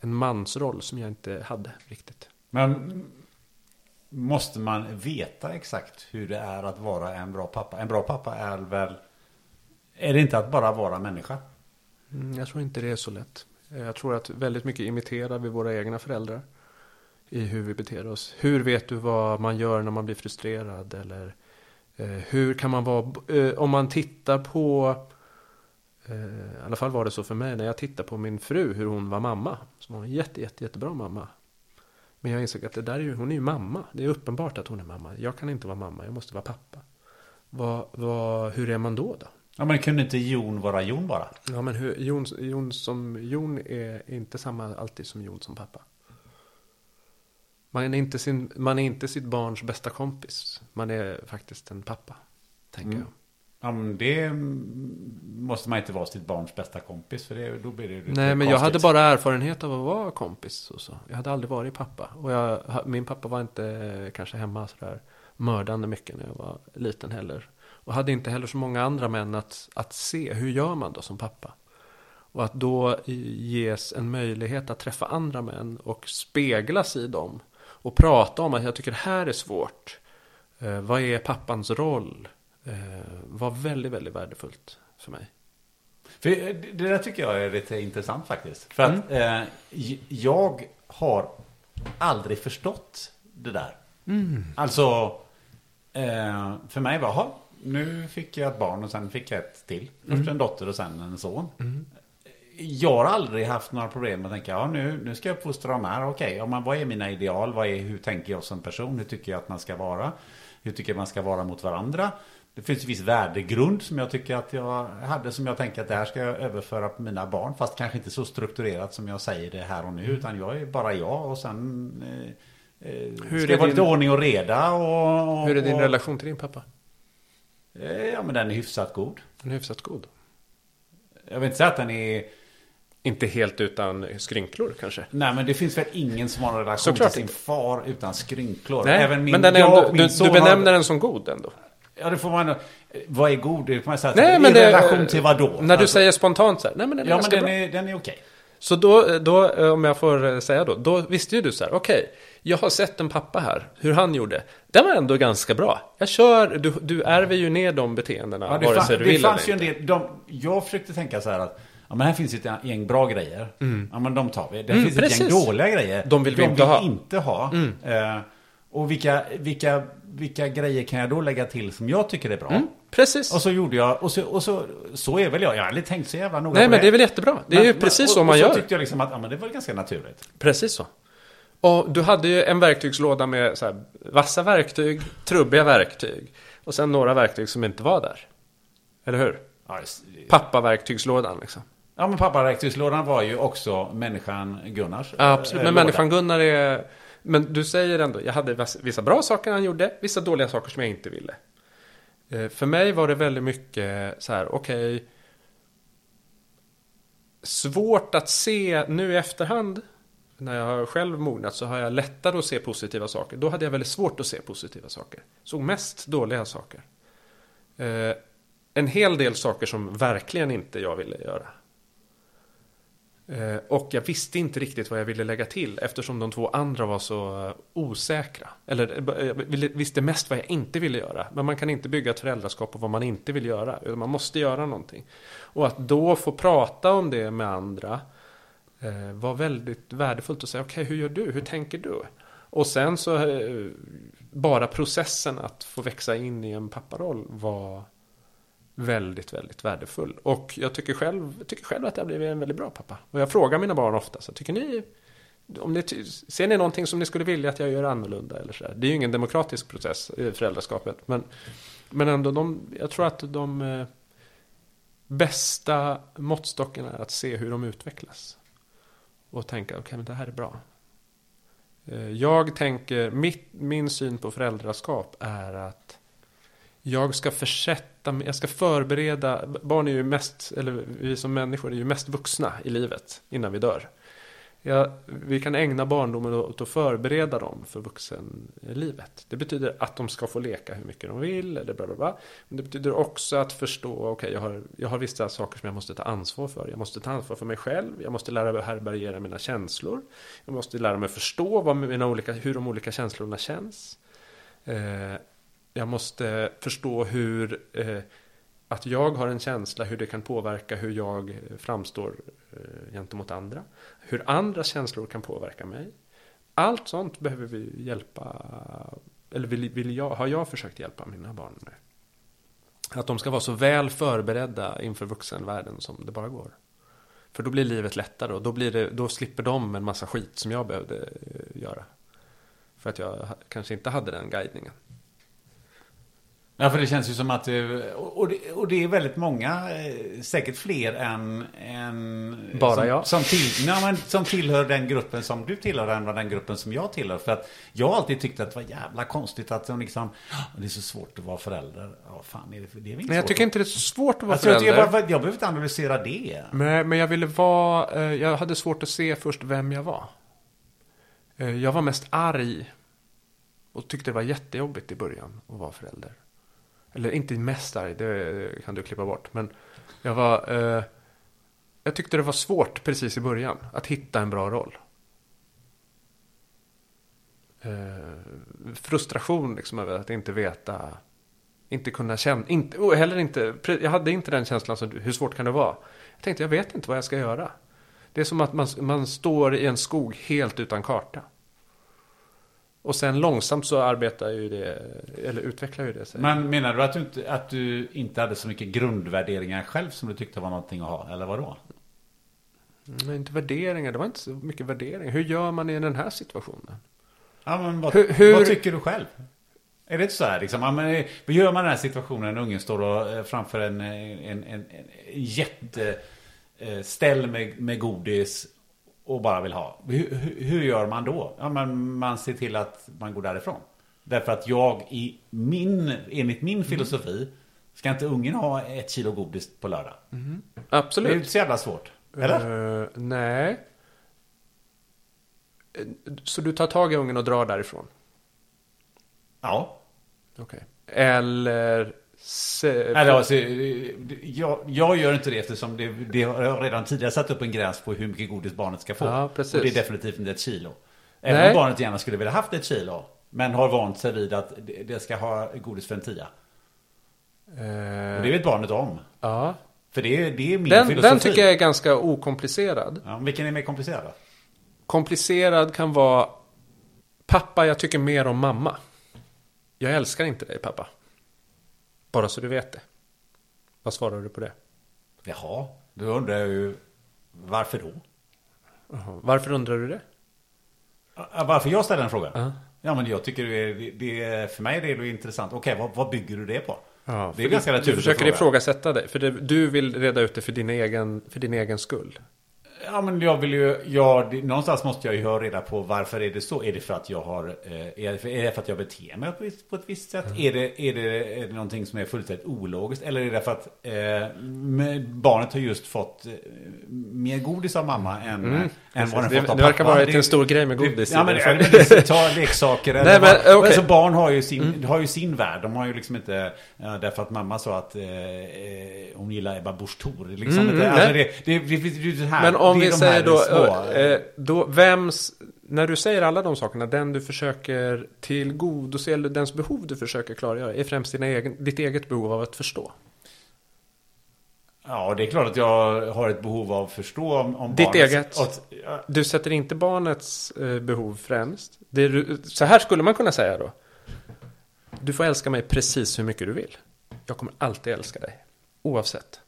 en mansroll som jag inte hade riktigt. Men måste man veta exakt hur det är att vara en bra pappa? En bra pappa är väl... Är det inte att bara vara människa? Mm, Jag tror inte det är så lätt. Jag tror att väldigt mycket imiterar vi våra egna föräldrar. I hur vi beter oss. Hur vet du vad man gör när man blir frustrerad? Eller hur kan man vara... Eh, om man tittar på... Eh, I alla fall var det så för mig när jag tittade på min fru, hur hon var mamma. Så var hon en jätte, jätte, jättebra mamma. Men jag insåg att det där är ju, hon är ju mamma. Det är uppenbart att hon är mamma. Jag kan inte vara mamma, jag måste vara pappa. Vad, vad, hur är man då då? Ja, men kunde inte Jon vara Jon bara? Ja, men hur, Jon, Jon, som, Jon är inte samma alltid som Jon som pappa. Man är, inte sin, man är inte sitt barns bästa kompis. Man är faktiskt en pappa, tänker jag. Ja, men det mm, måste man inte vara sitt barns bästa kompis. För det, då blir det Nej, men jag hade konstigt. bara erfarenhet av att vara kompis. Och så. Jag hade aldrig varit pappa. Och jag, min pappa var inte kanske hemma sådär mördande mycket när jag var liten heller. Och hade inte heller så många andra män att, att se. Hur gör man då som pappa? Och att då ges en möjlighet att träffa andra män och speglas i dem. Och prata om att jag tycker det här är svårt. Eh, vad är pappans roll? Eh, var väldigt, väldigt värdefullt för mig. För det det där tycker jag är lite intressant faktiskt. För att eh, j- jag har aldrig förstått det där. Alltså, eh, för mig var "Jaha, nu fick jag ett barn och sen fick jag ett till. Först en dotter och sen en son. Jag har aldrig haft några problem med att tänka, ja nu, nu ska jag uppfostra de här. Okej, ja, men vad är mina ideal? Vad är, hur tänker jag som person? Hur tycker jag att man ska vara? Hur tycker jag man ska vara mot varandra? Det finns en viss värdegrund som jag tycker att jag hade som jag tänker att det här ska jag överföra på mina barn. Fast kanske inte så strukturerat som jag säger det här och nu. Utan jag är bara jag och sen eh, eh, Hur ska det vara lite ordning och reda. Och, och, Hur är din och, relation till din pappa? Eh, Ja men den är hyfsat god. Den är hyfsat god. Jag vill inte säga att den är... Inte helt utan skrynklor kanske. Nej men det finns väl ingen som har en relation Såklart till sin inte. far utan skrynklor. Nej, Även min, men den är jag ändå, du, du har- benämner den som god ändå. Ja det får man... Vad är god? Det får man säga. Nej, I men det, relation till vad då? När du Alltså, säger spontant så här, nej men den är Ja men den bra. är, den är okej. Så då, då, eh, om jag får eh, säga då, då visste ju du så här, okej, jag har sett en pappa här, hur han gjorde. Den var ändå ganska bra. Jag kör, du, du ärver ju ner de beteendena, Ja, det vare sig du det vill fanns ju eller en inte. del, de, jag försökte tänka så här att Ja men här finns ett gäng bra grejer. Ja men de tar vi. Det Mm, finns ett gäng precis. dåliga grejer. De vill vi inte ha. Mm. inte ha. Eh, och vilka, vilka, vilka grejer kan jag då lägga till som jag tycker är bra? Precis. Och så gjorde jag, och så, och så, så är väl jag. Jag har aldrig tänkt så jävla noga Nej men det är väl jättebra. Det är Men- ju men- precis och, så man och gör. så tyckte jag liksom att, ja men det var ganska naturligt. Precis så. Och du hade ju en verktygslåda med så här, vassa verktyg, trubbiga verktyg. Och sen några verktyg som inte var där. Eller hur? Ja, Pappa-verktygslådan liksom. Ja men pappaverktygslådan var ju också människan Gunnars. Absolut. eh, Men låda. människan Gunnar är... Men du säger ändå, jag hade vissa bra saker han gjorde, vissa dåliga saker som jag inte ville. Eh, För mig var det väldigt mycket så här, okej. svårt att se nu i efterhand. När jag har själv mognat så har jag lättare att se positiva saker. Då hade jag väldigt svårt att se positiva saker. Såg mest dåliga saker. Eh, en hel del saker som verkligen inte jag ville göra. Eh, och jag visste inte riktigt vad jag ville lägga till eftersom de två andra var så eh, osäkra. Eller eh, jag visste mest vad jag inte ville göra. Men man kan inte bygga ett föräldraskap på vad man inte vill göra. Utan man måste göra någonting. Och att då få prata om det med andra var väldigt värdefullt att säga okej hur gör du, hur tänker du? Och sen så bara processen att få växa in i en papparoll var väldigt, väldigt värdefull. Och jag tycker själv, tycker själv att jag blivit en väldigt bra pappa. Och jag frågar mina barn ofta, så tycker ni, om ni ser ni någonting som ni skulle vilja att jag gör annorlunda? Eller så där? Det är ju ingen demokratisk process eh, föräldraskapet. Men, men ändå, de, jag tror att de eh, bästa måttstockarna är att se hur de utvecklas. Och tänka, okej men det här är bra. Eh, jag tänker, mitt, min syn på föräldraskap är att jag ska försätta mig, jag ska förbereda, barn är ju mest, eller vi som människor är ju mest vuxna i livet innan vi dör. Ja, vi kan ägna barndomen åt att förbereda dem för vuxenlivet. Det betyder att de ska få leka hur mycket de vill, eller bla bla bla. Men det betyder också att förstå, okej, jag, har, jag har vissa saker som jag måste ta ansvar för. Jag måste ta ansvar för mig själv, jag måste lära mig att härbärgera mina känslor. Jag måste lära mig förstå vad mina olika, hur de olika känslorna känns. Eh, jag måste förstå hur eh, att jag har en känsla, hur det kan påverka hur jag framstår eh, gentemot andra. Hur andra känslor kan påverka mig. Allt sånt behöver vi hjälpa, eller vill, vill jag, har jag försökt hjälpa mina barn med. Att de ska vara så väl förberedda inför vuxenvärlden som det bara går. För då blir livet lättare och då, blir det, då slipper de en massa skit som jag behövde eh, göra. För att jag kanske inte hade den guidningen. Ja, för det känns ju som att det, och det, och det är väldigt många, eh, säkert fler än, än Bara som, jag. Som, till, nej, men, som tillhör den gruppen som du tillhör än den gruppen som jag tillhör. För att jag har alltid tyckt att det var jävla konstigt att de liksom, "Ah, det är så svårt att vara förälder. Ja, fan, är det, det är väl inte Men jag tycker inte det är så svårt att vara Alltså, jag, förälder. jag, bara- jag behöver inte analysera det. Men, men jag ville vara, eh, jag hade svårt att se först vem jag var. Eh, jag var mest arg. Och tyckte det var jättejobbigt i början att vara förälder. Eller inte mest arg, det kan du klippa bort. Men jag var, eh, jag tyckte det var svårt precis i början att hitta en bra roll. Eh, frustration liksom över att inte veta Inte kunna känna, inte, och heller inte, jag hade inte den känslan som du, hur svårt kan det vara? Jag tänkte, jag vet inte vad jag ska göra. Det är som att man, man står i en skog helt utan karta. Och sen långsamt så arbetar ju det, eller utvecklar ju det sig. Men menar du att du, inte, att du inte hade så mycket grundvärderingar själv som du tyckte var någonting att ha? Eller vadå? Men inte värderingar, det var inte så mycket värderingar. Hur gör man i den här situationen? Ja, men vad, Hur- hur- vad tycker du själv? Är det inte så här liksom? Ja, men, eh, vad gör man i den här situationen när ungen står och, eh, framför en, eh, en, en, en jätteställ med, med godis och bara vill ha? Hur, hur, gör man då? Ja, men man ser till att man går därifrån. Därför att jag i min, enligt min filosofi ska inte ungen ha ett kilo godis på lördag. Det är Absolut. inte så jävla svårt. Eller? Eh, nej. Så du tar tag i ungen och drar därifrån? Ja. Okej. Eller... Se, Eller, alltså, jag, jag gör inte det eftersom det, det har redan tidigare satt upp en gräns på hur mycket godis barnet ska få. Ja. Och det är definitivt inte ett kilo. Även Nej. om barnet gärna skulle vilja haft ett kilo. Men har vant sig vid att det ska ha godis för en tia. eh, Och det vet barnet om. ja. För det är, det är min Den, filosofi. den tycker jag är ganska okomplicerad. Ja, vilken är mer komplicerad? Komplicerad kan vara... Pappa, jag tycker mer om mamma. Jag älskar inte dig, pappa. Bara så du vet det. Vad svarar du på det? Jaha, då undrar jag ju varför då? Jaha. Varför undrar du det? Varför jag ställer den frågan? Ja. Ja men jag tycker det är, det för mig är det intressant. Okej, vad, vad bygger du det på? Ja, det är ganska naturligt Du försöker fråga. ifrågasätta dig. För det, du vill reda ut det för din egen, för din egen skull. Ja men jag vill ju, ja, det, någonstans måste jag ju ha reda på varför är det så? Är det för att jag har, eh, är, det för, att jag beter mig på, ett- på ett visst sätt? Mm. Är, det, är, det, är det någonting som är fullständigt ologiskt? Eller är det för att eh, barnet har just fått eh, mer godis av mamma än, än vad den Mm. Det- fått av det verkar pappa? vara en stor grej med godis Ja men, det. ja, men det- ta leksaker eller Nej, men, vad-. Mm. alltså, barn har ju, sin, har ju sin värld. De har ju liksom inte, därför att mamma sa att eh, eh, hon gillar Ebba Busch Thor. Liksom Mm, inte, alltså, det, det, det, det, det här, Men om är vi säger då, små- eh, då, vems, när du säger alla de sakerna, den du försöker tillgodose, eller dens behov du försöker klargöra, är främst dina egen, ditt eget behov av att förstå. Ja, det är klart att jag har ett behov av att förstå om, om Ditt barnets- eget. Att, ja, Du sätter inte barnets eh, behov främst. Du- så här skulle man kunna säga då. Du får älska mig precis hur mycket du vill. Jag kommer alltid älska dig. Oavsett.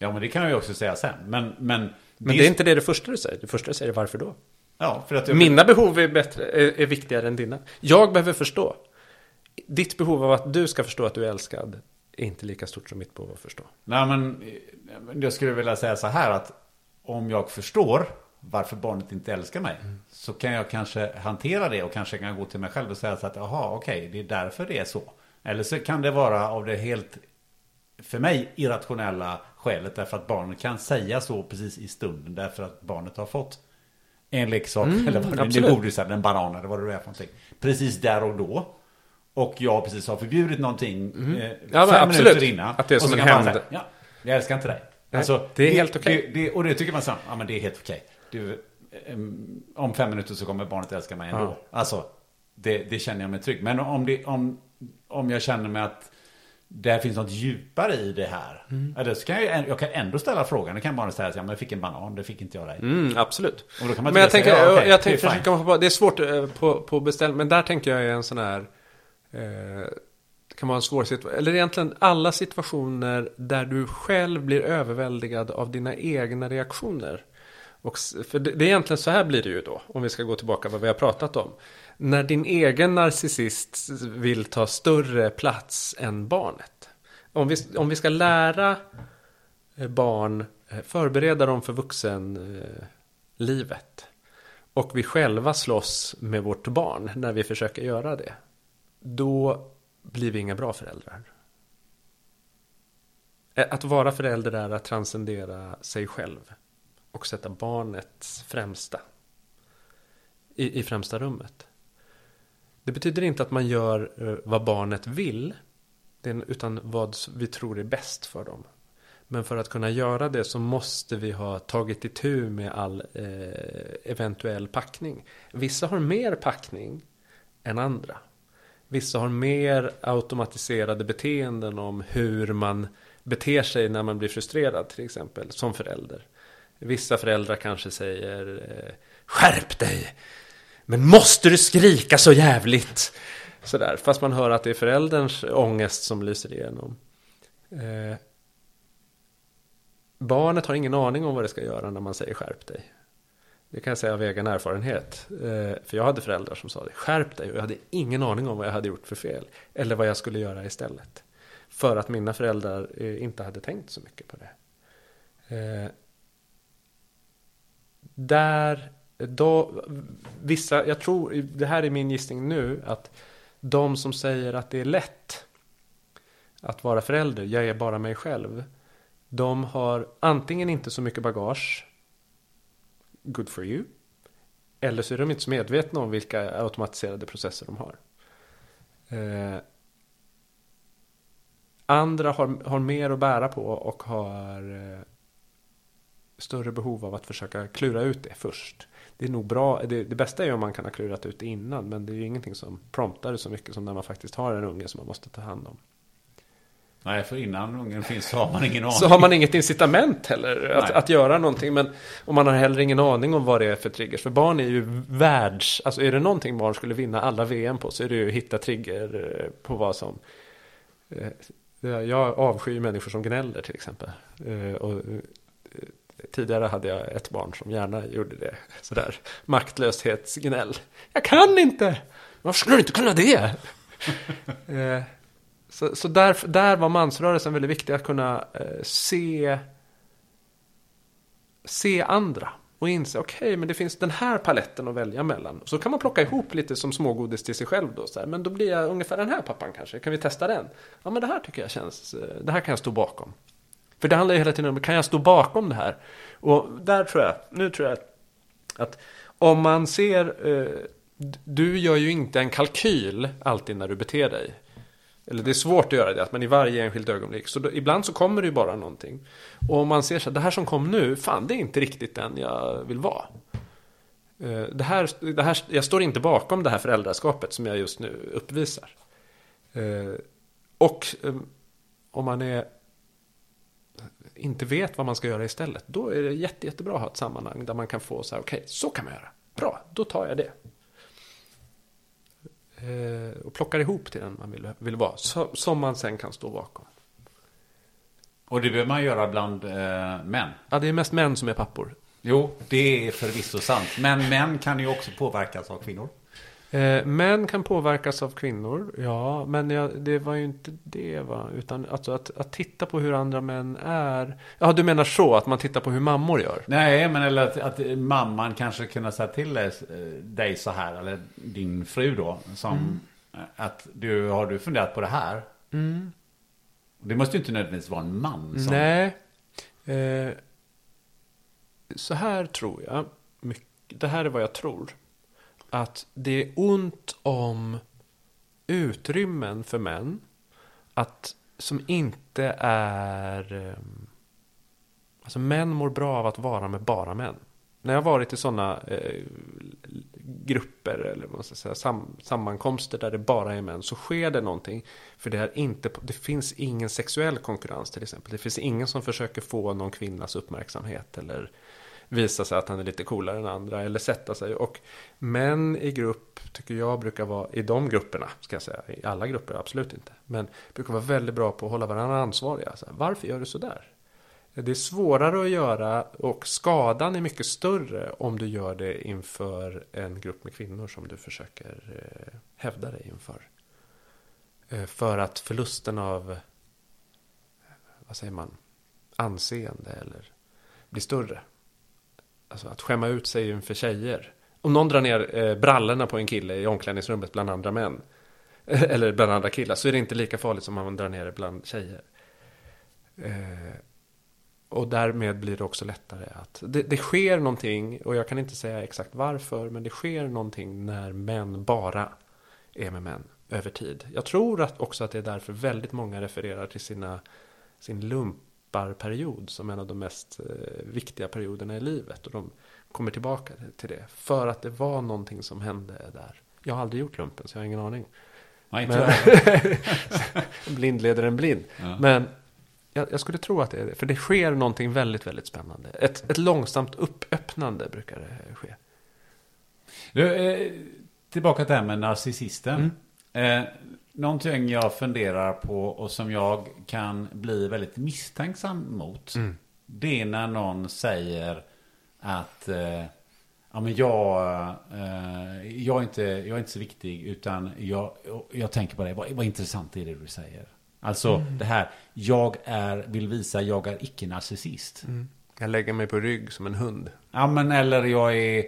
Ja, men det kan jag ju också säga sen. Men, men, Men det är inte det, det första du säger. Det första du säger är varför då? Ja, för att jag, Mina behov är, bättre, är, är viktigare än dina. Jag behöver förstå. Ditt behov av att du ska förstå att du är älskad är inte lika stort som mitt behov av att förstå. Nej, men jag skulle vilja säga så här att om jag förstår varför barnet inte älskar mig så kan jag kanske hantera det och kanske kan gå till mig själv och säga så att jaha, okej, det är därför det är så. Eller så kan det vara av det helt, för mig, irrationella skälet därför att barnet kan säga så precis i stunden därför att barnet har fått en leksak eller vad det nu godis eller en banan eller vad det är för någonting. Precis där och då. Och jag precis har förbjudit någonting eh, Ja, fem absolut. minuter innan. Att det är som en hämnd. Ja, jag älskar inte dig. Alltså, det är helt okej. det, det, och det tycker man så, ja men det är helt okej. Du, em, om fem minuter så kommer barnet älska mig ändå. Alltså, det, det känner jag mig trygg. Men om, det, om, om jag känner mig att det finns något djupare i det här. Mm. Eller så kan jag, jag kan ändå ställa frågan. Det kan barnet säga, ja men jag fick en banan, det fick inte jag dig. Mm, absolut. Men jag tänker, så, ja, okej, jag det är tänker fine. försöka komma på, det är svårt eh, på, på beställ, men där tänker jag är en sån här, eh, det kan vara en svår situation, eller egentligen alla situationer där du själv blir överväldigad av dina egna reaktioner. Och, för det, det är egentligen så här blir det ju då, om vi ska gå tillbaka vad vi har pratat om. När din egen narcissist vill ta större plats än barnet. Om vi, om vi ska lära eh, barn, eh, förbereda dem för vuxenlivet. Eh, och vi själva slåss med vårt barn när vi försöker göra det. Då blir vi inga bra föräldrar. Att vara förälder är att transcendera sig själv. Och sätta barnets främsta. I, i främsta rummet. Det betyder inte att man gör eh, vad barnet vill. Utan vad vi tror är bäst för dem. Men för att kunna göra det så måste vi ha tagit itu med all eh, eventuell packning. Vissa har mer packning än andra. Vissa har mer automatiserade beteenden om hur man beter sig när man blir frustrerad till exempel som förälder. Vissa föräldrar kanske säger eh, Skärp dig! Men måste du skrika så jävligt? Sådär, fast man hör att det är förälderns ångest som lyser igenom. Eh, barnet har ingen aning om vad det ska göra när man säger skärp dig. Det kan jag säga av egen erfarenhet. Eh, för jag hade föräldrar som sa det. Skärp dig. Och jag hade ingen aning om vad jag hade gjort för fel. Eller vad jag skulle göra istället. För att mina föräldrar eh, inte hade tänkt så mycket på det. Eh, där, då, vissa, jag tror, det här är min gissning nu, att de som säger att det är lätt att vara förälder, jag är bara mig själv. De har antingen inte så mycket bagage good for you. Eller så är de inte så medvetna om vilka automatiserade processer de har. Eh, andra har, har mer att bära på och har eh, större behov av att försöka klura ut det först. Det är nog bra, det, det, bästa är ju om man kan ha klurat ut det innan, men det är ju ingenting som promptar så mycket som när man faktiskt har en unge som man måste ta hand om. Nej, för innan ungen finns så har man ingen aning. Så har man inget incitament heller att, att göra någonting. Men, och man har heller ingen aning om vad det är för triggers. För barn är ju världs... Alltså är det någonting barn skulle vinna alla VM på så är det ju att hitta trigger eh, på vad som... Eh, jag avskyr människor som gnäller till exempel. Eh, och tidigare hade jag ett barn som gärna gjorde det. Sådär maktlöshetsgnäll. Jag kan inte! Varför skulle du inte kunna det? Så, så där, där var mansrörelsen väldigt viktig att kunna eh, se, se andra. Och inse, okej, okay, men det finns den här paletten att välja mellan. Så kan man plocka ihop lite som smågodis till sig själv då. Så här, men då blir jag ungefär den här pappan kanske. Kan vi testa den? Ja, men det här tycker jag känns, eh, det här kan jag stå bakom. För det handlar ju hela tiden om, kan jag stå bakom det här? Och där tror jag, nu tror jag att om man ser, eh, du gör ju inte en kalkyl alltid när du beter dig. Eller det är svårt att göra det, men i varje enskilt ögonblick. Så då, ibland så kommer det ju bara någonting. Och om man ser så här, det här som kom nu, fan det är inte riktigt den jag vill vara. Eh, det här, det här, jag står inte bakom det här föräldraskapet som jag just nu uppvisar. Eh, och eh, om man är, inte vet vad man ska göra istället, då är det jätte, jättebra att ha ett sammanhang där man kan få så här, okej, okay, så kan man göra. Bra, då tar jag det eh, och plockar ihop till den man vill, vill vara. Så, som man sen kan stå bakom. Och det behöver man göra bland eh, män? Ja, det är mest män som är pappor. Jo, det är förvisso sant. Men män kan ju också påverkas av kvinnor. Eh, män kan påverkas av kvinnor, ja, men jag, det var ju inte det va, utan alltså att, att titta på hur andra män är. Ja, du menar så, att man tittar på hur mammor gör? Nej, men eller att, att mamman kanske kunde säga till dig, dig så här, eller din fru då, som mm. att du, har du funderat på det här? Mm. Det måste ju inte nödvändigtvis vara en man som... Nej. Eh, så här tror jag, det här är vad jag tror att det är ont om utrymmen för män att, som inte är... Ehm, alltså män mår bra av att vara med bara män. När jag har varit i sådana eh, grupper eller vad man ska säga, sam, sammankomster där det bara är män så sker det någonting. För det, är inte, det finns ingen sexuell konkurrens till exempel. Det finns ingen som försöker få någon kvinnas uppmärksamhet eller visa sig att han är lite coolare än andra eller sätta sig. Och män i grupp tycker jag brukar vara, i de grupperna ska jag säga, i alla grupper absolut inte, men brukar vara väldigt bra på att hålla varandra ansvariga. Så här, Varför gör du sådär? Det är svårare att göra och skadan är mycket större om du gör det inför en grupp med kvinnor som du försöker eh, hävda dig inför. Eh, för att förlusten av, eh, vad säger man, anseende eller blir större alltså att skämma ut sig inför tjejer. Om någon drar ner eh, brallorna på en kille i omklädningsrummet bland andra män. Eller bland andra killar. Så är det inte lika farligt som om man drar ner det bland tjejer. Eh, och därmed blir det också lättare att... Det, det, sker någonting, och jag kan inte säga exakt varför, men det sker någonting när män bara är med män över tid. Jag tror att också att det är därför väldigt många refererar till sina, sin lump lapparperiod som en av de mest eh, viktiga perioderna i livet. Och de kommer tillbaka till det. För att det var någonting som hände där. Jag har aldrig gjort lumpen så jag har ingen aning. Nej, Men, blind leder en blind. Men jag, jag skulle tro att det är det. För det sker någonting väldigt, väldigt spännande. Ett, ett långsamt uppöppnande brukar det ske. Du, eh, tillbaka till det här med narcissisten. Mm. Eh, någonting jag funderar på och som jag kan bli väldigt misstänksam mot. Mm. Det är när någon säger att eh, ja, men jag, eh, jag, är inte, jag är inte så viktig utan jag, jag tänker på det. Vad, vad intressant är det du säger? Alltså Mm. det här, jag är, vill visa jag är icke-narcissist. Jag lägger mig på rygg som en hund. Ja men eller jag är,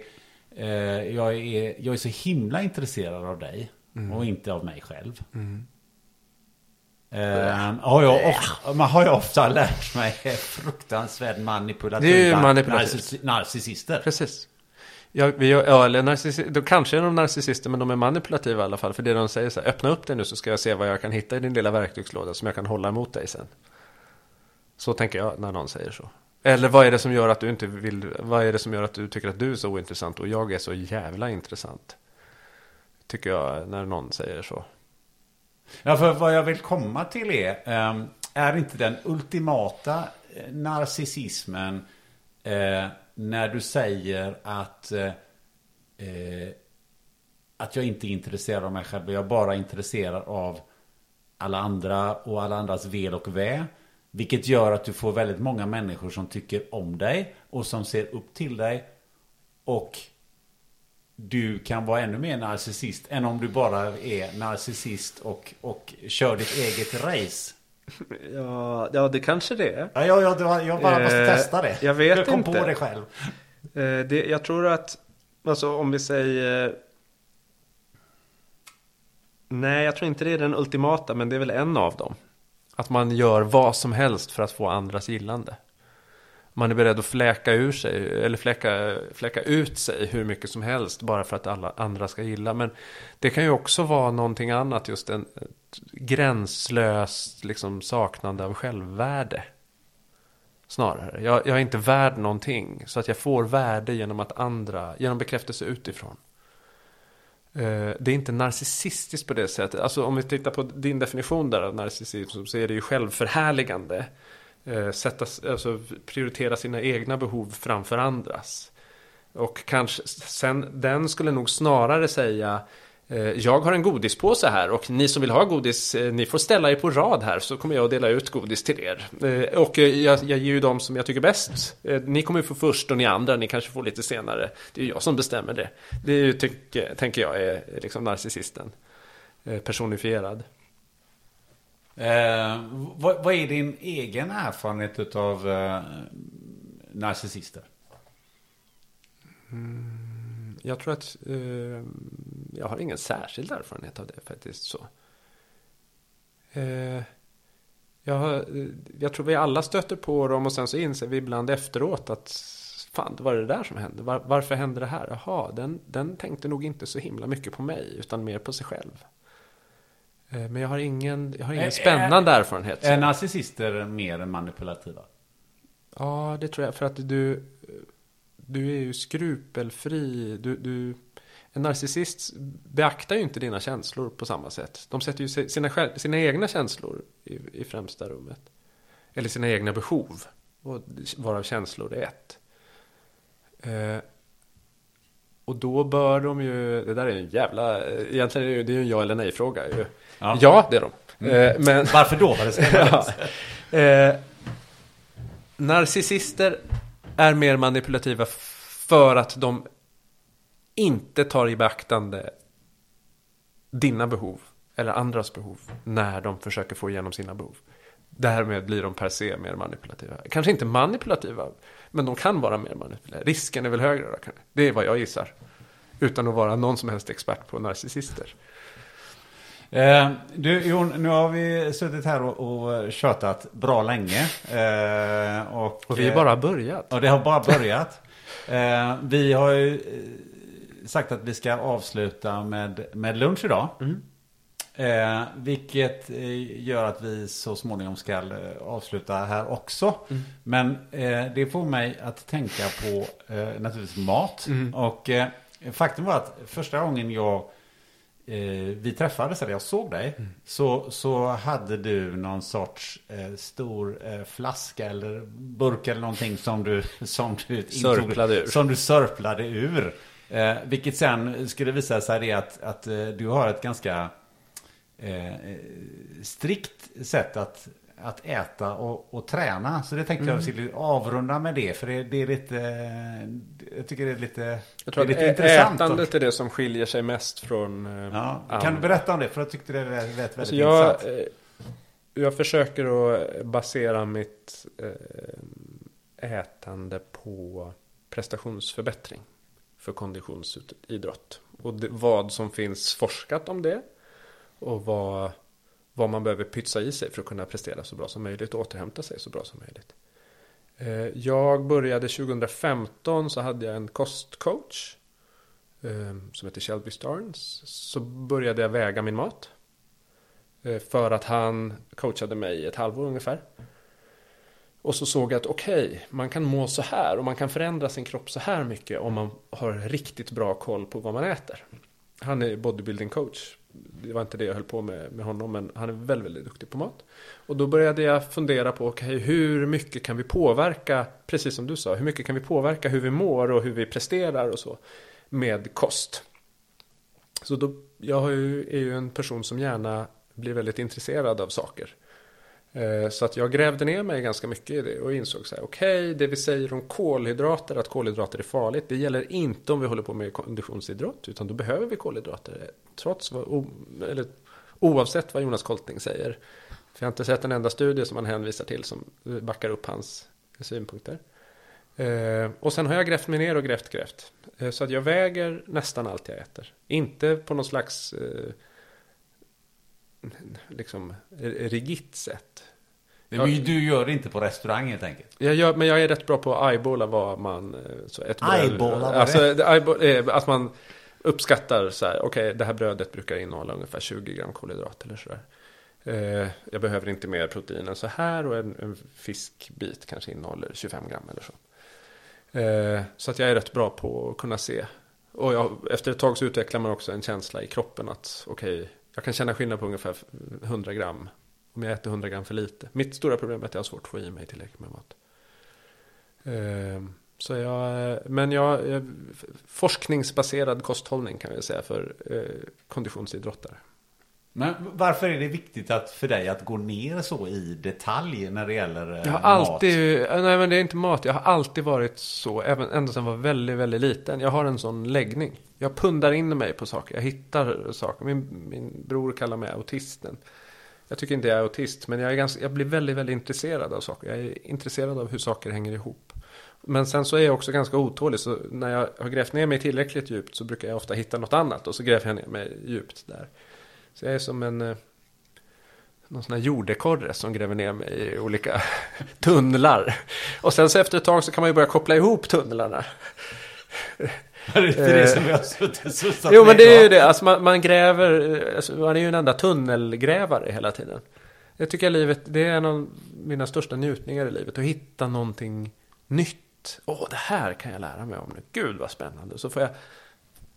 eh, jag är, jag är så himla intresserad av dig. Och inte av mig själv. Eh, har jag ofta, man har ju ofta lärt mig fruktansvärt manipulativa Det är manipulativt. narcissi- narcissister. Precis. Ja, vi, ja eller narcissi- då kanske är de narcissister men de är manipulativa i alla fall. För det de säger så här, öppna upp det nu så ska jag se vad jag kan hitta i din lilla verktygslåda som jag kan hålla emot dig sen. Så tänker jag när någon säger så. Eller vad är det som gör att du inte vill, vad är det som gör att du tycker att du är så ointressant och jag är så jävla intressant? Tycker jag när någon säger så. Ja, för vad jag vill komma till är, ehm, är inte den ultimata eh, narcissismen eh, när du säger att, eh, att jag inte är intresserad av mig själv, jag är bara intresserad av alla andra och alla andras väl och vä. Vilket gör att du får väldigt många människor som tycker om dig och som ser upp till dig. Och du kan vara ännu mer narcissist än om du bara är narcissist och, och kör ditt eget race. Ja, ja det kanske det är. Ja, jag, jag, jag bara måste Eh, testa det. jag vet jag kom inte. på det själv. Eh, det, jag tror att, alltså om vi säger... Nej, jag tror inte det är den ultimata, men det är väl en av dem. Att man gör vad som helst för att få andras gillande. Man är beredd att fläka ur sig, eller fläka, fläka ut sig hur mycket som helst bara för att alla andra ska gilla. Men det kan ju också vara någonting annat, just en ett gränslöst liksom, saknande av självvärde. Snarare. Jag, jag är inte värd någonting. Så att jag får värde genom att andra, genom bekräftelse utifrån. Eh, det är inte narcissistiskt på det sättet. Alltså om vi tittar på din definition där av narcissism så är det ju självförhärligande. Eh, sätta, alltså prioritera sina egna behov framför andras. Och kanske sen, den skulle nog snarare säga eh, jag har en godispåse här och ni som vill ha godis, eh, ni får ställa er på rad här så kommer jag att dela ut godis till er. Och jag, jag ger ju dem som jag tycker bäst. Ni kommer ju få först och ni andra, ni kanske får lite senare. Det är ju jag som bestämmer det. Det är ju, tycker, tänker jag, är liksom narcissisten. Personifierad. Eh, vad, vad är din egen erfarenhet av eh, narcissister? Mm, jag tror att eh, jag har ingen särskild erfarenhet av det faktiskt så. Eh, jag, har, eh, jag tror vi alla stöter på dem och sen så inser vi ibland efteråt att fan, det var det där som hände. Var, varför hände det här? Jaha, den, den tänkte nog inte så himla mycket på mig utan mer på sig själv. Eh, men jag har ingen, jag har ingen Eh, spännande erfarenhet. Är narcissister mer manipulativa? Ja, det tror jag. För att du, du är ju skrupelfri. Du, du, en narcissist beaktar ju inte dina känslor på samma sätt. De sätter ju si- sina, sina egna känslor i, i främsta rummet. Eller sina egna behov. Och varav känslor är ett. Eh, och då bör de ju, det där är en jävla, egentligen är det ju en ja eller nej fråga ju. Ja. Ja, det är de. Eh, men, Varför då? Vad det? Ja. Eh, narcissister är mer manipulativa för att de inte tar i beaktande dina behov eller andras behov när de försöker få igenom sina behov. Därmed blir de per se mer manipulativa. Kanske inte manipulativa, men de kan vara mer manipulativa. Risken är väl högre då, Det är vad jag gissar. Utan att vara någon som helst expert på narcissister. Eh, du Jon, nu har vi suttit här och, och tjötat bra länge. Eh, och, Och vi har bara börjat. Och det har bara börjat. eh, vi har ju eh, sagt att vi ska avsluta med, med lunch idag. Eh, vilket eh, gör att vi så småningom ska eh, avsluta här också. Men eh, det får mig att tänka på eh, naturligtvis mat. Och eh, faktum var att första gången jag eh, vi träffades, eller jag såg dig, Mm. så, så hade du någon sorts stor flaska eller burk eller någonting som du, som du Sörplade ur. Som du sörplade ur. Vilket sen skulle visa sig att, att du har ett ganska eh, eh, strikt sätt att, att äta och, och träna. Så det tänkte Mm. jag skulle avrunda med det. För det, det är lite, eh, jag tycker det är lite, Jag tror det är att lite ä- intressant. och- ätandet är det som skiljer sig mest från eh, Ja, kan andra. du berätta om det? För jag tyckte det lät väldigt Alltså jag, intressant. eh, jag försöker att basera mitt eh, ätande på prestationsförbättring för konditionsidrott. Och det, vad som finns forskat om det. Och vad, vad man behöver pytsa i sig för att kunna prestera så bra som möjligt och återhämta sig så bra som möjligt. Eh, jag började 2015 så hade jag en kostcoach eh, som heter Shelby Starnes. Så började jag väga min mat. Eh, för att han coachade mig i ett halvår ungefär. Och så såg jag att okej, man kan må så här och man kan förändra sin kropp så här mycket om man har riktigt bra koll på vad man äter. Han är bodybuilding coach. Det var inte det jag höll på med med honom, men han är väldigt, väldigt duktig på mat. Och då började jag fundera på, okej, hur mycket kan vi påverka, precis som du sa, hur mycket kan vi påverka hur vi mår och hur vi presterar och så med kost? Så då, jag har ju, är ju en person som gärna blir väldigt intresserad av saker. Eh, så att jag grävde ner mig ganska mycket i det och insåg så här, okej, det vi säger om kolhydrater, att kolhydrater är farligt, det gäller inte om vi håller på med konditionsidrott, utan då behöver vi kolhydrater, eh, trots vad, eller oavsett vad Jonas Kolting säger. För jag har inte sett en enda studie som han hänvisar till som backar upp hans synpunkter. Eh, och sen har jag grävt mig ner och grävt, grävt. Så att jag väger nästan allt jag äter. Inte på någon slags liksom rigitt sätt. Men du gör det inte på restaurang helt enkelt. Jag gör, men jag är rätt bra på att eyeballa vad man... eh, Så ett Eyeballa, alltså, eyeball, eh, Att man uppskattar så här, okej, det här brödet brukar innehålla ungefär 20 gram kolhydrat eller sådär. Eh, jag behöver inte mer protein än så här och en, en fiskbit kanske innehåller 25 gram eller så. Eh, så att jag är rätt bra på att kunna se. Och jag, efter ett tag så utvecklar man också en känsla i kroppen att okej, jag kan känna skillnad på ungefär 100 gram om jag äter 100 gram för lite. Mitt stora problem är att jag har svårt att få i mig tillräckligt med mat. Ehm, så jag, men jag, forskningsbaserad kosthållning kan vi säga för eh, konditionsidrottare. Men varför är det viktigt att, för dig att gå ner så i detalj när det gäller eh, Jag har mat? alltid, nej men det är inte mat, jag har alltid varit så, även ända sedan jag var väldigt, väldigt liten. Jag har en sån läggning. Jag pundar in mig på saker, jag hittar saker. Min, min bror kallar mig autisten. Jag tycker inte jag är autist, men jag, är ganska, jag blir väldigt, väldigt intresserad av saker. Jag är intresserad av hur saker hänger ihop. Men sen så är jag också ganska otålig, så när jag har grävt ner mig tillräckligt djupt så brukar jag ofta hitta något annat och så gräver jag ner mig djupt där. Så jag är som en... eh, någon sån här jordekorre som gräver ner mig i olika tunnlar. Och sen så efter ett tag så kan man ju börja koppla ihop tunnlarna. Det är inte det som vi har suttit Jo men det är ju det, alltså man, man gräver, alltså man är ju en enda tunnelgrävare hela tiden. Jag tycker livet, det är en av mina största njutningar i livet, att hitta någonting nytt. Åh, det här kan jag lära mig om nu. Gud vad spännande. Så får jag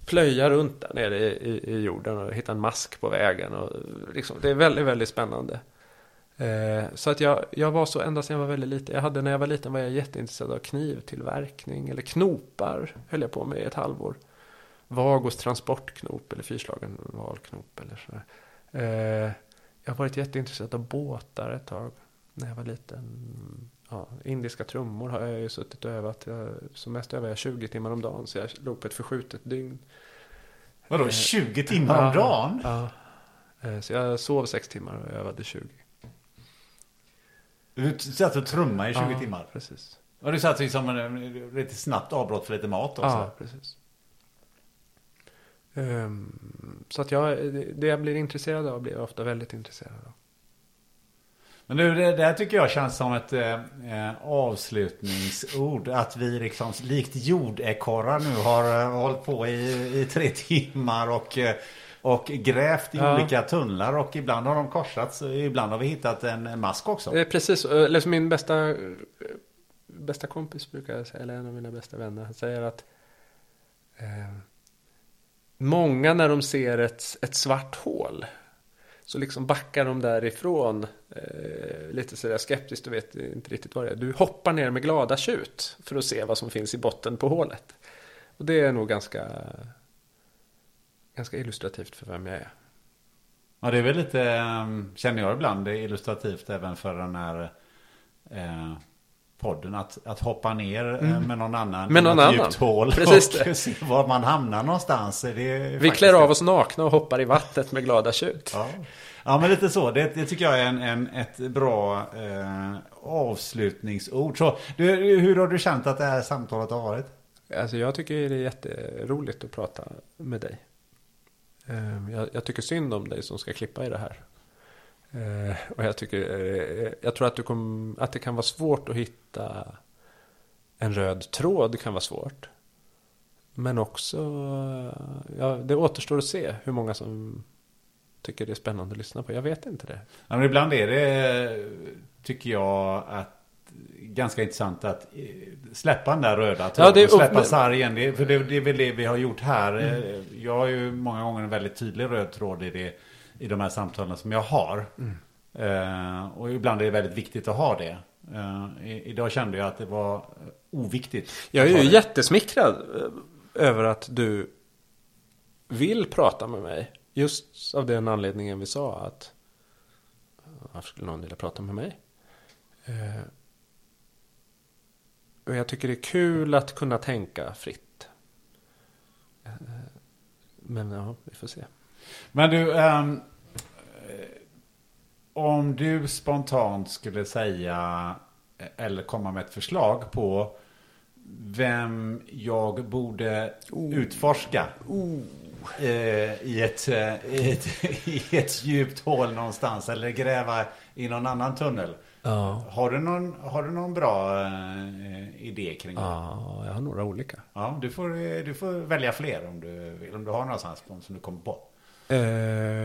plöja runt där nere i, i, i jorden och hitta en mask på vägen. Och liksom, det är väldigt, väldigt spännande. Eh, så att jag, jag var så ända sedan jag var väldigt liten. Jag hade, när jag var liten var jag jätteintresserad av knivtillverkning. Eller knopar höll jag på med i ett halvår. Vagos transportknop eller fyrslagen valknop eller sådär. Eh, jag har varit jätteintresserad av båtar ett tag. När jag var liten. Ja, indiska trummor har jag ju suttit och övat. Jag, som mest övade jag 20 timmar om dagen. Så jag låg på ett förskjutet dygn. Vadå, 20 timmar om dagen? Ja. Eh, Så jag sov sex timmar och övade 20. Du satt och trummade i 20 ja, timmar? Precis. Och du satt liksom en, lite snabbt avbrott för lite mat också? Ja, precis. Ehm, så att jag, det jag blir intresserad av blir jag ofta väldigt intresserad av. Men nu, det där tycker jag känns som ett eh, avslutningsord. Att vi liksom likt jordekorrar nu har eh, hållit på i, i tre timmar och, eh, och grävt i Ja. olika tunnlar. Och ibland har de korsats. Ibland har vi hittat en, en mask också. Eh, precis, eh, eller som min bästa, eh, bästa kompis brukar säga, eller en av mina bästa vänner, han säger att eh, många när de ser ett, ett svart hål så liksom backar de därifrån eh, lite sådär skeptiskt och vet inte riktigt vad det är. Du hoppar ner med glada tjut för att se vad som finns i botten på hålet. Och det är nog ganska, ganska illustrativt för vem jag är. Ja, det är väl lite, eh, känner jag ibland, det är illustrativt även för den här eh, podden. Att, att hoppa ner eh, med någon annan Med i någon något annan. djupt hål Precis och det. se var man hamnar någonstans. Det är Vi klär av oss nakna och hoppar i vattnet med glada tjut. Ja. ja, men lite så. Det, det tycker jag är en, en, ett bra eh, avslutningsord. Så, du, hur har du känt att det här samtalet har varit? Alltså jag tycker det är jätteroligt att prata med dig. Eh, Jag, jag tycker synd om dig som ska klippa i det här. Eh, Och jag, tycker, eh, jag tror att, du kom, att det kan vara svårt att hitta en röd tråd. Kan vara svårt. Men också, ja, det återstår att se hur många som tycker det är spännande att lyssna på. Jag vet inte det. Ja, men ibland är det, tycker jag, att ganska intressant att eh, släppa den där röda tråden. Ja, det är och släppa upp- sargen. Det, för det, det är väl det vi har gjort här. Mm. Eh, Jag har ju många gånger en väldigt tydlig röd tråd i, det, i de här samtalen som jag har. Mm. Och ibland är det väldigt viktigt att ha det. Eh, idag kände jag att det var oviktigt. Jag är ju det. jättesmickrad eh, över att du vill prata med mig. Just av den anledningen vi sa att varför skulle någon vilja prata med mig? Och jag tycker det är kul att kunna tänka fritt. Men ja, vi får se. Men du, eh, om du spontant skulle säga eller komma med ett förslag på vem jag borde utforska eh, i, ett, eh, i, ett, i ett djupt hål någonstans eller gräva i någon annan tunnel. Ja. Har, du någon, har du någon bra eh, idé kring det? Ja, jag har några olika. Ja, du, får, du får välja fler om du vill. Om du har någonstans som du kommer på. Eh,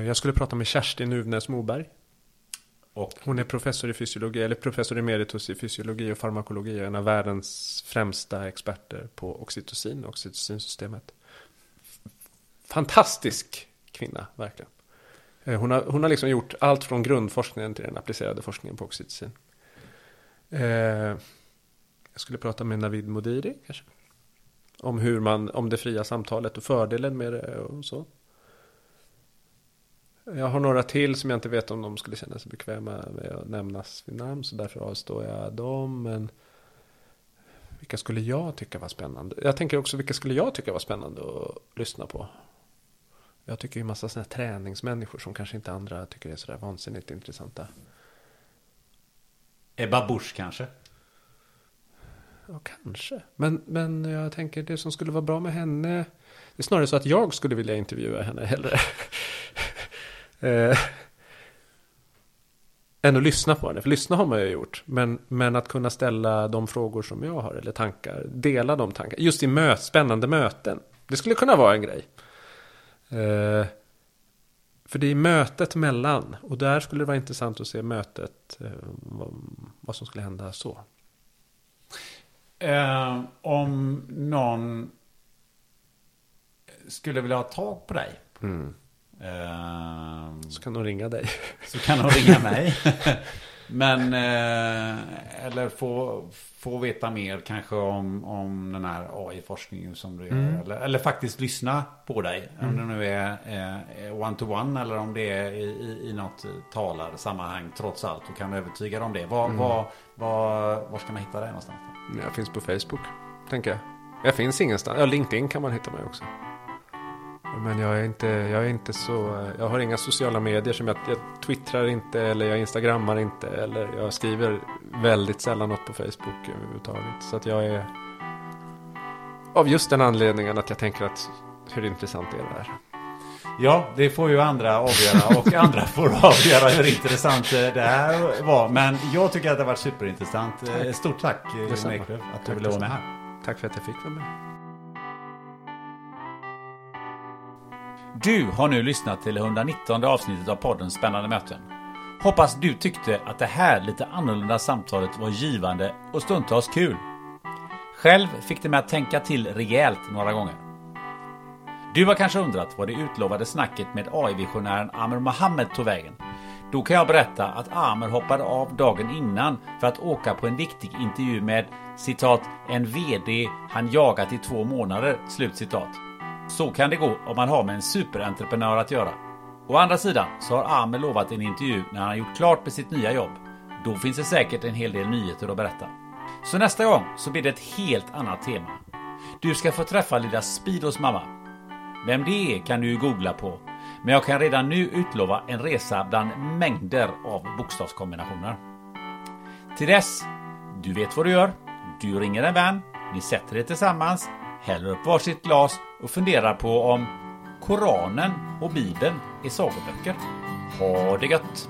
Jag skulle prata med Kerstin Uvnäs Moberg. Och Hon är professor i fysiologi, eller professor emeritus i fysiologi och farmakologi och en av världens främsta experter på oxytocin och oxytocinsystemet. Fantastisk kvinna, verkligen. Eh, Hon har, hon har liksom gjort allt från grundforskningen till den applicerade forskningen på oxytocin. Eh, jag skulle prata med Navid Modiri kanske. Om hur man, om det fria samtalet och fördelen med det och så. Jag har några till som jag inte vet om de skulle känna sig bekväma med att nämnas vid namn. Så därför avstår jag dem. Men vilka skulle jag tycka var spännande? Jag tänker också vilka skulle jag tycka var spännande att lyssna på? Jag tycker ju massa sådana här träningsmänniskor som kanske inte andra tycker är sådär vansinnigt intressanta. Ebba Busch kanske? Ja, kanske. Men, men jag tänker det som skulle vara bra med henne. Det är snarare så att jag skulle vilja intervjua henne hellre. Eh, än att lyssna på henne. För lyssna har man ju gjort. Men, men att kunna ställa de frågor som jag har. Eller tankar. Dela de tankar. Just i mö spännande möten. Det skulle kunna vara en grej. Eh, för det är mötet mellan. Och där skulle det vara intressant att se mötet. Eh, vad, vad som skulle hända så. Eh, om någon skulle vilja ha tag på dig. Eh, Så kan de ringa dig. så kan de ringa mig. Men, eh, eller få, få veta mer kanske om, om den här AI-forskningen som du gör. Eller, eller faktiskt lyssna på dig. Om det nu är eh, one-to-one eller om det är i, i, i något talarsammanhang trots allt. Och kan övertyga dem om det. Var, var, var, var ska man hitta dig någonstans? Då? Jag finns på Facebook, tänker jag. Jag finns ingenstans. Ja, LinkedIn kan man hitta mig också. Men jag är inte, jag är inte så, jag har inga sociala medier som jag, jag twittrar inte eller jag instagrammar inte eller jag skriver väldigt sällan något på Facebook överhuvudtaget. Så att jag är, av just den anledningen att jag tänker att hur intressant är det här? Ja, det får ju andra avgöra och andra får avgöra hur intressant det här var. Men jag tycker att det har varit superintressant. Eh, Stort tack Jon. Eklöf att du Tack ville vara med här. Tack för att jag fick vara med. Du har nu lyssnat till 119 avsnittet av podden Spännande möten. Hoppas du tyckte att det här lite annorlunda samtalet var givande och stundtals kul. Själv fick det mig att tänka till rejält några gånger. Du har kanske undrat vad det utlovade snacket med AI-visionären Amer Mohammed tog vägen. Då kan jag berätta att Amer hoppade av dagen innan för att åka på en viktig intervju med citat en VD han jagat i två månader. Slut citat. Så kan det gå om man har med en superentreprenör att göra. Å andra sidan så har Amer lovat en intervju när han har gjort klart med sitt nya jobb. Då finns det säkert en hel del nyheter att berätta. Så nästa gång så blir det ett helt annat tema. Du ska få träffa lilla Speedos mamma. Vem det är kan du ju googla på. Men jag kan redan nu utlova en resa bland mängder av bokstavskombinationer. Till dess, du vet vad du gör. Du ringer en vän, ni sätter er tillsammans, häller upp varsitt glas och funderar på om Koranen och Bibeln är sagoböcker. Ha det gött!